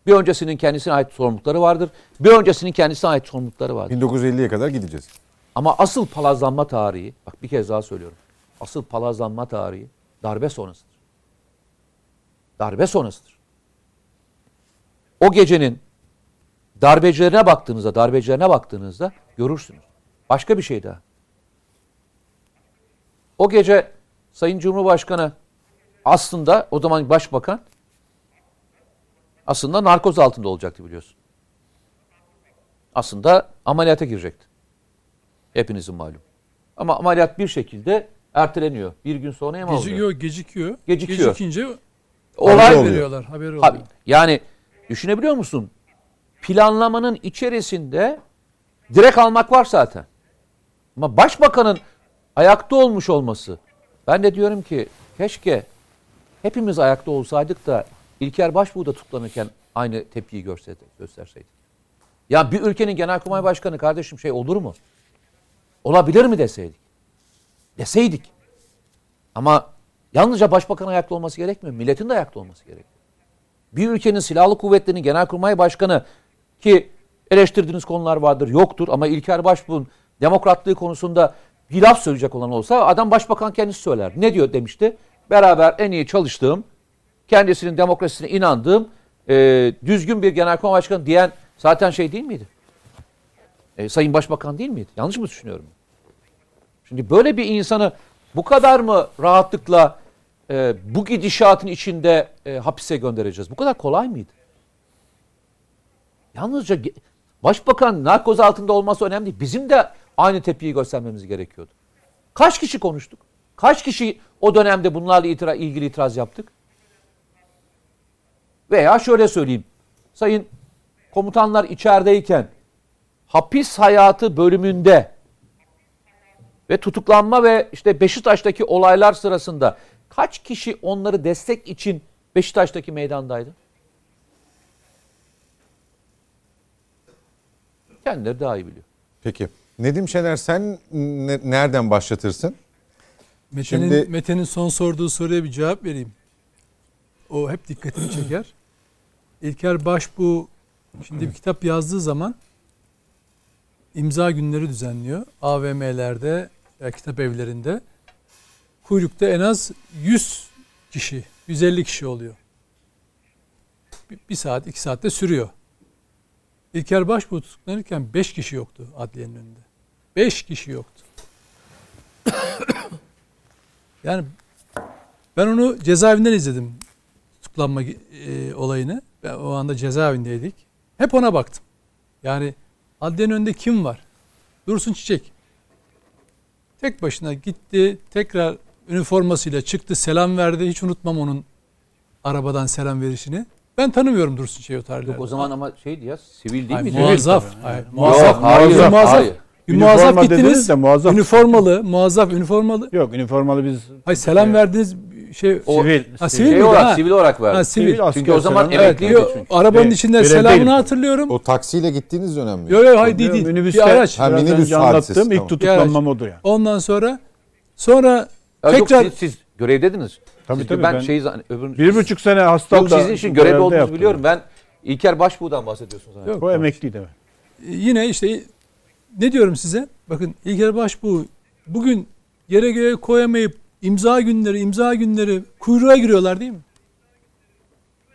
Speaker 5: Bir öncesinin kendisine ait sorumlulukları vardır. Bir öncesinin kendisine ait sorumlulukları vardır.
Speaker 1: 1950'ye kadar gideceğiz.
Speaker 5: Ama asıl palazlanma tarihi, bak bir kez daha söylüyorum. Asıl palazlanma tarihi darbe sonrasıdır. Darbe sonrasıdır. O gecenin darbecilerine baktığınızda, darbecilerine baktığınızda görürsünüz. Başka bir şey daha. O gece Sayın Cumhurbaşkanı aslında o zaman başbakan aslında narkoz altında olacaktı biliyorsun. Aslında ameliyata girecekti. Hepinizin malum. Ama ameliyat bir şekilde erteleniyor. Bir gün sonra mı oluyor?
Speaker 4: Gecikiyor, gecikiyor.
Speaker 5: Gecikiyor.
Speaker 4: Gecikince
Speaker 5: Olay
Speaker 1: oluyor.
Speaker 4: veriyorlar, haberi oluyor.
Speaker 5: Yani düşünebiliyor musun? Planlamanın içerisinde direkt almak var zaten. Ama başbakanın ayakta olmuş olması. Ben de diyorum ki keşke hepimiz ayakta olsaydık da İlker Başbuğ da tutuklanırken aynı tepkiyi görseydi, gösterseydik. Ya bir ülkenin genelkurmay başkanı kardeşim şey olur mu? Olabilir mi deseydik? Deseydik. Ama yalnızca başbakan ayakta olması gerekmiyor. Milletin de ayakta olması gerekiyor. Bir ülkenin silahlı kuvvetlerinin genelkurmay başkanı ki eleştirdiğiniz konular vardır yoktur ama İlker Başbuğ'un demokratlığı konusunda bir laf söyleyecek olan olsa adam başbakan kendisi söyler. Ne diyor demişti? Beraber en iyi çalıştığım, kendisinin demokrasisine inandığım, e, düzgün bir genelkurmay başkanı diyen zaten şey değil miydi? E, Sayın Başbakan değil miydi? Yanlış mı düşünüyorum? Şimdi böyle bir insanı bu kadar mı rahatlıkla e, bu gidişatın içinde e, hapise göndereceğiz? Bu kadar kolay mıydı? Yalnızca başbakan narkoz altında olması önemli değil. Bizim de aynı tepkiyi göstermemiz gerekiyordu. Kaç kişi konuştuk? Kaç kişi o dönemde bunlarla itira, ilgili itiraz yaptık? Veya şöyle söyleyeyim. Sayın komutanlar içerideyken hapis hayatı bölümünde ve tutuklanma ve işte Beşiktaş'taki olaylar sırasında kaç kişi onları destek için Beşiktaş'taki meydandaydı? Kendileri daha iyi biliyor.
Speaker 1: Peki. Nedim Şener sen ne- nereden başlatırsın?
Speaker 4: Mete'nin,
Speaker 1: Şimdi-
Speaker 4: Mete'nin son sorduğu soruya bir cevap vereyim. O hep dikkatini çeker. İlker Başbuğ şimdi bir kitap yazdığı zaman imza günleri düzenliyor. AVM'lerde veya kitap evlerinde. Kuyrukta en az 100 kişi, 150 kişi oluyor. Bir, bir saat, iki saatte sürüyor. İlker Başbuğ tutuklanırken 5 kişi yoktu adliyenin önünde. 5 kişi yoktu. Yani ben onu cezaevinden izledim tutuklanma e, olayını. Ben o anda cezaevindeydik. Hep ona baktım. Yani adliyenin önünde kim var? Dursun Çiçek. Tek başına gitti, tekrar üniformasıyla çıktı, selam verdi. Hiç unutmam onun arabadan selam verişini. Ben tanımıyorum Dursun Çiçek'i o tarihlerde.
Speaker 5: Yok o zaman ama şeydi ya sivil değil
Speaker 4: Hayır,
Speaker 5: miydi?
Speaker 4: muazzaf. Hayır, muazzaf.
Speaker 5: hayır,
Speaker 4: muazzaf. muazzaf.
Speaker 5: hayır.
Speaker 4: Bir muazzaf gittiniz.
Speaker 2: de muazzaf.
Speaker 4: Üniformalı, muazzaf üniformalı.
Speaker 2: Yok üniformalı biz
Speaker 4: Hayır selam verdiğiniz şey
Speaker 5: O-
Speaker 2: sivil.
Speaker 4: Ha,
Speaker 2: sivil.
Speaker 4: sivil
Speaker 5: Şey olarak,
Speaker 4: Ha.
Speaker 5: sivil olarak verdi.
Speaker 4: Ha, sivil.
Speaker 2: Sivil
Speaker 5: Çünkü o zaman emekliydi
Speaker 4: Yo,
Speaker 5: çünkü.
Speaker 4: arabanın
Speaker 2: Ve-
Speaker 4: içinde
Speaker 2: görev
Speaker 4: selamını
Speaker 2: değilim.
Speaker 4: hatırlıyorum.
Speaker 1: O taksiyle gittiğiniz dönem mi?
Speaker 4: Yok yok hayır değil değil.
Speaker 2: Minibüste-
Speaker 4: Bir araç.
Speaker 1: Ha, minibüs
Speaker 2: anlattığım ilk
Speaker 1: tamam.
Speaker 2: tutuklanmam odur yani.
Speaker 4: Ondan sonra sonra
Speaker 5: Ya yok,
Speaker 4: tekrar
Speaker 5: siz, siz görevdediniz.
Speaker 2: Tabii,
Speaker 5: Siz-
Speaker 2: tabii,
Speaker 5: ben,
Speaker 2: ben
Speaker 5: şeyi öbürünü-
Speaker 2: Bir buçuk sene
Speaker 5: Yok
Speaker 2: hastalığında
Speaker 5: sizin için
Speaker 2: görevde
Speaker 5: olduğunuzu biliyorum. Ben İlker Başbuğ'dan bahsediyorsunuz.
Speaker 4: Yok.
Speaker 2: O emekliydi evet.
Speaker 4: yine işte ne diyorum size? Bakın İlker Başbuğ bugün yere göğe koyamayıp imza günleri imza günleri kuyruğa giriyorlar değil mi?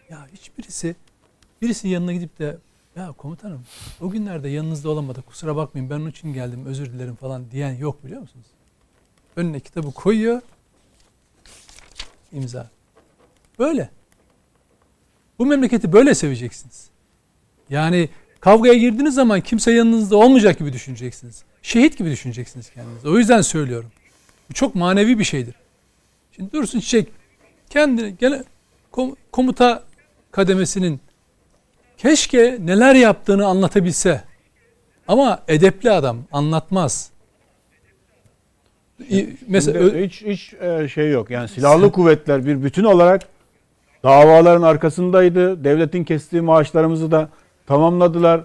Speaker 4: Ya hiçbirisi birisi yanına gidip de Ya komutanım o günlerde yanınızda olamadık kusura bakmayın ben onun için geldim özür dilerim falan diyen yok biliyor musunuz? Önüne kitabı koyuyor. imza. Böyle. Bu memleketi böyle seveceksiniz. Yani kavgaya girdiğiniz zaman kimse yanınızda olmayacak gibi düşüneceksiniz. Şehit gibi düşüneceksiniz kendinizi. O yüzden söylüyorum. Bu çok manevi bir şeydir. Şimdi Dursun Çiçek kendini gene kom- komuta kademesinin keşke neler yaptığını anlatabilse. Ama edepli adam anlatmaz. Mesela
Speaker 2: Şimdi hiç hiç e, şey yok. Yani silahlı kuvvetler bir bütün olarak davaların arkasındaydı. Devletin kestiği maaşlarımızı da tamamladılar.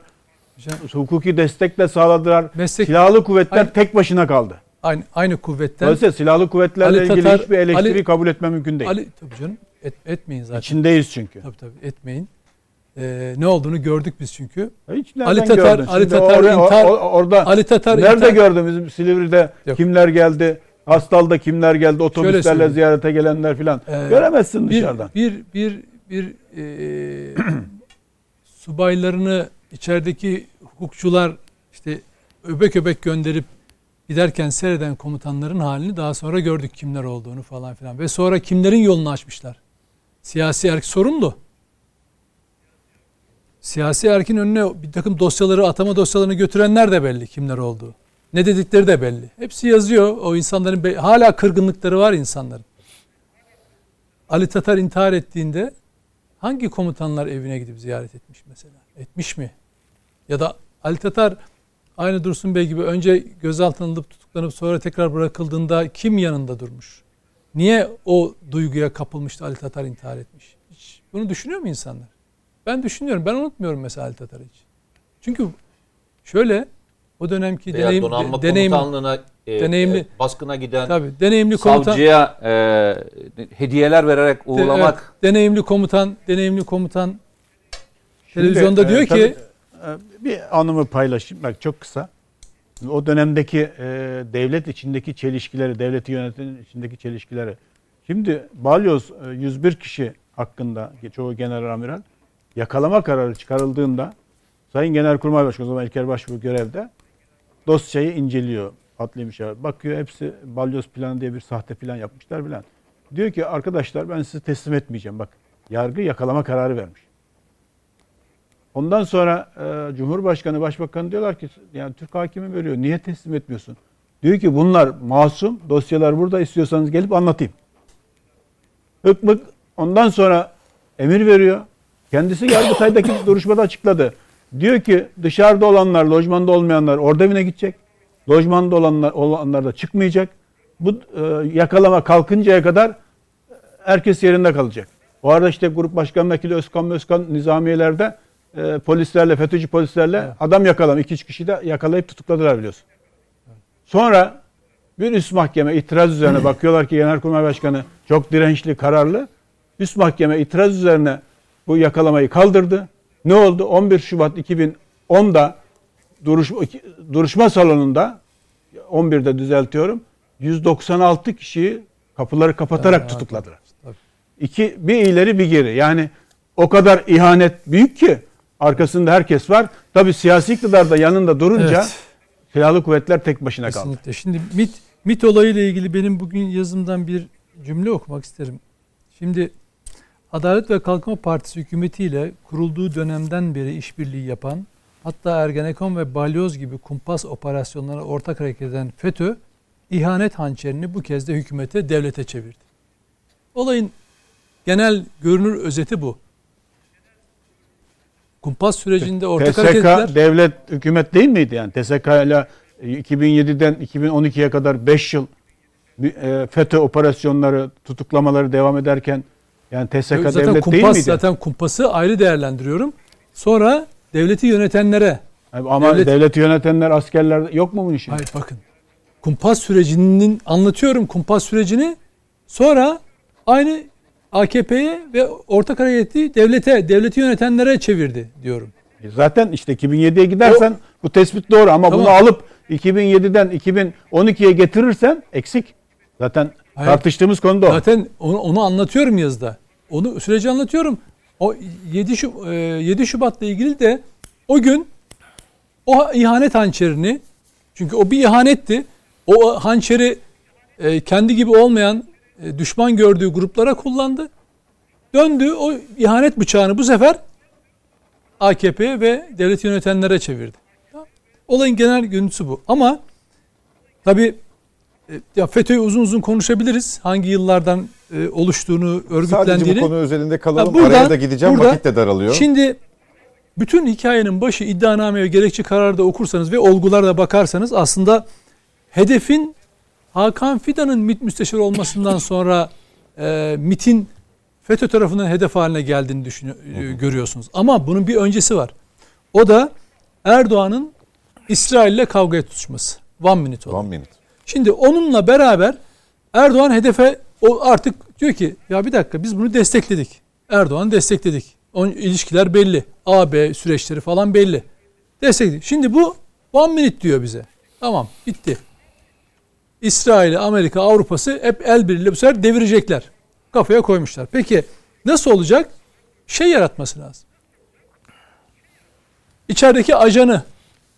Speaker 2: Hukuki destek de sağladılar.
Speaker 4: meslek
Speaker 2: Silahlı kuvvetler
Speaker 4: Hayır.
Speaker 2: tek başına kaldı.
Speaker 4: aynı, aynı kuvvetten
Speaker 2: Dolayısıyla silahlı kuvvetlerle
Speaker 4: Ali
Speaker 2: ilgili
Speaker 4: Tatar-
Speaker 2: hiçbir eleştiri
Speaker 4: Ali-
Speaker 2: kabul etme mümkün değil.
Speaker 4: Ali tabii canım et, etmeyin zaten.
Speaker 2: İçindeyiz çünkü.
Speaker 4: Tabii tabii etmeyin. Ee, ne olduğunu gördük biz çünkü.
Speaker 2: Hiç
Speaker 4: Ali Tatar-
Speaker 2: gördün?
Speaker 4: Ali Tatar
Speaker 2: oraya-
Speaker 4: intihar-
Speaker 2: orada
Speaker 4: Ali Tatar
Speaker 2: nerede
Speaker 4: intihar-
Speaker 2: gördün bizim Silivri'de
Speaker 4: Yok.
Speaker 2: kimler geldi? Hastalda kimler geldi? Otobüslerle ziyarete gelenler filan.
Speaker 4: Ee,
Speaker 2: Göremezsin
Speaker 4: bir,
Speaker 2: dışarıdan.
Speaker 4: Bir bir bir e, subaylarını içerideki hukukçular işte öbek öbek gönderip giderken seyreden komutanların halini daha sonra gördük kimler olduğunu falan filan. Ve sonra kimlerin yolunu açmışlar. Siyasi erk sorumlu. Siyasi erkin önüne bir takım dosyaları, atama dosyalarını götürenler de belli kimler olduğu. Ne dedikleri de belli. Hepsi yazıyor. O insanların hala kırgınlıkları var insanların. Ali Tatar intihar ettiğinde hangi komutanlar evine gidip ziyaret etmiş mesela? Etmiş mi? Ya da Ali Tatar aynı Dursun Bey gibi önce gözaltına alınıp tutuklanıp sonra tekrar bırakıldığında kim yanında durmuş? Niye o duyguya kapılmıştı Ali Tatar intihar etmiş? Hiç bunu düşünüyor mu insanlar? Ben düşünüyorum. Ben unutmuyorum mesela Ali Tatar'ı hiç. Çünkü şöyle o dönemki
Speaker 5: Veya
Speaker 4: deneyim,
Speaker 5: donanma
Speaker 4: deneyim,
Speaker 5: komutanlığına e,
Speaker 4: deneyimli-
Speaker 5: e, baskına giden
Speaker 4: tabii, deneyimli komutan,
Speaker 5: savcıya e, hediyeler vererek uğurlamak
Speaker 4: Evet, deneyimli komutan, deneyimli komutan
Speaker 2: Şimdi,
Speaker 4: televizyonda
Speaker 2: e,
Speaker 4: diyor ki
Speaker 2: tabii, e, bir anımı paylaşayım bak çok kısa. O dönemdeki e, devlet içindeki çelişkileri, devleti yönetimin içindeki çelişkileri. Şimdi Balyoz e, 101 kişi hakkında çoğu general amiral yakalama kararı çıkarıldığında Sayın Genelkurmay Başkanı o zaman İlker Başbuğ görevde dosyayı inceliyor. Adli müşavir. Bakıyor hepsi balyoz planı diye bir sahte plan yapmışlar filan. Diyor ki arkadaşlar ben sizi teslim etmeyeceğim. Bak yargı yakalama kararı vermiş. Ondan sonra e, Cumhurbaşkanı, Başbakanı diyorlar ki yani Türk hakimi veriyor. Niye teslim etmiyorsun? Diyor ki bunlar masum. Dosyalar burada istiyorsanız gelip anlatayım. Hık mık. Ondan sonra emir veriyor. Kendisi Yargıtay'daki duruşmada açıkladı. Diyor ki dışarıda olanlar, lojmanda olmayanlar orada evine gidecek. Lojmanda olanlar, olanlar da çıkmayacak. Bu e, yakalama kalkıncaya kadar herkes yerinde kalacak. O arada işte Grup Başkan Vekili Özkan Özkan nizamiyelerde e, polislerle, FETÖ'cü polislerle adam yakalam. iki üç kişi de yakalayıp tutukladılar biliyorsun. Sonra bir üst mahkeme itiraz üzerine bakıyorlar ki Genelkurmay Başkanı çok dirençli, kararlı. Üst mahkeme itiraz üzerine bu yakalamayı kaldırdı. Ne oldu? 11 Şubat 2010'da duruşma, duruşma salonunda 11'de düzeltiyorum. 196 kişiyi kapıları kapatarak
Speaker 4: Evet,
Speaker 2: tutukladılar.
Speaker 4: tabii.
Speaker 2: İki, bir ileri bir geri. Yani o kadar ihanet büyük ki arkasında herkes var. Tabi siyasi iktidar da yanında durunca
Speaker 4: Evet.
Speaker 2: silahlı kuvvetler tek başına kaldı.
Speaker 4: Kesinlikle. Şimdi MIT, MIT olayıyla ilgili benim bugün yazımdan bir cümle okumak isterim. Şimdi Adalet ve Kalkınma Partisi hükümetiyle kurulduğu dönemden beri işbirliği yapan, hatta Ergenekon ve Balyoz gibi kumpas operasyonlara ortak hareket eden FETÖ, ihanet hançerini bu kez de hükümete, devlete çevirdi. Olayın genel görünür özeti bu. Kumpas sürecinde ortak.
Speaker 2: TSK devlet hükümet değil miydi yani? TSK ile 2007'den 2012'ye kadar 5 yıl e, FETÖ operasyonları, tutuklamaları devam ederken yani TSK
Speaker 4: zaten
Speaker 2: devlet değil
Speaker 4: kumpas
Speaker 2: miydi?
Speaker 4: zaten kumpası ayrı değerlendiriyorum. Sonra devleti yönetenlere
Speaker 2: Ama
Speaker 4: devlet-
Speaker 2: devleti yönetenler, askerler yok mu bunun işi?
Speaker 4: hayır bakın. Kumpas sürecinin anlatıyorum kumpas sürecini. Sonra aynı AKP'ye ve ortak hareketi devlete, devleti yönetenlere çevirdi diyorum.
Speaker 2: E Zaten işte 2007'ye gidersen bu tespit doğru ama
Speaker 4: Tamam.
Speaker 2: bunu alıp 2007'den 2012'ye getirirsen eksik. Zaten
Speaker 4: Hayır.
Speaker 2: tartıştığımız konu da o.
Speaker 4: Zaten onu, onu anlatıyorum yazıda. Onu süreci anlatıyorum. O 7 Şub- e, 7 Şubat'la ilgili de o gün o ihanet hançerini çünkü o bir ihanetti. O hançeri e, kendi gibi olmayan e, düşman gördüğü gruplara kullandı. Döndü o ihanet bıçağını bu sefer AKP ve devlet yönetenlere çevirdi. Olayın genel görüntüsü bu. Ama tabi e, ya FETÖ'yü uzun uzun konuşabiliriz. Hangi yıllardan e, oluştuğunu, örgütlendiğini.
Speaker 1: Sadece bu konu özelinde kalalım.
Speaker 4: Buradan-
Speaker 1: Araya da gideceğim.
Speaker 4: burada-
Speaker 1: Vakit de daralıyor.
Speaker 4: Şimdi bütün hikayenin başı iddianame ve gerekçe kararda okursanız ve olgularda bakarsanız aslında hedefin Hakan Fidan'ın MİT müsteşarı olmasından sonra e, MİT'in FETÖ tarafından hedef haline geldiğini düşünüyor, e, görüyorsunuz. Ama bunun bir öncesi var. O da Erdoğan'ın İsrail ile kavgaya tutuşması. One minute olan.
Speaker 1: One minute.
Speaker 4: Şimdi onunla beraber Erdoğan hedefe o artık diyor ki ya bir dakika biz bunu destekledik. Erdoğan destekledik. Onun ilişkiler belli. AB süreçleri falan belli. Destekledik. Şimdi bu one minute diyor bize. Tamam bitti. İsrail, Amerika, Avrupa'sı hep el birliğiyle bu sefer devirecekler. Kafaya koymuşlar. Peki nasıl olacak? Şey yaratması lazım. İçerideki ajanı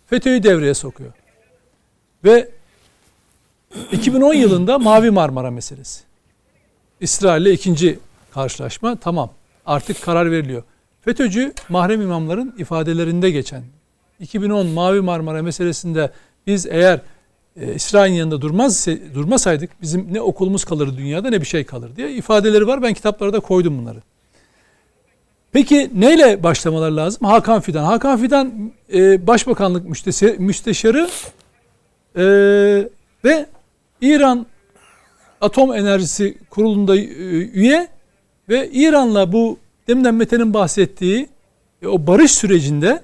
Speaker 4: FETÖ'yü devreye sokuyor. Ve 2010 yılında Mavi Marmara meselesi. İsrail ile ikinci karşılaşma tamam. Artık karar veriliyor. FETÖ'cü mahrem imamların ifadelerinde geçen 2010 Mavi Marmara meselesinde biz eğer e, İsrail'in yanında durmaz durmasaydık bizim ne okulumuz kalır dünyada ne bir şey kalır diye ifadeleri var. Ben kitaplara da koydum bunları. Peki neyle başlamalar lazım? Hakan Fidan. Hakan Fidan e, Başbakanlık müsteşarı e, ve İran Atom Enerjisi Kurulu'nda e, üye ve İran'la bu deminden Mete'nin bahsettiği e, o barış sürecinde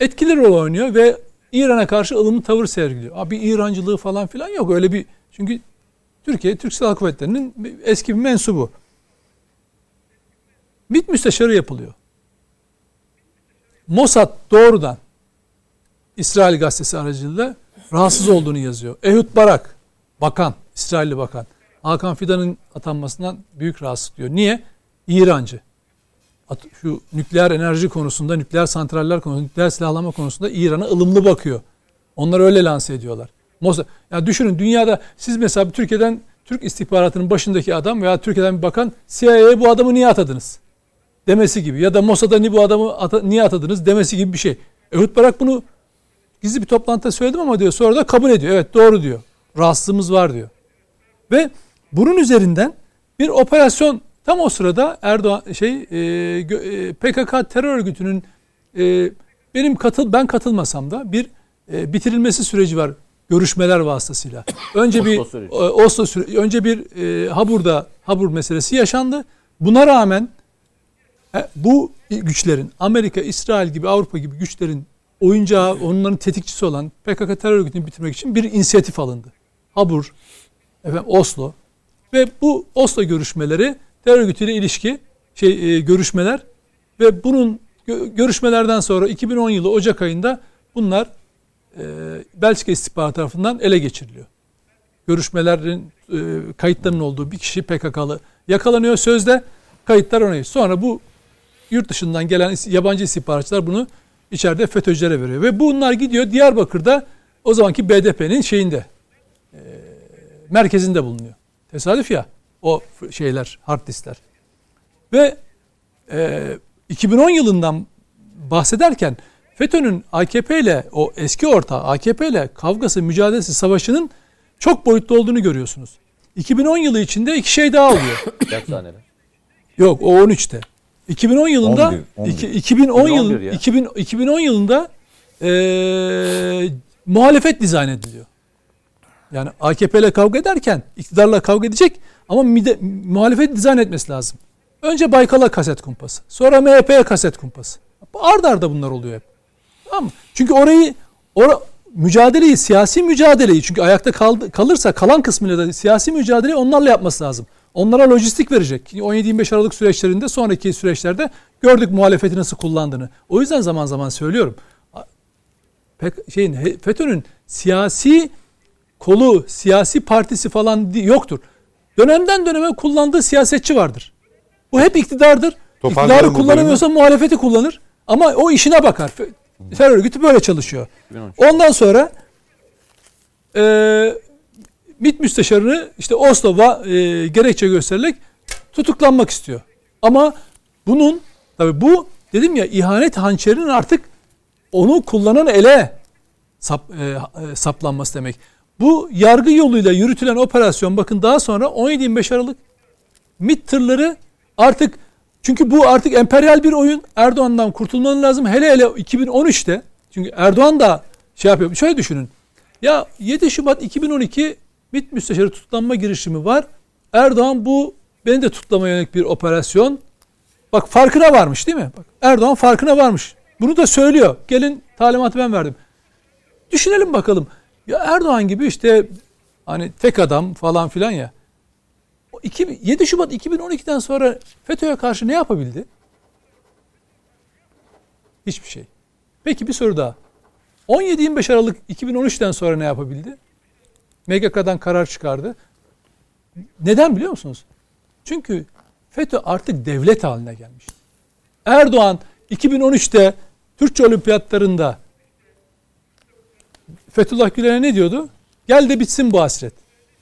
Speaker 4: etkili rol oynuyor ve İran'a karşı ılımlı tavır sergiliyor. Abi İrancılığı falan filan yok öyle bir çünkü Türkiye Türk Silahlı Kuvvetleri'nin eski bir mensubu. MİT müsteşarı yapılıyor. Mossad doğrudan İsrail gazetesi aracılığıyla rahatsız olduğunu yazıyor. Ehud Barak, bakan, İsrailli bakan. Hakan Fidan'ın atanmasından büyük rahatsızlık diyor. Niye? İrancı. Şu nükleer enerji konusunda, nükleer santraller konusunda, nükleer silahlama konusunda İran'a ılımlı bakıyor. Onlar öyle lanse ediyorlar. Mossad, ya düşünün dünyada siz mesela Türkiye'den Türk istihbaratının başındaki adam veya Türkiye'den bir bakan CIA'ya bu adamı niye atadınız? Demesi gibi. Ya da Mossad'a niye bu adamı ata- niye atadınız demesi gibi bir şey. Ehud Barak bunu gizli bir toplantıda söyledim ama diyor sonra da kabul ediyor. Evet doğru diyor. Rahatsızlığımız var diyor. Ve bunun üzerinden bir operasyon tam o sırada Erdoğan şey e, e, PKK terör örgütünün e, benim katıl ben katılmasam da bir e, bitirilmesi süreci var görüşmeler vasıtasıyla. Önce bir
Speaker 5: Oslo
Speaker 4: e, Oslo süreci, önce bir e, Habur'da Habur meselesi yaşandı. Buna rağmen e, bu güçlerin Amerika, İsrail gibi Avrupa gibi güçlerin oyuncağı, onların tetikçisi olan PKK terör örgütünü bitirmek için bir inisiyatif alındı. Habur, efendim Oslo ve bu Oslo görüşmeleri terör örgütüyle ilişki şey e, görüşmeler ve bunun gö- görüşmelerden sonra 2010 yılı Ocak ayında bunlar e, Belçika istihbaratı tarafından ele geçiriliyor. Görüşmelerin e, kayıtlarının olduğu bir kişi PKK'lı yakalanıyor sözde kayıtlar ona. Sonra bu yurt dışından gelen yabancı istihbaratçılar bunu içeride FETÖ'cülere veriyor. Ve bunlar gidiyor Diyarbakır'da o zamanki BDP'nin şeyinde e, merkezinde bulunuyor. Tesadüf ya o şeyler, hard diskler. Ve e, 2010 yılından bahsederken FETÖ'nün AKP ile o eski ortağı AKP ile kavgası, mücadelesi, savaşının çok boyutlu olduğunu görüyorsunuz. 2010 yılı içinde iki şey daha oluyor.
Speaker 5: Kaç taneler?
Speaker 4: Yok o 13'te. 2010 yılında
Speaker 1: 11, 11.
Speaker 4: iki- 2010 yıl
Speaker 5: 2011 ya.
Speaker 4: 2000 2010 yılında eee, muhalefet dizayn ediliyor. Yani AKP ile kavga ederken iktidarla kavga edecek ama mide, muhalefet dizayn etmesi lazım. Önce Baykal'a kaset kumpası. Sonra MHP'ye kaset kumpası. Arda arda bunlar oluyor hep. Tamam mı? Çünkü orayı ora, mücadeleyi, siyasi mücadeleyi çünkü ayakta kaldı, kalırsa kalan kısmıyla da siyasi mücadeleyi onlarla yapması lazım. Onlara lojistik verecek. 17-25 Aralık süreçlerinde sonraki süreçlerde gördük muhalefeti nasıl kullandığını. O yüzden zaman zaman söylüyorum. Pek şeyin FETÖ'nün siyasi kolu, siyasi partisi falan yoktur. Dönemden döneme kullandığı siyasetçi vardır. Bu hep iktidardır. İktidarı kullanamıyorsa muhalefeti kullanır. Ama o işine bakar. Terör örgütü böyle çalışıyor. Ondan sonra e, MİT müsteşarını işte Oslo'da e, gerekçe gösterilerek tutuklanmak istiyor. Ama bunun tabii bu dedim ya ihanet hançerinin artık onu kullanan ele sap, e, e, saplanması demek. Bu yargı yoluyla yürütülen operasyon bakın daha sonra 17-25 Aralık MİT tırları artık çünkü bu artık emperyal bir oyun. Erdoğan'dan kurtulmanın lazım. Hele hele 2013'te çünkü Erdoğan da şey yapıyor. Şöyle düşünün. Ya 7 Şubat 2012 MİT müsteşarı tutuklanma girişimi var. Erdoğan bu beni de tutuklamaya yönelik bir operasyon. Bak farkına varmış değil mi? Bak Erdoğan farkına varmış. Bunu da söylüyor. Gelin talimatı ben verdim. Düşünelim bakalım. Ya Erdoğan gibi işte hani tek adam falan filan ya. O 2000 7 Şubat 2012'den sonra FETÖ'ye karşı ne yapabildi? Hiçbir şey. Peki bir soru daha. 17-25 Aralık 2013'ten sonra ne yapabildi? MGK'dan karar çıkardı. Neden biliyor musunuz? Çünkü FETÖ artık devlet haline gelmişti. Erdoğan 2013'te Türkçe olimpiyatlarında Fethullah Gülen'e ne diyordu? Gel de bitsin bu hasret.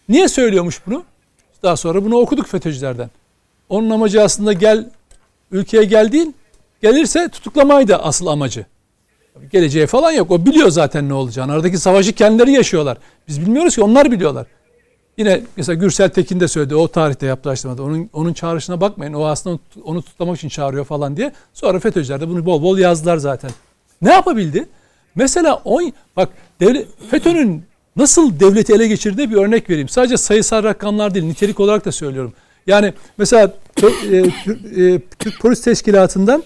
Speaker 4: Niye söylüyormuş bunu? Daha sonra bunu okuduk FETÖ'cülerden. Onun amacı aslında gel ülkeye gel değil, gelirse tutuklamaydı asıl amacı. Geleceği falan yok. O biliyor zaten ne olacağını. Aradaki savaşı kendileri yaşıyorlar. Biz bilmiyoruz ki onlar biliyorlar. Yine mesela Gürsel Tekin de söyledi. O tarihte yaptığı açıklamada. Onun, onun çağrışına bakmayın. O aslında onu tutlamak için çağırıyor falan diye. Sonra FETÖ'cüler de bunu bol bol yazdılar zaten. Ne yapabildi? Mesela on, bak devlet, FETÖ'nün nasıl devleti ele geçirdiği bir örnek vereyim. Sadece sayısal rakamlar değil, nitelik olarak da söylüyorum. Yani mesela e, e, Türk Polis Teşkilatı'ndan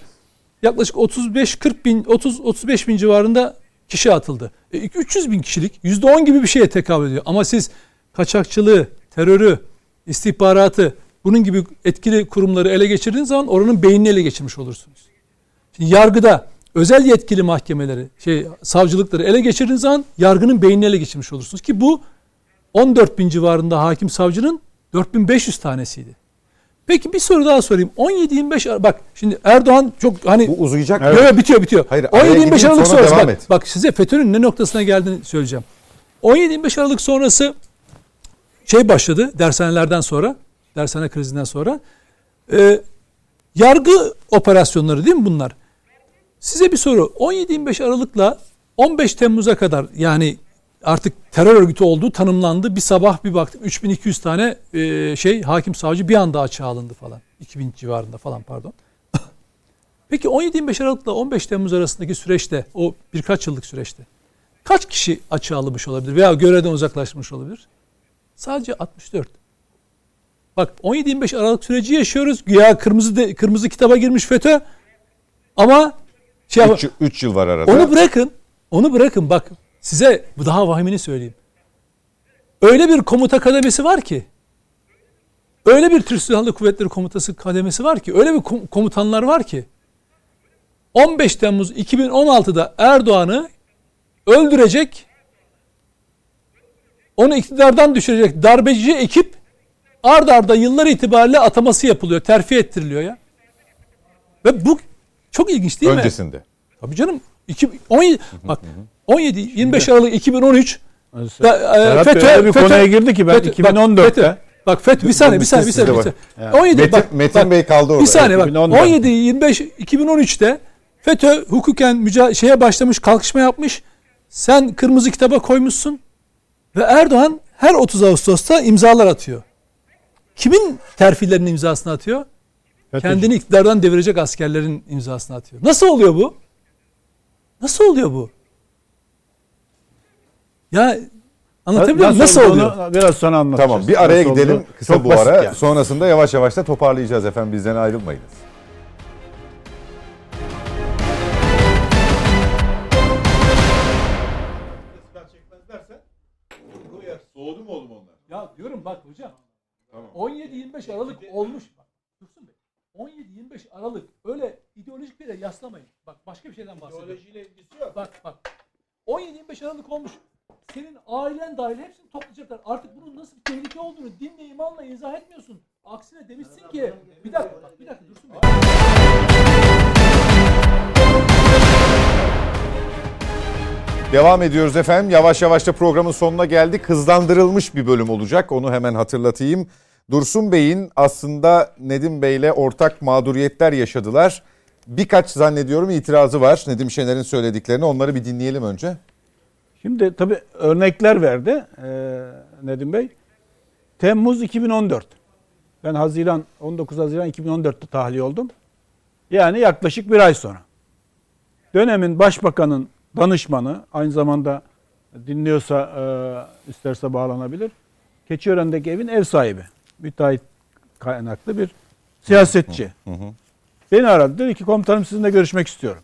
Speaker 4: yaklaşık 35-40 bin, 30-35 bin civarında kişi atıldı. E, 300 bin kişilik %10 gibi bir şeye tekabül ediyor. Ama siz kaçakçılığı, terörü, istihbaratı bunun gibi etkili kurumları ele geçirdiğiniz zaman oranın beynini ele geçirmiş olursunuz. Şimdi yargıda özel yetkili mahkemeleri, şey savcılıkları ele geçirdiğiniz zaman yargının beynini ele geçirmiş olursunuz ki bu 14 bin civarında hakim savcının 4500 tanesiydi. Peki bir soru daha sorayım. 17-25 bak şimdi Erdoğan çok hani
Speaker 1: Bu uzayacak.
Speaker 4: Evet. Yok, bitiyor bitiyor.
Speaker 1: Hayır, araya
Speaker 4: 17-25
Speaker 1: gideyim,
Speaker 4: Aralık
Speaker 1: sonra
Speaker 4: sonrası bak,
Speaker 1: et.
Speaker 4: bak size FETÖ'nün ne noktasına geldiğini söyleyeceğim. 17-25 Aralık sonrası şey başladı dershanelerden sonra, dershane krizinden sonra. Ee, yargı operasyonları değil mi bunlar? Size bir soru. 17-25 Aralık'la 15 Temmuz'a kadar yani artık terör örgütü olduğu tanımlandı. Bir sabah bir baktık 3200 tane e, şey hakim savcı bir anda açığa alındı falan. 2000 civarında falan pardon. Peki 17-25 Aralık'la 15 Temmuz arasındaki süreçte o birkaç yıllık süreçte kaç kişi açığa alınmış olabilir veya görevden uzaklaşmış olabilir? Sadece 64. Bak 17-25 Aralık süreci yaşıyoruz. Güya kırmızı de, kırmızı kitaba girmiş FETÖ. Ama şey
Speaker 1: 3 yıl var arada.
Speaker 4: onu bırakın. Onu bırakın bak size daha vahimini söyleyeyim. Öyle bir komuta kademesi var ki öyle bir Türk Silahlı Kuvvetleri Komutası kademesi var ki öyle bir kom- komutanlar var ki 15 Temmuz 2016'da Erdoğan'ı öldürecek onu iktidardan düşürecek darbeci ekip ard arda yıllar itibariyle ataması yapılıyor. Terfi ettiriliyor ya. Ve bu çok ilginç değil mi?
Speaker 1: Öncesinde.
Speaker 4: Tabii canım. 2, 17, bak 17 25 Aralık 2013 da, e,
Speaker 2: Bey öyle bir konuya girdi ki ben
Speaker 4: FETÖ- bak,
Speaker 2: 2014'te
Speaker 4: FETÖ, Bak FETÖ bir saniye bir saniye bir saniye. Bir saniye. 17
Speaker 1: Metin,
Speaker 4: bak,
Speaker 1: Metin
Speaker 4: bak,
Speaker 1: Bey kaldı orada.
Speaker 4: bir saniye bak.
Speaker 2: 2014.
Speaker 4: 17 25 2013'te FETÖ hukuken müca- şeye başlamış, kalkışma yapmış. Sen kırmızı kitaba koymuşsun ve Erdoğan her 30 Ağustos'ta imzalar atıyor. Kimin terfilerinin imzasını atıyor? Kendini iktidardan devirecek askerlerin imzasını atıyor. Nasıl oluyor bu? Nasıl oluyor bu? Ya anlatabiliyor muyum? Nasıl oluyor?
Speaker 2: Onu biraz sonra anlatacağız.
Speaker 1: Tamam bir araya
Speaker 2: Nasıl
Speaker 1: gidelim
Speaker 2: olduğu
Speaker 1: kısa
Speaker 2: çok
Speaker 1: bu ara.
Speaker 2: yani.
Speaker 1: Sonrasında yavaş yavaş da toparlayacağız efendim bizden ayrılmayınız. Soğudu mu oğlum onlar?
Speaker 4: Ya diyorum bak hocam. 17-25 Aralık olmuş. Bak Dursun Bey. 17-25 Aralık öyle ideolojik bir yere yaslamayın. Bak başka bir şeyden bahsediyorum. İdeolojiyle ilgisi yok. Bak bak. 17-25 Aralık olmuş. Senin ailen dahil hepsini toplayacaklar. Artık bunun nasıl bir tehlike olduğunu dinle imanla izah etmiyorsun. Aksine demişsin ki bir dakika bak bir dakika Dursun.
Speaker 1: Devam ediyoruz efendim. Yavaş yavaş da programın sonuna geldik. Hızlandırılmış bir bölüm olacak. Onu hemen hatırlatayım. Dursun Bey'in aslında Nedim Bey'le ortak mağduriyetler yaşadılar. Birkaç zannediyorum itirazı var Nedim Şener'in söylediklerini. Onları bir dinleyelim önce.
Speaker 2: Şimdi tabii örnekler verdi e, Nedim Bey. Temmuz 2014. Ben Haziran 19 Haziran 2014'te tahliye oldum. Yani yaklaşık bir ay sonra. Dönemin başbakanın danışmanı aynı zamanda dinliyorsa e, isterse bağlanabilir. Keçiören'deki evin ev sahibi. Müteahhit kaynaklı bir siyasetçi. Beni aradı dedi ki komutanım sizinle görüşmek istiyorum.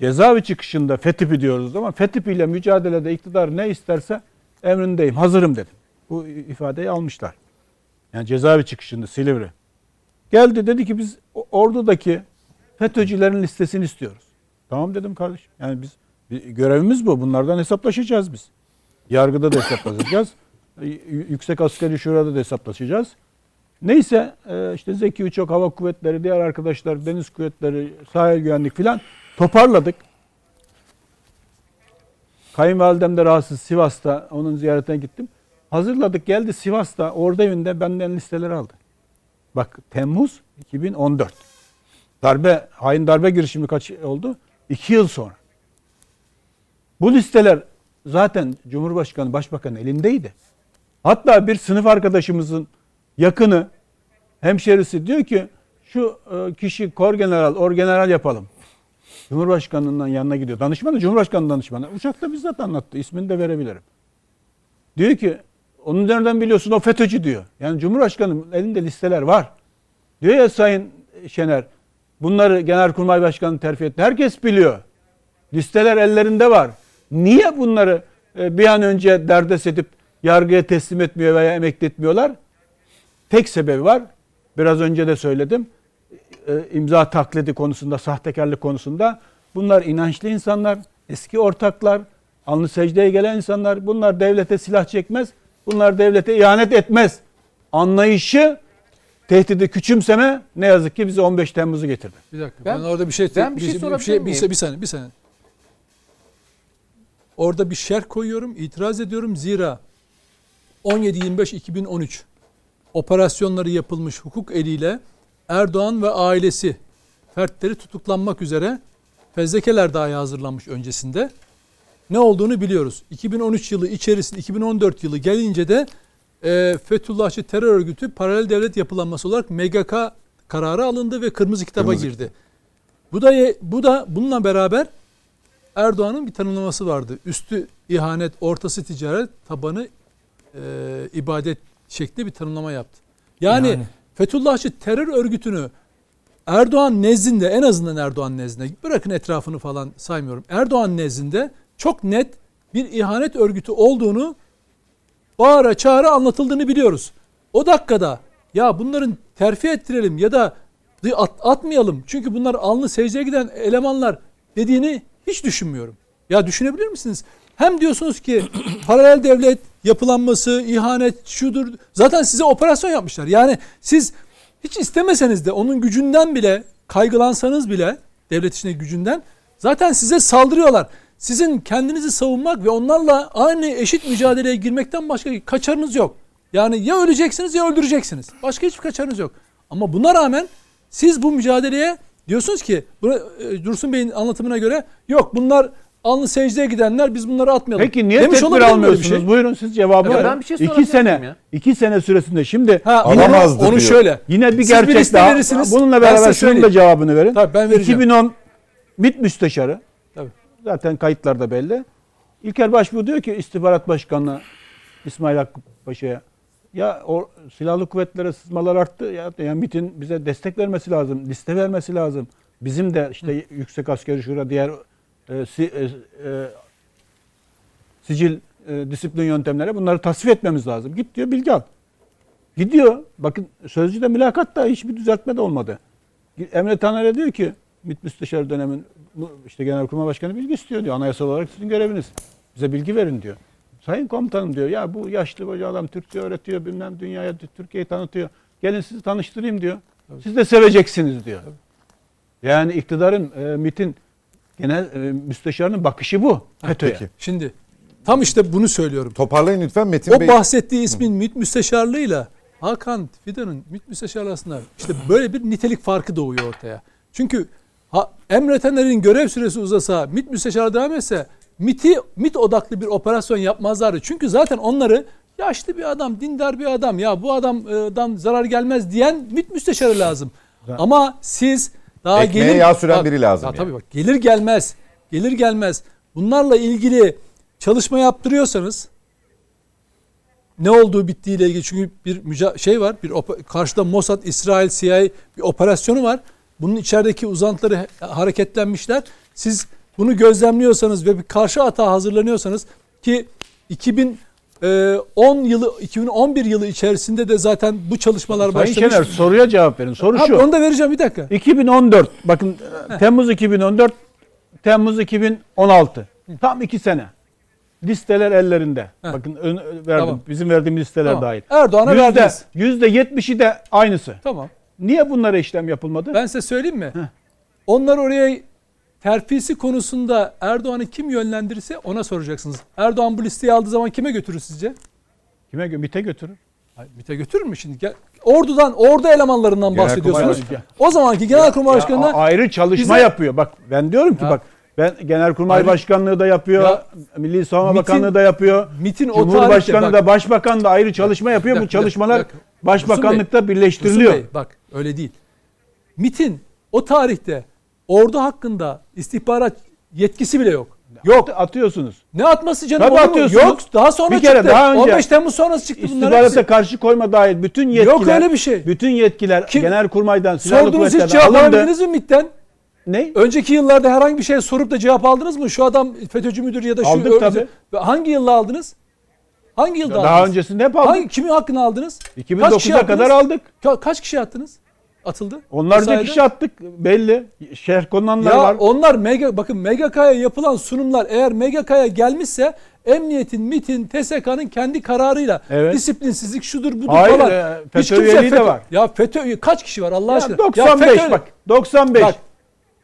Speaker 2: Cezaevi çıkışında FETÖ'pü diyoruz ama FETÖ ile mücadelede iktidar ne isterse emrindeyim, hazırım dedim. Bu ifadeyi almışlar. Yani cezaevi çıkışında Silivri. Geldi dedi ki biz ordudaki FETÖ'cülerin listesini istiyoruz. Tamam dedim kardeşim. Yani biz görevimiz bu. Bunlardan hesaplaşacağız biz. Yargıda da hesaplaşacağız. Yüksek Askeri Şura'da da hesaplaşacağız. Neyse e, işte Zeki Uçak Hava Kuvvetleri, diğer arkadaşlar Deniz Kuvvetleri, Sahil Güvenlik filan toparladık. Kayınvalidem de rahatsız Sivas'ta onun ziyaretine gittim. Hazırladık geldi Sivas'ta orada evinde benden listeler aldı. Bak Temmuz 2014. Darbe, hain darbe girişimi kaç oldu? İki yıl sonra. Bu listeler zaten Cumhurbaşkanı, Başbakan elindeydi. Hatta bir sınıf arkadaşımızın yakını, hemşerisi diyor ki şu e, kişi kor general, or general yapalım. Cumhurbaşkanının yanına gidiyor. Danışmanı, Cumhurbaşkanı danışmanı. Uçakta bizzat anlattı. İsmini de verebilirim. Diyor ki onu nereden biliyorsun o FETÖ'cü diyor. Yani Cumhurbaşkanı'nın elinde listeler var. Diyor ya Sayın Şener bunları Genelkurmay Başkanı terfi etti. Herkes biliyor. Listeler ellerinde var. Niye bunları e, bir an önce derdest edip yargıya teslim etmiyor veya emekletmiyorlar? Tek sebebi var. Biraz önce de söyledim. E, imza taklidi konusunda, sahtekarlık konusunda bunlar inançlı insanlar, eski ortaklar, alnı secdeye gelen insanlar. Bunlar devlete silah çekmez. Bunlar devlete ihanet etmez. Anlayışı tehdidi küçümseme ne yazık ki bize 15 Temmuz'u getirdi.
Speaker 4: Bir dakika. Ben, ben orada bir şey
Speaker 5: ben bir şey, bir, bir, bir, şey,
Speaker 4: bir, bir, bir saniye, bir saniye. Orada bir şerh koyuyorum, itiraz ediyorum. Zira 17-25-2013 operasyonları yapılmış hukuk eliyle Erdoğan ve ailesi fertleri tutuklanmak üzere fezlekeler dahi hazırlanmış öncesinde. Ne olduğunu biliyoruz. 2013 yılı içerisinde 2014 yılı gelince de e, Fethullahçı terör örgütü paralel devlet yapılanması olarak MGK kararı alındı ve kırmızı kitaba kırmızı. girdi. Bu da bu da bununla beraber Erdoğan'ın bir tanımlaması vardı. Üstü ihanet, ortası ticaret, tabanı e, ibadet şekli bir tanımlama yaptı. Yani, yani Fethullahçı terör örgütünü Erdoğan nezdinde en azından Erdoğan nezdinde bırakın etrafını falan saymıyorum. Erdoğan nezdinde çok net bir ihanet örgütü olduğunu bağıra çağıra anlatıldığını biliyoruz. O dakikada ya bunların terfi ettirelim ya da at, atmayalım çünkü bunlar alnı secdeye giden elemanlar dediğini hiç düşünmüyorum. Ya düşünebilir misiniz? Hem diyorsunuz ki paralel devlet yapılanması, ihanet şudur. Zaten size operasyon yapmışlar. Yani siz hiç istemeseniz de onun gücünden bile kaygılansanız bile devlet içinde gücünden zaten size saldırıyorlar. Sizin kendinizi savunmak ve onlarla aynı eşit mücadeleye girmekten başka kaçarınız yok. Yani ya öleceksiniz ya öldüreceksiniz. Başka hiçbir kaçarınız yok. Ama buna rağmen siz bu mücadeleye diyorsunuz ki e, Dursun Bey'in anlatımına göre yok bunlar alnı secdeye gidenler biz bunları atmayalım.
Speaker 2: Peki niye Demiş tedbir almıyorsunuz? Şey? Buyurun siz cevabı verin. Ben bir şey iki sene, ya. iki sene süresinde şimdi
Speaker 3: ha, yine, onu diyor. şöyle.
Speaker 2: Yine bir siz gerçek bir daha. Verirsiniz, bununla beraber şunun da cevabını verin.
Speaker 3: Tabii ben vereceğim.
Speaker 2: 2010 MİT müsteşarı. Tabii. Zaten kayıtlarda belli. İlker Başbuğ diyor ki istihbarat başkanına İsmail Hakkı Paşa'ya ya o silahlı kuvvetlere sızmalar arttı ya yani MİT'in bize destek vermesi lazım, liste vermesi lazım. Bizim de işte Hı. yüksek askeri şura diğer e, si, e, e, sicil e, disiplin yöntemleri bunları tasvip etmemiz lazım. Git diyor bilgi al. Gidiyor. Bakın sözcüde mülakatta hiçbir düzeltme de olmadı. Emre Taner'e diyor ki MİT Müsteşarı dönemin işte Genelkurmay Başkanı bilgi istiyor diyor. Anayasal olarak sizin göreviniz. Bize bilgi verin diyor. Sayın komutanım diyor. Ya bu yaşlı hoca adam Türkçe öğretiyor. Bilmem dünyaya Türkiye'yi tanıtıyor. Gelin sizi tanıştırayım diyor. Siz de seveceksiniz diyor. Yani iktidarın, e, MİT'in Genel e, müsteşarın bakışı bu FETÖ'ye.
Speaker 1: Peki.
Speaker 4: Şimdi tam işte bunu söylüyorum.
Speaker 1: Toparlayın lütfen Metin
Speaker 4: O
Speaker 1: Bey.
Speaker 4: bahsettiği ismin MİT müsteşarlığıyla Hakan Fidan'ın MİT müsteşarlığı arasında işte böyle bir nitelik farkı doğuyor ortaya. Çünkü ha, emretenlerin görev süresi uzasa, MİT müsteşarı devam etse MİT'i MİT odaklı bir operasyon yapmazlardı. Çünkü zaten onları yaşlı bir adam, dindar bir adam ya bu adamdan zarar gelmez diyen MİT müsteşarı lazım. Ama siz daha
Speaker 1: Ekmeğe
Speaker 4: gelir
Speaker 1: yağ süren
Speaker 4: Bak,
Speaker 1: biri lazım
Speaker 4: Ya
Speaker 1: yani.
Speaker 4: tabii bak gelir gelmez, gelir gelmez bunlarla ilgili çalışma yaptırıyorsanız ne olduğu bittiğiyle ilgili çünkü bir müca- şey var. Bir karşıda Mossad, İsrail, CIA bir operasyonu var. Bunun içerideki uzantıları hareketlenmişler. Siz bunu gözlemliyorsanız ve bir karşı atağa hazırlanıyorsanız ki 2010 yılı 2011 yılı içerisinde de zaten bu çalışmalar
Speaker 2: Sayın
Speaker 4: başlamış.
Speaker 2: Şener soruya cevap verin. Soru
Speaker 4: Abi
Speaker 2: şu.
Speaker 4: onu da vereceğim bir dakika.
Speaker 2: 2014 bakın e, Temmuz 2014 Temmuz 2016 tam iki sene listeler ellerinde
Speaker 4: Heh.
Speaker 2: bakın ön- verdim
Speaker 4: Tamam.
Speaker 2: bizim verdiğimiz listeler
Speaker 4: Tamam.
Speaker 2: dahil
Speaker 4: Erdoğan'a verdiniz.
Speaker 2: yüzde yetmişi de aynısı
Speaker 4: Tamam.
Speaker 2: niye bunlara işlem yapılmadı
Speaker 4: Ben size söyleyeyim mi?
Speaker 2: Heh.
Speaker 4: Onlar oraya terfisi konusunda Erdoğan'ı kim yönlendirirse ona soracaksınız. Erdoğan bu listeyi aldığı zaman kime götürür sizce?
Speaker 2: kime gö- MİT'e götürür
Speaker 4: Hayır, MİT'e götürür mü şimdi? Ordudan, ordu elemanlarından bahsediyorsunuz. O zamanki Genelkurmay Başkanı'na
Speaker 2: ayrı çalışma
Speaker 4: bize-
Speaker 2: yapıyor bak ben diyorum ki
Speaker 4: Ya.
Speaker 2: bak ben Genelkurmay
Speaker 4: Ayrı-
Speaker 2: Başkanlığı da yapıyor
Speaker 4: Ya,
Speaker 2: Milli Savunma
Speaker 4: MİT'in-
Speaker 2: Bakanlığı da yapıyor
Speaker 4: MİT'in o
Speaker 2: Cumhurbaşkanı
Speaker 4: tarihte
Speaker 2: da Başbakan da ayrı çalışma yapıyor bu
Speaker 4: dakika, dakika,
Speaker 2: çalışmalar
Speaker 4: bir dakika.
Speaker 2: Başbakanlıkta
Speaker 4: Dursun
Speaker 2: birleştiriliyor
Speaker 4: Bey, bak öyle değil. MİT'in o tarihte ordu hakkında istihbarat yetkisi bile yok. Yok.
Speaker 2: At- atıyorsunuz.
Speaker 4: Ne atması canım?
Speaker 2: Tabii atıyorsunuz.
Speaker 4: Yok. Daha sonra
Speaker 2: Bir kere
Speaker 4: çıktı.
Speaker 2: daha önce
Speaker 4: 15 Temmuz sonrası çıktı bunlar
Speaker 2: İstihbarata karşı koyma dahil bütün yetkiler
Speaker 4: Yok öyle bir şey.
Speaker 2: bütün yetkiler
Speaker 4: Kim-
Speaker 2: Genelkurmay'dan silahlı
Speaker 4: Sordunuz hiç
Speaker 2: kuvvetlerden
Speaker 4: cevap alabildiniz mi MİT'ten?
Speaker 2: Ne?
Speaker 4: Önceki yıllarda herhangi bir şey sorup da cevap aldınız mı? Şu adam FETÖ'cü müdür ya da şu
Speaker 2: Aldık
Speaker 4: örgütü- Hangi yılda aldınız? Hangi yılda
Speaker 2: Daha
Speaker 4: aldınız?
Speaker 2: öncesinde hep aldık.
Speaker 4: Hangi, kimin hakkını aldınız? Kaç kişi
Speaker 2: 2009'a
Speaker 4: attınız?
Speaker 2: kadar aldık.
Speaker 4: Ka- kaç kişi attınız? Atıldı.
Speaker 2: Onlarca
Speaker 4: Vesaire.
Speaker 2: kişi attık belli. Şerh konanlar
Speaker 4: Ya
Speaker 2: var.
Speaker 4: onlar mega bakın MGK'ya yapılan sunumlar eğer MGK'ya gelmişse emniyetin, MIT'in, TSK'nın kendi kararıyla
Speaker 2: Evet.
Speaker 4: disiplinsizlik şudur budur
Speaker 2: Hayır,
Speaker 4: falan.
Speaker 2: e,
Speaker 4: Hiç
Speaker 2: FETÖ üyeliği de
Speaker 4: FETÖ-
Speaker 2: var.
Speaker 4: Ya FETÖ kaç kişi var Allah
Speaker 2: Ya
Speaker 4: aşkına?
Speaker 2: 95
Speaker 4: FETÖ
Speaker 2: bak 95.
Speaker 4: Bak.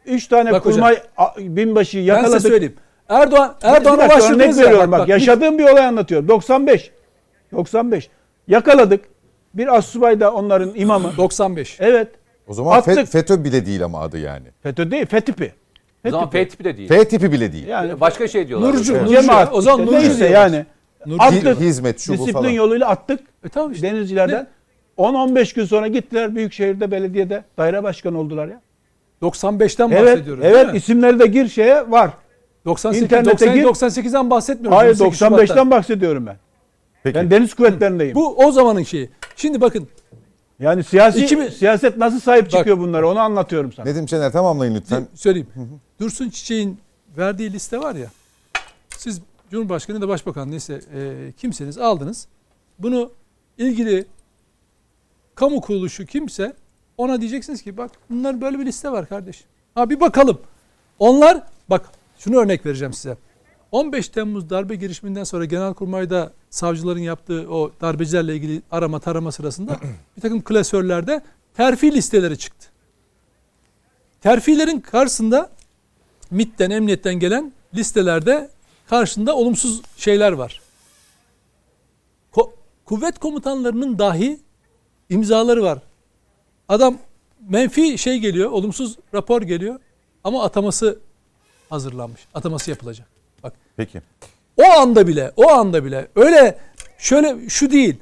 Speaker 2: 3 tane
Speaker 4: Bak hocam.
Speaker 2: kurmay a- binbaşıyı
Speaker 4: ben size
Speaker 2: yakaladık.
Speaker 4: söyleyeyim. Erdoğan Erdoğan'a başvurdunuz ya.
Speaker 2: veriyorum bak,
Speaker 4: bak,
Speaker 2: yaşadığım bir olay anlatıyorum. 95. 95. Yakaladık. Bir assubay da onların imamı.
Speaker 4: 95.
Speaker 2: Evet.
Speaker 1: O zaman
Speaker 2: Attık.
Speaker 1: Fe- FETÖ bile değil ama adı yani.
Speaker 2: FETÖ değil, FETÖ'pi.
Speaker 5: O zaman F tipi de değil.
Speaker 1: F tipi bile değil.
Speaker 2: Yani
Speaker 5: Başka şey diyorlar.
Speaker 4: Nurcu. Nurcu.
Speaker 2: cemaat.
Speaker 4: O zaman
Speaker 2: işte
Speaker 4: Nurcu
Speaker 2: neyse
Speaker 4: diyorlar.
Speaker 2: yani.
Speaker 4: Nurcu
Speaker 2: Attık.
Speaker 1: Hizmet şu bu
Speaker 2: Disiplin
Speaker 1: falan.
Speaker 2: yoluyla attık.
Speaker 4: E tamam işte.
Speaker 2: Denizcilerden. 10-15 gün sonra gittiler Büyükşehir'de belediyede daire başkanı oldular ya.
Speaker 4: 95'ten
Speaker 2: Evet,
Speaker 4: bahsediyoruz.
Speaker 2: evet isimleri de gir şeye var.
Speaker 4: 98,
Speaker 2: İnternete
Speaker 4: 90,
Speaker 2: gir.
Speaker 4: 98'den bahsetmiyoruz.
Speaker 2: Hayır
Speaker 4: 28 Şubat'tan.
Speaker 2: 95'ten bahsediyorum ben.
Speaker 1: Peki.
Speaker 2: Ben deniz kuvvetlerindeyim.
Speaker 4: Bu o zamanın şeyi. Şimdi bakın
Speaker 2: yani siyasi
Speaker 4: İki bin-
Speaker 2: siyaset nasıl sahip
Speaker 4: Bak.
Speaker 2: çıkıyor bunlara onu anlatıyorum sana.
Speaker 1: Nedim Şener tamamlayın lütfen.
Speaker 4: söyleyeyim. Dursun Çiçek'in verdiği liste var ya. Siz Cumhurbaşkanı da Başbakan neyse e, kimseniz aldınız. Bunu ilgili kamu kuruluşu kimse ona diyeceksiniz ki bak bunlar böyle bir liste var kardeş. Ha bir bakalım. Onlar bak şunu örnek vereceğim size. 15 Temmuz darbe girişiminden sonra Genelkurmay'da savcıların yaptığı o darbecilerle ilgili arama tarama sırasında bir takım klasörlerde terfi listeleri çıktı. Terfilerin karşısında MIT'ten, emniyetten gelen listelerde karşında olumsuz şeyler var. Ko- kuvvet komutanlarının dahi imzaları var. Adam menfi şey geliyor, olumsuz rapor geliyor ama ataması hazırlanmış. Ataması yapılacak. Bak
Speaker 1: Peki.
Speaker 4: o anda bile, o anda bile öyle şöyle şu değil.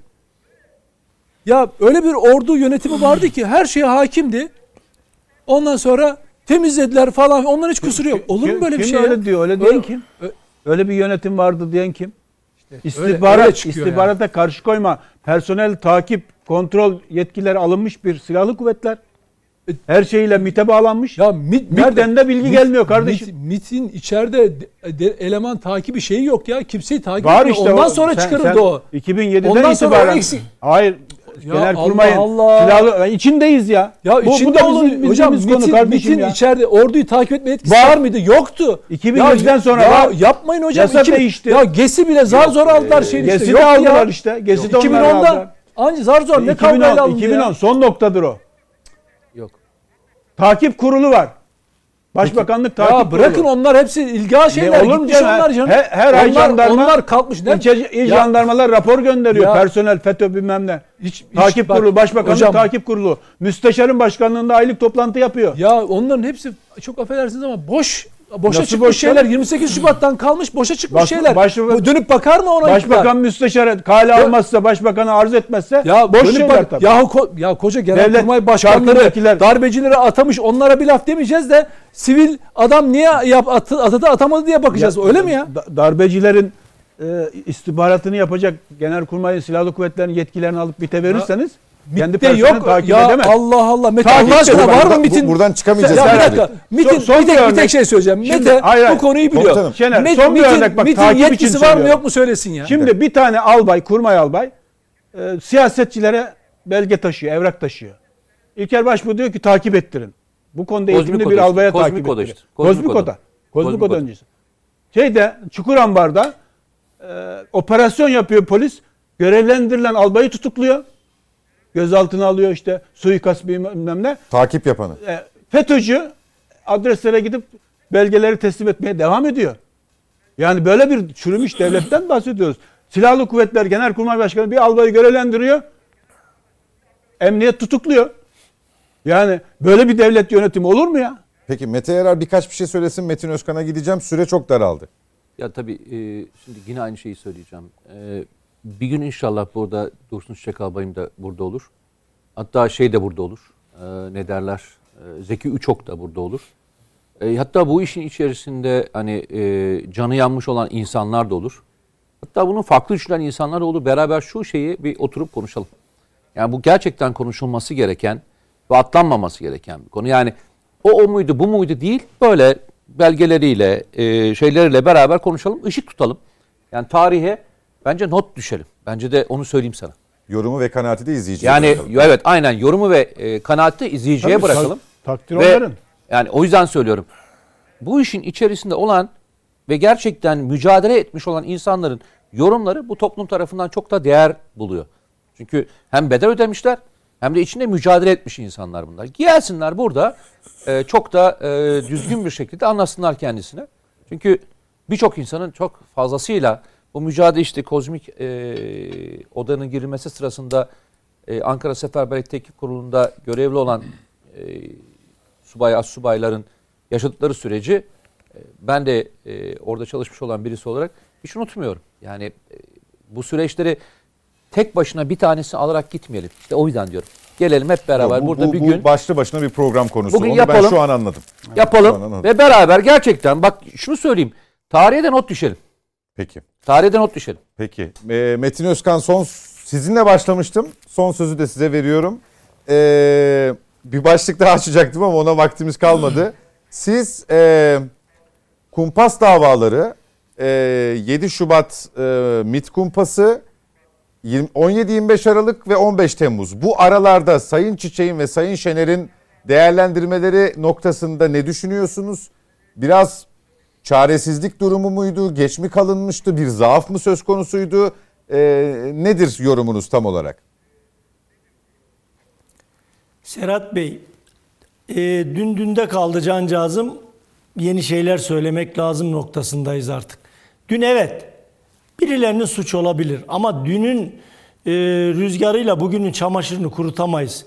Speaker 4: Ya öyle bir ordu yönetimi vardı ki her şeye hakimdi. Ondan sonra temizlediler falan. Onların hiç kusuru yok. Olur mu
Speaker 2: Kim-
Speaker 4: böyle bir
Speaker 2: kim
Speaker 4: şey? ya?
Speaker 2: öyle diyor? Öyle diyen
Speaker 4: Öyle-
Speaker 2: kim? Öyle bir yönetim vardı diyen kim?
Speaker 4: öyle
Speaker 2: İstihbarat,
Speaker 4: çıkıyor
Speaker 2: istihbarata karşı koyma, personel takip, kontrol yetkileri alınmış bir silahlı kuvvetler. Her şeyiyle MİT'e bağlanmış.
Speaker 4: Ya MIT
Speaker 2: MİT'ten de bilgi gelmiyor kardeşim.
Speaker 4: MIT, MIT'in içeride de- de- eleman takibi şeyi yok ya. Kimseyi takip
Speaker 2: Var
Speaker 4: etmiyor.
Speaker 2: işte
Speaker 4: Ondan
Speaker 2: o-
Speaker 4: sonra
Speaker 2: sen-
Speaker 4: çıkarıldı
Speaker 2: sen
Speaker 4: o.
Speaker 2: 2007'den
Speaker 4: Ondan sonra
Speaker 2: itibaren.
Speaker 4: eksik.
Speaker 2: Hayır.
Speaker 4: Ya
Speaker 2: Genelkurmay'ın
Speaker 4: Allah Allah.
Speaker 2: silahlı Yani içindeyiz ya.
Speaker 4: Ya
Speaker 2: bu, bu da
Speaker 4: olun.
Speaker 2: bizim
Speaker 4: Hocam
Speaker 2: konu
Speaker 4: MIT'in,
Speaker 2: kardeşim
Speaker 4: MIT'in
Speaker 2: ya.
Speaker 4: içeride orduyu takip etme etkisi
Speaker 2: Var.
Speaker 4: var, mıydı? Yoktu.
Speaker 2: 2007'den
Speaker 4: Ya-
Speaker 2: sonra
Speaker 4: ya
Speaker 2: var.
Speaker 4: Yapmayın hocam.
Speaker 2: Yasa
Speaker 4: İki-
Speaker 2: değişti.
Speaker 4: Ya GES'i bile zar zor aldılar şeyin işte.
Speaker 2: Gesi de aldılar işte. Gesi de onlar
Speaker 4: 2010'dan
Speaker 2: aldılar.
Speaker 4: anca zar zor ne kavgayla
Speaker 2: 2010,
Speaker 4: alındı
Speaker 2: 2010
Speaker 4: ya.
Speaker 2: son noktadır o. Takip kurulu var. Başbakanlık takip
Speaker 4: Ya bırakın
Speaker 2: kurulu.
Speaker 4: onlar hepsi ilgal şeyler.
Speaker 2: olur mu canım?
Speaker 4: onlar canım.
Speaker 2: Her, her ay
Speaker 4: onlar,
Speaker 2: jandarma,
Speaker 4: onlar kalkmış. Ne?
Speaker 2: İlçe, il jandarmalar rapor gönderiyor.
Speaker 4: Ya-
Speaker 2: Personel, FETÖ bilmem ne.
Speaker 4: Hiç- hiç-
Speaker 2: takip
Speaker 4: bak,
Speaker 2: kurulu, başbakanlık
Speaker 4: hocam-
Speaker 2: takip kurulu. Müsteşarın başkanlığında aylık toplantı yapıyor.
Speaker 4: Ya onların hepsi çok affedersiniz ama boş boşa
Speaker 2: Nasıl
Speaker 4: çıkmış
Speaker 2: boş
Speaker 4: şeyler. 28 Şubat'tan kalmış boşa çıkmış
Speaker 2: Baş-
Speaker 4: şeyler.
Speaker 2: başbakan-
Speaker 4: Bu dönüp bakar mı ona?
Speaker 2: Başbakan
Speaker 4: iktidar?
Speaker 2: müsteşara kale almazsa, başbakanı arz etmezse
Speaker 4: ya
Speaker 2: boş
Speaker 4: dönüp
Speaker 2: şeyler
Speaker 4: bak,
Speaker 2: tabii.
Speaker 4: yahu ko- ya koca genelkurmay başkanları darbecileri atamış onlara bir laf demeyeceğiz de sivil adam niye yap, atı, atadı atamadı diye bakacağız.
Speaker 2: Ya,
Speaker 4: Öyle mi ya?
Speaker 2: da- Darbecilerin e, istihbaratını yapacak Genelkurmay Silahlı Kuvvetleri'nin yetkilerini alıp bite verirseniz kendi
Speaker 4: MIT'te
Speaker 2: personel
Speaker 4: yok.
Speaker 2: takip
Speaker 4: Ya
Speaker 2: edemez.
Speaker 4: Allah Allah. Mete
Speaker 2: Takip
Speaker 4: Allah aşkına var mı MIT'in?
Speaker 1: buradan çıkamayacağız
Speaker 4: Ya bir dakika. MIT'in
Speaker 2: Son- son
Speaker 4: bir, tek,
Speaker 2: bir
Speaker 4: bir tek şey söyleyeceğim.
Speaker 2: Şimdi-
Speaker 4: Mete
Speaker 2: hayır, hayır.
Speaker 4: bu konuyu biliyor.
Speaker 1: Komutanım.
Speaker 2: Şener,
Speaker 4: MIT-
Speaker 2: son bir
Speaker 4: MIT'in-
Speaker 2: örnek bak,
Speaker 4: MIT'in
Speaker 2: takip için
Speaker 4: yetkisi var mı yok mu söylesin ya.
Speaker 2: Şimdi bir tane albay, kurmay albay e, siyasetçilere belge taşıyor, evrak taşıyor. İlker Başbuğ diyor ki takip ettirin. Bu konuda
Speaker 5: Kozmik
Speaker 2: eğitimli bir albaya
Speaker 5: kozmik
Speaker 2: takip
Speaker 5: oda
Speaker 2: ettirin.
Speaker 5: işte, kozmik oda.
Speaker 2: Kozmik oda. öncesi. Şeyde Çukurambar'da e, operasyon yapıyor polis. Görevlendirilen albayı tutukluyor. Gözaltına alıyor işte suikast bilmem ne.
Speaker 1: Takip yapanı.
Speaker 2: E, FETÖ'cü adreslere gidip belgeleri teslim etmeye devam ediyor. Yani böyle bir çürümüş devletten bahsediyoruz. Silahlı Kuvvetler Genelkurmay Başkanı bir albayı görevlendiriyor. Emniyet tutukluyor. Yani böyle bir devlet yönetimi olur mu ya?
Speaker 1: Peki Mete Yarar birkaç bir şey söylesin. Metin Özkan'a gideceğim. Süre çok daraldı.
Speaker 5: Ya tabii e, şimdi yine aynı şeyi söyleyeceğim. E, bir gün inşallah burada Dursun Çiçek Albayım da burada olur. Hatta şey de burada olur. E, ne derler? E, Zeki Üçok da burada olur. E, hatta bu işin içerisinde hani e, canı yanmış olan insanlar da olur. Hatta bunun farklı düşünen insanlar olur. Beraber şu şeyi bir oturup konuşalım. Yani bu gerçekten konuşulması gereken ve atlanmaması gereken bir konu. Yani o o muydu bu muydu değil böyle belgeleriyle e, şeyleriyle beraber konuşalım ışık tutalım. Yani tarihe bence not düşelim. Bence de onu söyleyeyim sana.
Speaker 1: Yorumu ve kanaati de izleyiciye
Speaker 5: Yani
Speaker 1: bırakalım.
Speaker 5: evet aynen yorumu ve e, kanaati izleyiciye
Speaker 2: Tabii,
Speaker 5: bırakalım.
Speaker 2: tak- takdir
Speaker 5: Ve
Speaker 2: onların.
Speaker 5: yani o yüzden söylüyorum. Bu işin içerisinde olan ve gerçekten mücadele etmiş olan insanların yorumları bu toplum tarafından çok da değer buluyor. Çünkü hem bedel ödemişler hem de içinde mücadele etmiş insanlar bunlar. Gelsinler burada e, çok da e, düzgün bir şekilde anlatsınlar kendisine. Çünkü birçok insanın çok fazlasıyla bu mücadele işte kozmik e, odanın girilmesi sırasında e, Ankara Seferberlik Teknik Kurulu'nda görevli olan e, subay as subayların yaşadıkları süreci e, ben de e, orada çalışmış olan birisi olarak hiç unutmuyorum. Yani e, bu süreçleri tek başına bir tanesi alarak gitmeyelim. İşte o yüzden diyorum. Gelelim hep beraber
Speaker 1: bu,
Speaker 5: burada
Speaker 1: bu-
Speaker 5: bir
Speaker 1: bu
Speaker 5: gün
Speaker 1: başlı başına bir program konusu.
Speaker 5: Bugün
Speaker 1: Onu
Speaker 5: yapalım.
Speaker 1: ben şu an anladım.
Speaker 5: yapalım
Speaker 1: an anladım.
Speaker 5: ve beraber gerçekten bak şunu söyleyeyim. Tarihe de not düşelim.
Speaker 1: Peki.
Speaker 5: Tarihe de not düşelim.
Speaker 1: Peki. Ee, Metin Özkan son sizinle başlamıştım. Son sözü de size veriyorum. Ee, bir başlık daha açacaktım ama ona vaktimiz kalmadı. Siz e, kumpas davaları e, 7 Şubat e, MIT kumpası 20 17-25 Aralık ve 15 Temmuz. Bu aralarda Sayın Çiçek'in ve Sayın Şener'in değerlendirmeleri noktasında ne düşünüyorsunuz? Biraz çaresizlik durumu muydu? Geç mi kalınmıştü? Bir zaaf mı söz konusuydu? Ee, nedir yorumunuz tam olarak?
Speaker 3: Serhat Bey, e, dün dünde kaldı cancağızım. Yeni şeyler söylemek lazım noktasındayız artık. Dün evet, birilerinin suç olabilir ama dünün e, rüzgarıyla bugünün çamaşırını kurutamayız.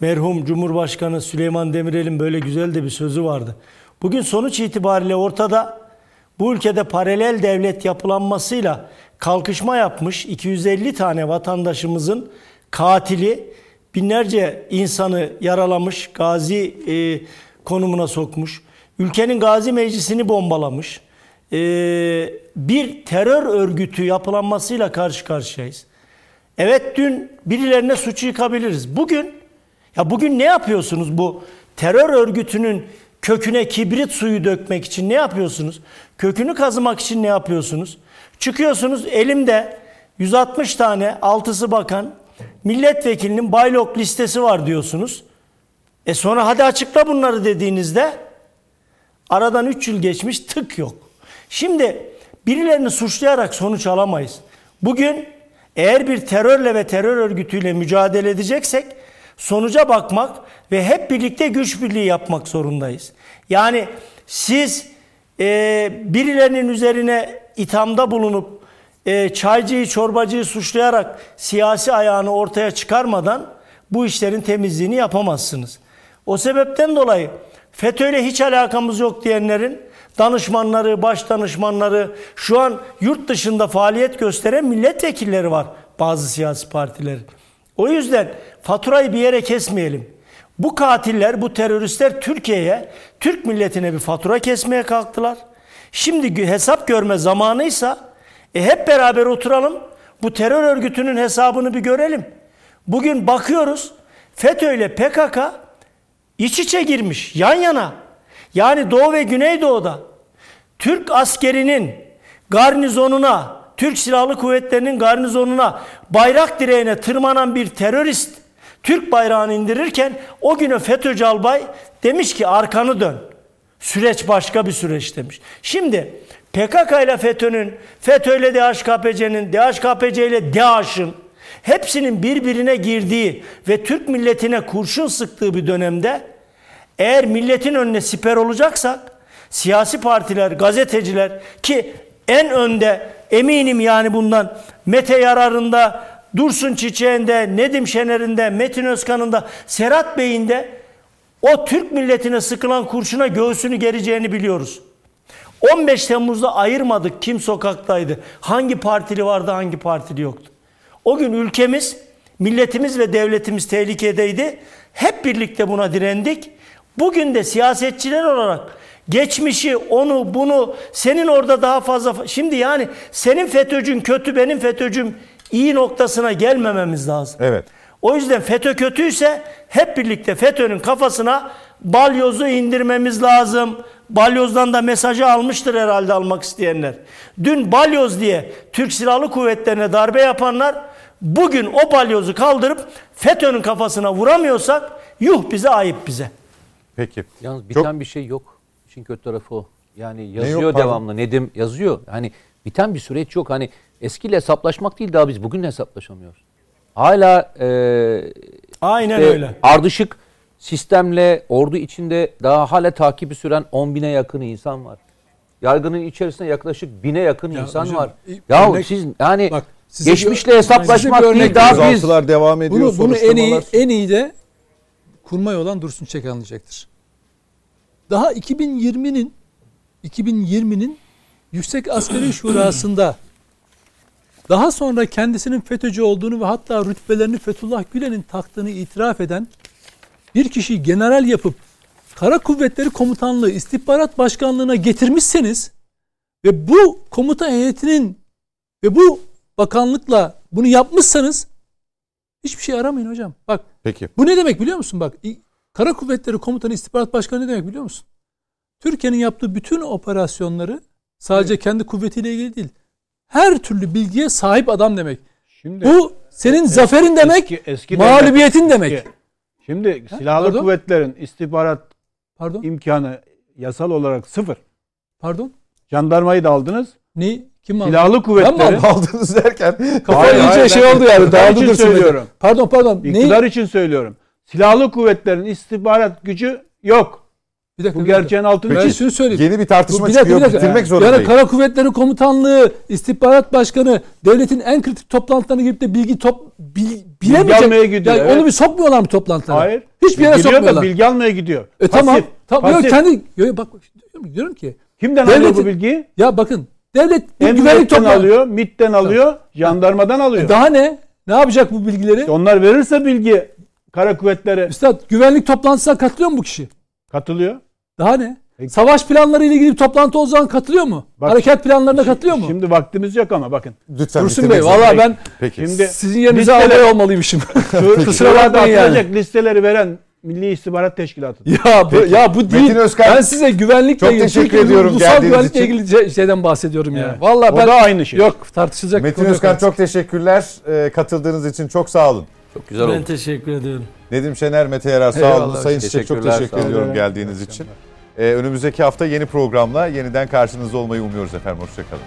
Speaker 3: Merhum Cumhurbaşkanı Süleyman Demirel'in böyle güzel de bir sözü vardı. Bugün sonuç itibariyle ortada bu ülkede paralel devlet yapılanmasıyla kalkışma yapmış 250 tane vatandaşımızın katili binlerce insanı yaralamış, gazi e, konumuna sokmuş, ülkenin gazi meclisini bombalamış, e, bir terör örgütü yapılanmasıyla karşı karşıyayız. Evet dün birilerine suçu yıkabiliriz. Bugün ya bugün ne yapıyorsunuz bu terör örgütünün köküne kibrit suyu dökmek için ne yapıyorsunuz? Kökünü kazımak için ne yapıyorsunuz? Çıkıyorsunuz elimde 160 tane altısı bakan milletvekilinin baylok listesi var diyorsunuz. E sonra hadi açıkla bunları dediğinizde aradan 3 yıl geçmiş tık yok. Şimdi birilerini suçlayarak sonuç alamayız. Bugün eğer bir terörle ve terör örgütüyle mücadele edeceksek sonuca bakmak ve hep birlikte güç birliği yapmak zorundayız. Yani siz e, birilerinin üzerine ithamda bulunup e, çaycıyı, çorbacıyı suçlayarak siyasi ayağını ortaya çıkarmadan bu işlerin temizliğini yapamazsınız. O sebepten dolayı FETÖ'yle hiç alakamız yok diyenlerin danışmanları, baş danışmanları, şu an yurt dışında faaliyet gösteren milletvekilleri var bazı siyasi partilerin. O yüzden faturayı bir yere kesmeyelim. Bu katiller, bu teröristler Türkiye'ye, Türk milletine bir fatura kesmeye kalktılar. Şimdi hesap görme zamanıysa e hep beraber oturalım. Bu terör örgütünün hesabını bir görelim. Bugün bakıyoruz FETÖ ile PKK iç içe girmiş, yan yana. Yani Doğu ve Güneydoğu'da Türk askerinin garnizonuna, Türk Silahlı Kuvvetleri'nin garnizonuna, bayrak direğine tırmanan bir terörist Türk bayrağını indirirken o günü FETÖ'cü albay demiş ki arkanı dön. Süreç başka bir süreç demiş. Şimdi PKK ile FETÖ'nün, FETÖ ile DHKPC'nin, DHKPC ile DAEŞ'in hepsinin birbirine girdiği ve Türk milletine kurşun sıktığı bir dönemde eğer milletin önüne siper olacaksak siyasi partiler, gazeteciler ki en önde eminim yani bundan Mete Yarar'ında, Dursun Çiçek'inde, Nedim Şener'inde, Metin Özkan'ın da, Serhat Bey'in de o Türk milletine sıkılan kurşuna göğsünü gereceğini biliyoruz. 15 Temmuz'da ayırmadık kim sokaktaydı, hangi partili vardı, hangi partili yoktu. O gün ülkemiz, milletimiz ve devletimiz tehlikedeydi. Hep birlikte buna direndik. Bugün de siyasetçiler olarak geçmişi, onu, bunu, senin orada daha fazla... Şimdi yani senin FETÖ'cün kötü, benim FETÖ'cüm iyi noktasına gelmememiz lazım.
Speaker 1: Evet.
Speaker 3: O yüzden FETÖ kötüyse hep birlikte FETÖ'nün kafasına balyozu indirmemiz lazım. Balyozdan da mesajı almıştır herhalde almak isteyenler. Dün balyoz diye Türk Silahlı Kuvvetleri'ne darbe yapanlar bugün o balyozu kaldırıp FETÖ'nün kafasına vuramıyorsak yuh bize ayıp bize.
Speaker 1: Peki.
Speaker 5: Yalnız
Speaker 1: Çok-
Speaker 5: biten bir şey yok. İşin kötü tarafı o. Yani
Speaker 1: yok,
Speaker 5: yazıyor
Speaker 1: pardon?
Speaker 5: devamlı. Nedim yazıyor. Hani biten bir süreç yok. Hani eskiyle hesaplaşmak değil daha biz bugünle hesaplaşamıyoruz. Hala e,
Speaker 3: Aynen
Speaker 5: işte
Speaker 3: öyle.
Speaker 5: ardışık sistemle ordu içinde daha hala takibi süren 10 bine yakın insan var. Yargının içerisinde yaklaşık bine yakın
Speaker 4: Ya
Speaker 5: insan
Speaker 4: hocam,
Speaker 5: var. Ya
Speaker 4: örnek-
Speaker 5: siz yani
Speaker 4: Bak,
Speaker 5: geçmişle
Speaker 4: bir-
Speaker 5: hesaplaşmak
Speaker 4: bir örnek
Speaker 5: değil daha biz
Speaker 1: devam ediyor.
Speaker 4: Bunu, bunu en iyi en iyi de kurmay olan Dursun Çek anlayacaktır. Daha 2020'nin 2020'nin Yüksek Askeri Şurası'nda daha sonra kendisinin FETÖ'cü olduğunu ve hatta rütbelerini Fethullah Gülen'in taktığını itiraf eden bir kişiyi general yapıp Kara Kuvvetleri Komutanlığı İstihbarat Başkanlığı'na getirmişseniz ve bu komuta heyetinin ve bu bakanlıkla bunu yapmışsanız hiçbir şey aramayın hocam. Bak
Speaker 1: Peki.
Speaker 4: bu ne demek biliyor musun? Bak Kara Kuvvetleri Komutanı İstihbarat Başkanı ne demek biliyor musun? Türkiye'nin yaptığı bütün operasyonları sadece kendi kuvvetiyle ilgili değil. Her türlü bilgiye sahip adam demek.
Speaker 2: Şimdi
Speaker 4: Bu senin zaferin demek,
Speaker 2: eski- eski
Speaker 4: mağlubiyetin
Speaker 2: devlet-
Speaker 4: demek.
Speaker 2: eski- Şimdi silahlı
Speaker 4: Pardon?
Speaker 2: kuvvetlerin istihbarat
Speaker 4: Pardon,
Speaker 2: imkanı yasal olarak sıfır.
Speaker 4: pardon.
Speaker 2: Jandarmayı da aldınız.
Speaker 4: Ne? Kim aldı?
Speaker 2: Silahlı
Speaker 4: Ben mi?
Speaker 1: Aldınız derken.
Speaker 4: Kafa iyice
Speaker 2: hayır,
Speaker 4: şey oldu yani. Dağıldı
Speaker 2: için söylüyorum.
Speaker 4: Pardon pardon.
Speaker 2: İktidar
Speaker 4: Ne?
Speaker 2: için söylüyorum. Silahlı kuvvetlerin istihbarat gücü yok.
Speaker 4: Bir dakika.
Speaker 2: Bu gerçeğin altını
Speaker 4: Ben şunu söyleyeyim.
Speaker 1: Yeni bir tartışma
Speaker 4: Bir dakika,
Speaker 1: çıkıyor.
Speaker 4: bir dakika.
Speaker 1: Bitirmek
Speaker 4: Yani
Speaker 1: zorundayım.
Speaker 4: Kara Kuvvetleri Komutanlığı, İstihbarat Başkanı, devletin en kritik toplantılarına girip de bilgi top bil, bilemeyecek.
Speaker 2: almaya gidiyor,
Speaker 4: Yani
Speaker 2: evet.
Speaker 4: Onu bir sokmuyorlar mı toplantılara?
Speaker 2: Hayır.
Speaker 4: Hiçbir yere
Speaker 2: da
Speaker 4: sokmuyorlar.
Speaker 2: bilgi almaya gidiyor.
Speaker 4: E tamam.
Speaker 2: Pasif,
Speaker 4: Tamam. Yok,
Speaker 2: pasif.
Speaker 4: kendi yo, yo, bak diyorum, ki
Speaker 2: Kimden
Speaker 4: Devletin-
Speaker 2: alıyor bu bilgiyi?
Speaker 4: ya bakın devlet bir güvenlik
Speaker 2: Emniyetten
Speaker 4: toplantı
Speaker 2: alıyor, MIT'ten alıyor, jandarmadan alıyor.
Speaker 4: Daha ne? Ne yapacak bu bilgileri?
Speaker 2: Onlar verirse bilgi kara kuvvetlere
Speaker 4: Üstad güvenlik toplantısına katılıyor mu bu kişi?
Speaker 2: katılıyor.
Speaker 4: Daha ne?
Speaker 2: Peki.
Speaker 4: Savaş planları ile ilgili bir toplantı o zaman katılıyor mu?
Speaker 2: Bak-
Speaker 4: Harekat planlarına katılıyor mu?
Speaker 2: Şimdi vaktimiz yok ama bakın.
Speaker 1: Lütfen
Speaker 4: Dursun Bey valla ben
Speaker 1: Peki.
Speaker 2: Şimdi
Speaker 4: sizin yerinize
Speaker 2: listeler-
Speaker 4: albay olmalıymışım. Kusura bakmayın yani.
Speaker 2: listeleri veren Milli İstihbarat Teşkilatı.
Speaker 4: Ya bu, ya bu değil.
Speaker 1: Metin Özkan,
Speaker 4: ben size güvenlikle
Speaker 1: çok
Speaker 4: ilgili,
Speaker 1: teşekkür ediyorum
Speaker 4: ulusal
Speaker 1: geldiğiniz
Speaker 4: güvenlikle
Speaker 1: için.
Speaker 4: ilgili ce- şeyden bahsediyorum ya.
Speaker 2: Evet.
Speaker 4: Vallahi
Speaker 2: O
Speaker 4: ben
Speaker 2: da aynı şey.
Speaker 4: yok tartışılacak
Speaker 1: Metin Özkan
Speaker 4: artık.
Speaker 1: çok teşekkürler. Ee, katıldığınız için çok sağ olun.
Speaker 5: çok güzel
Speaker 3: Ben
Speaker 5: oldu.
Speaker 3: teşekkür ediyorum.
Speaker 1: Nedim Şener, Mete Yarar sağ olun. Sayın Çiçek çok teşekkür ediyorum geldiğiniz için. Ee, önümüzdeki hafta yeni programla yeniden karşınızda olmayı umuyoruz efendim. Hoşçakalın.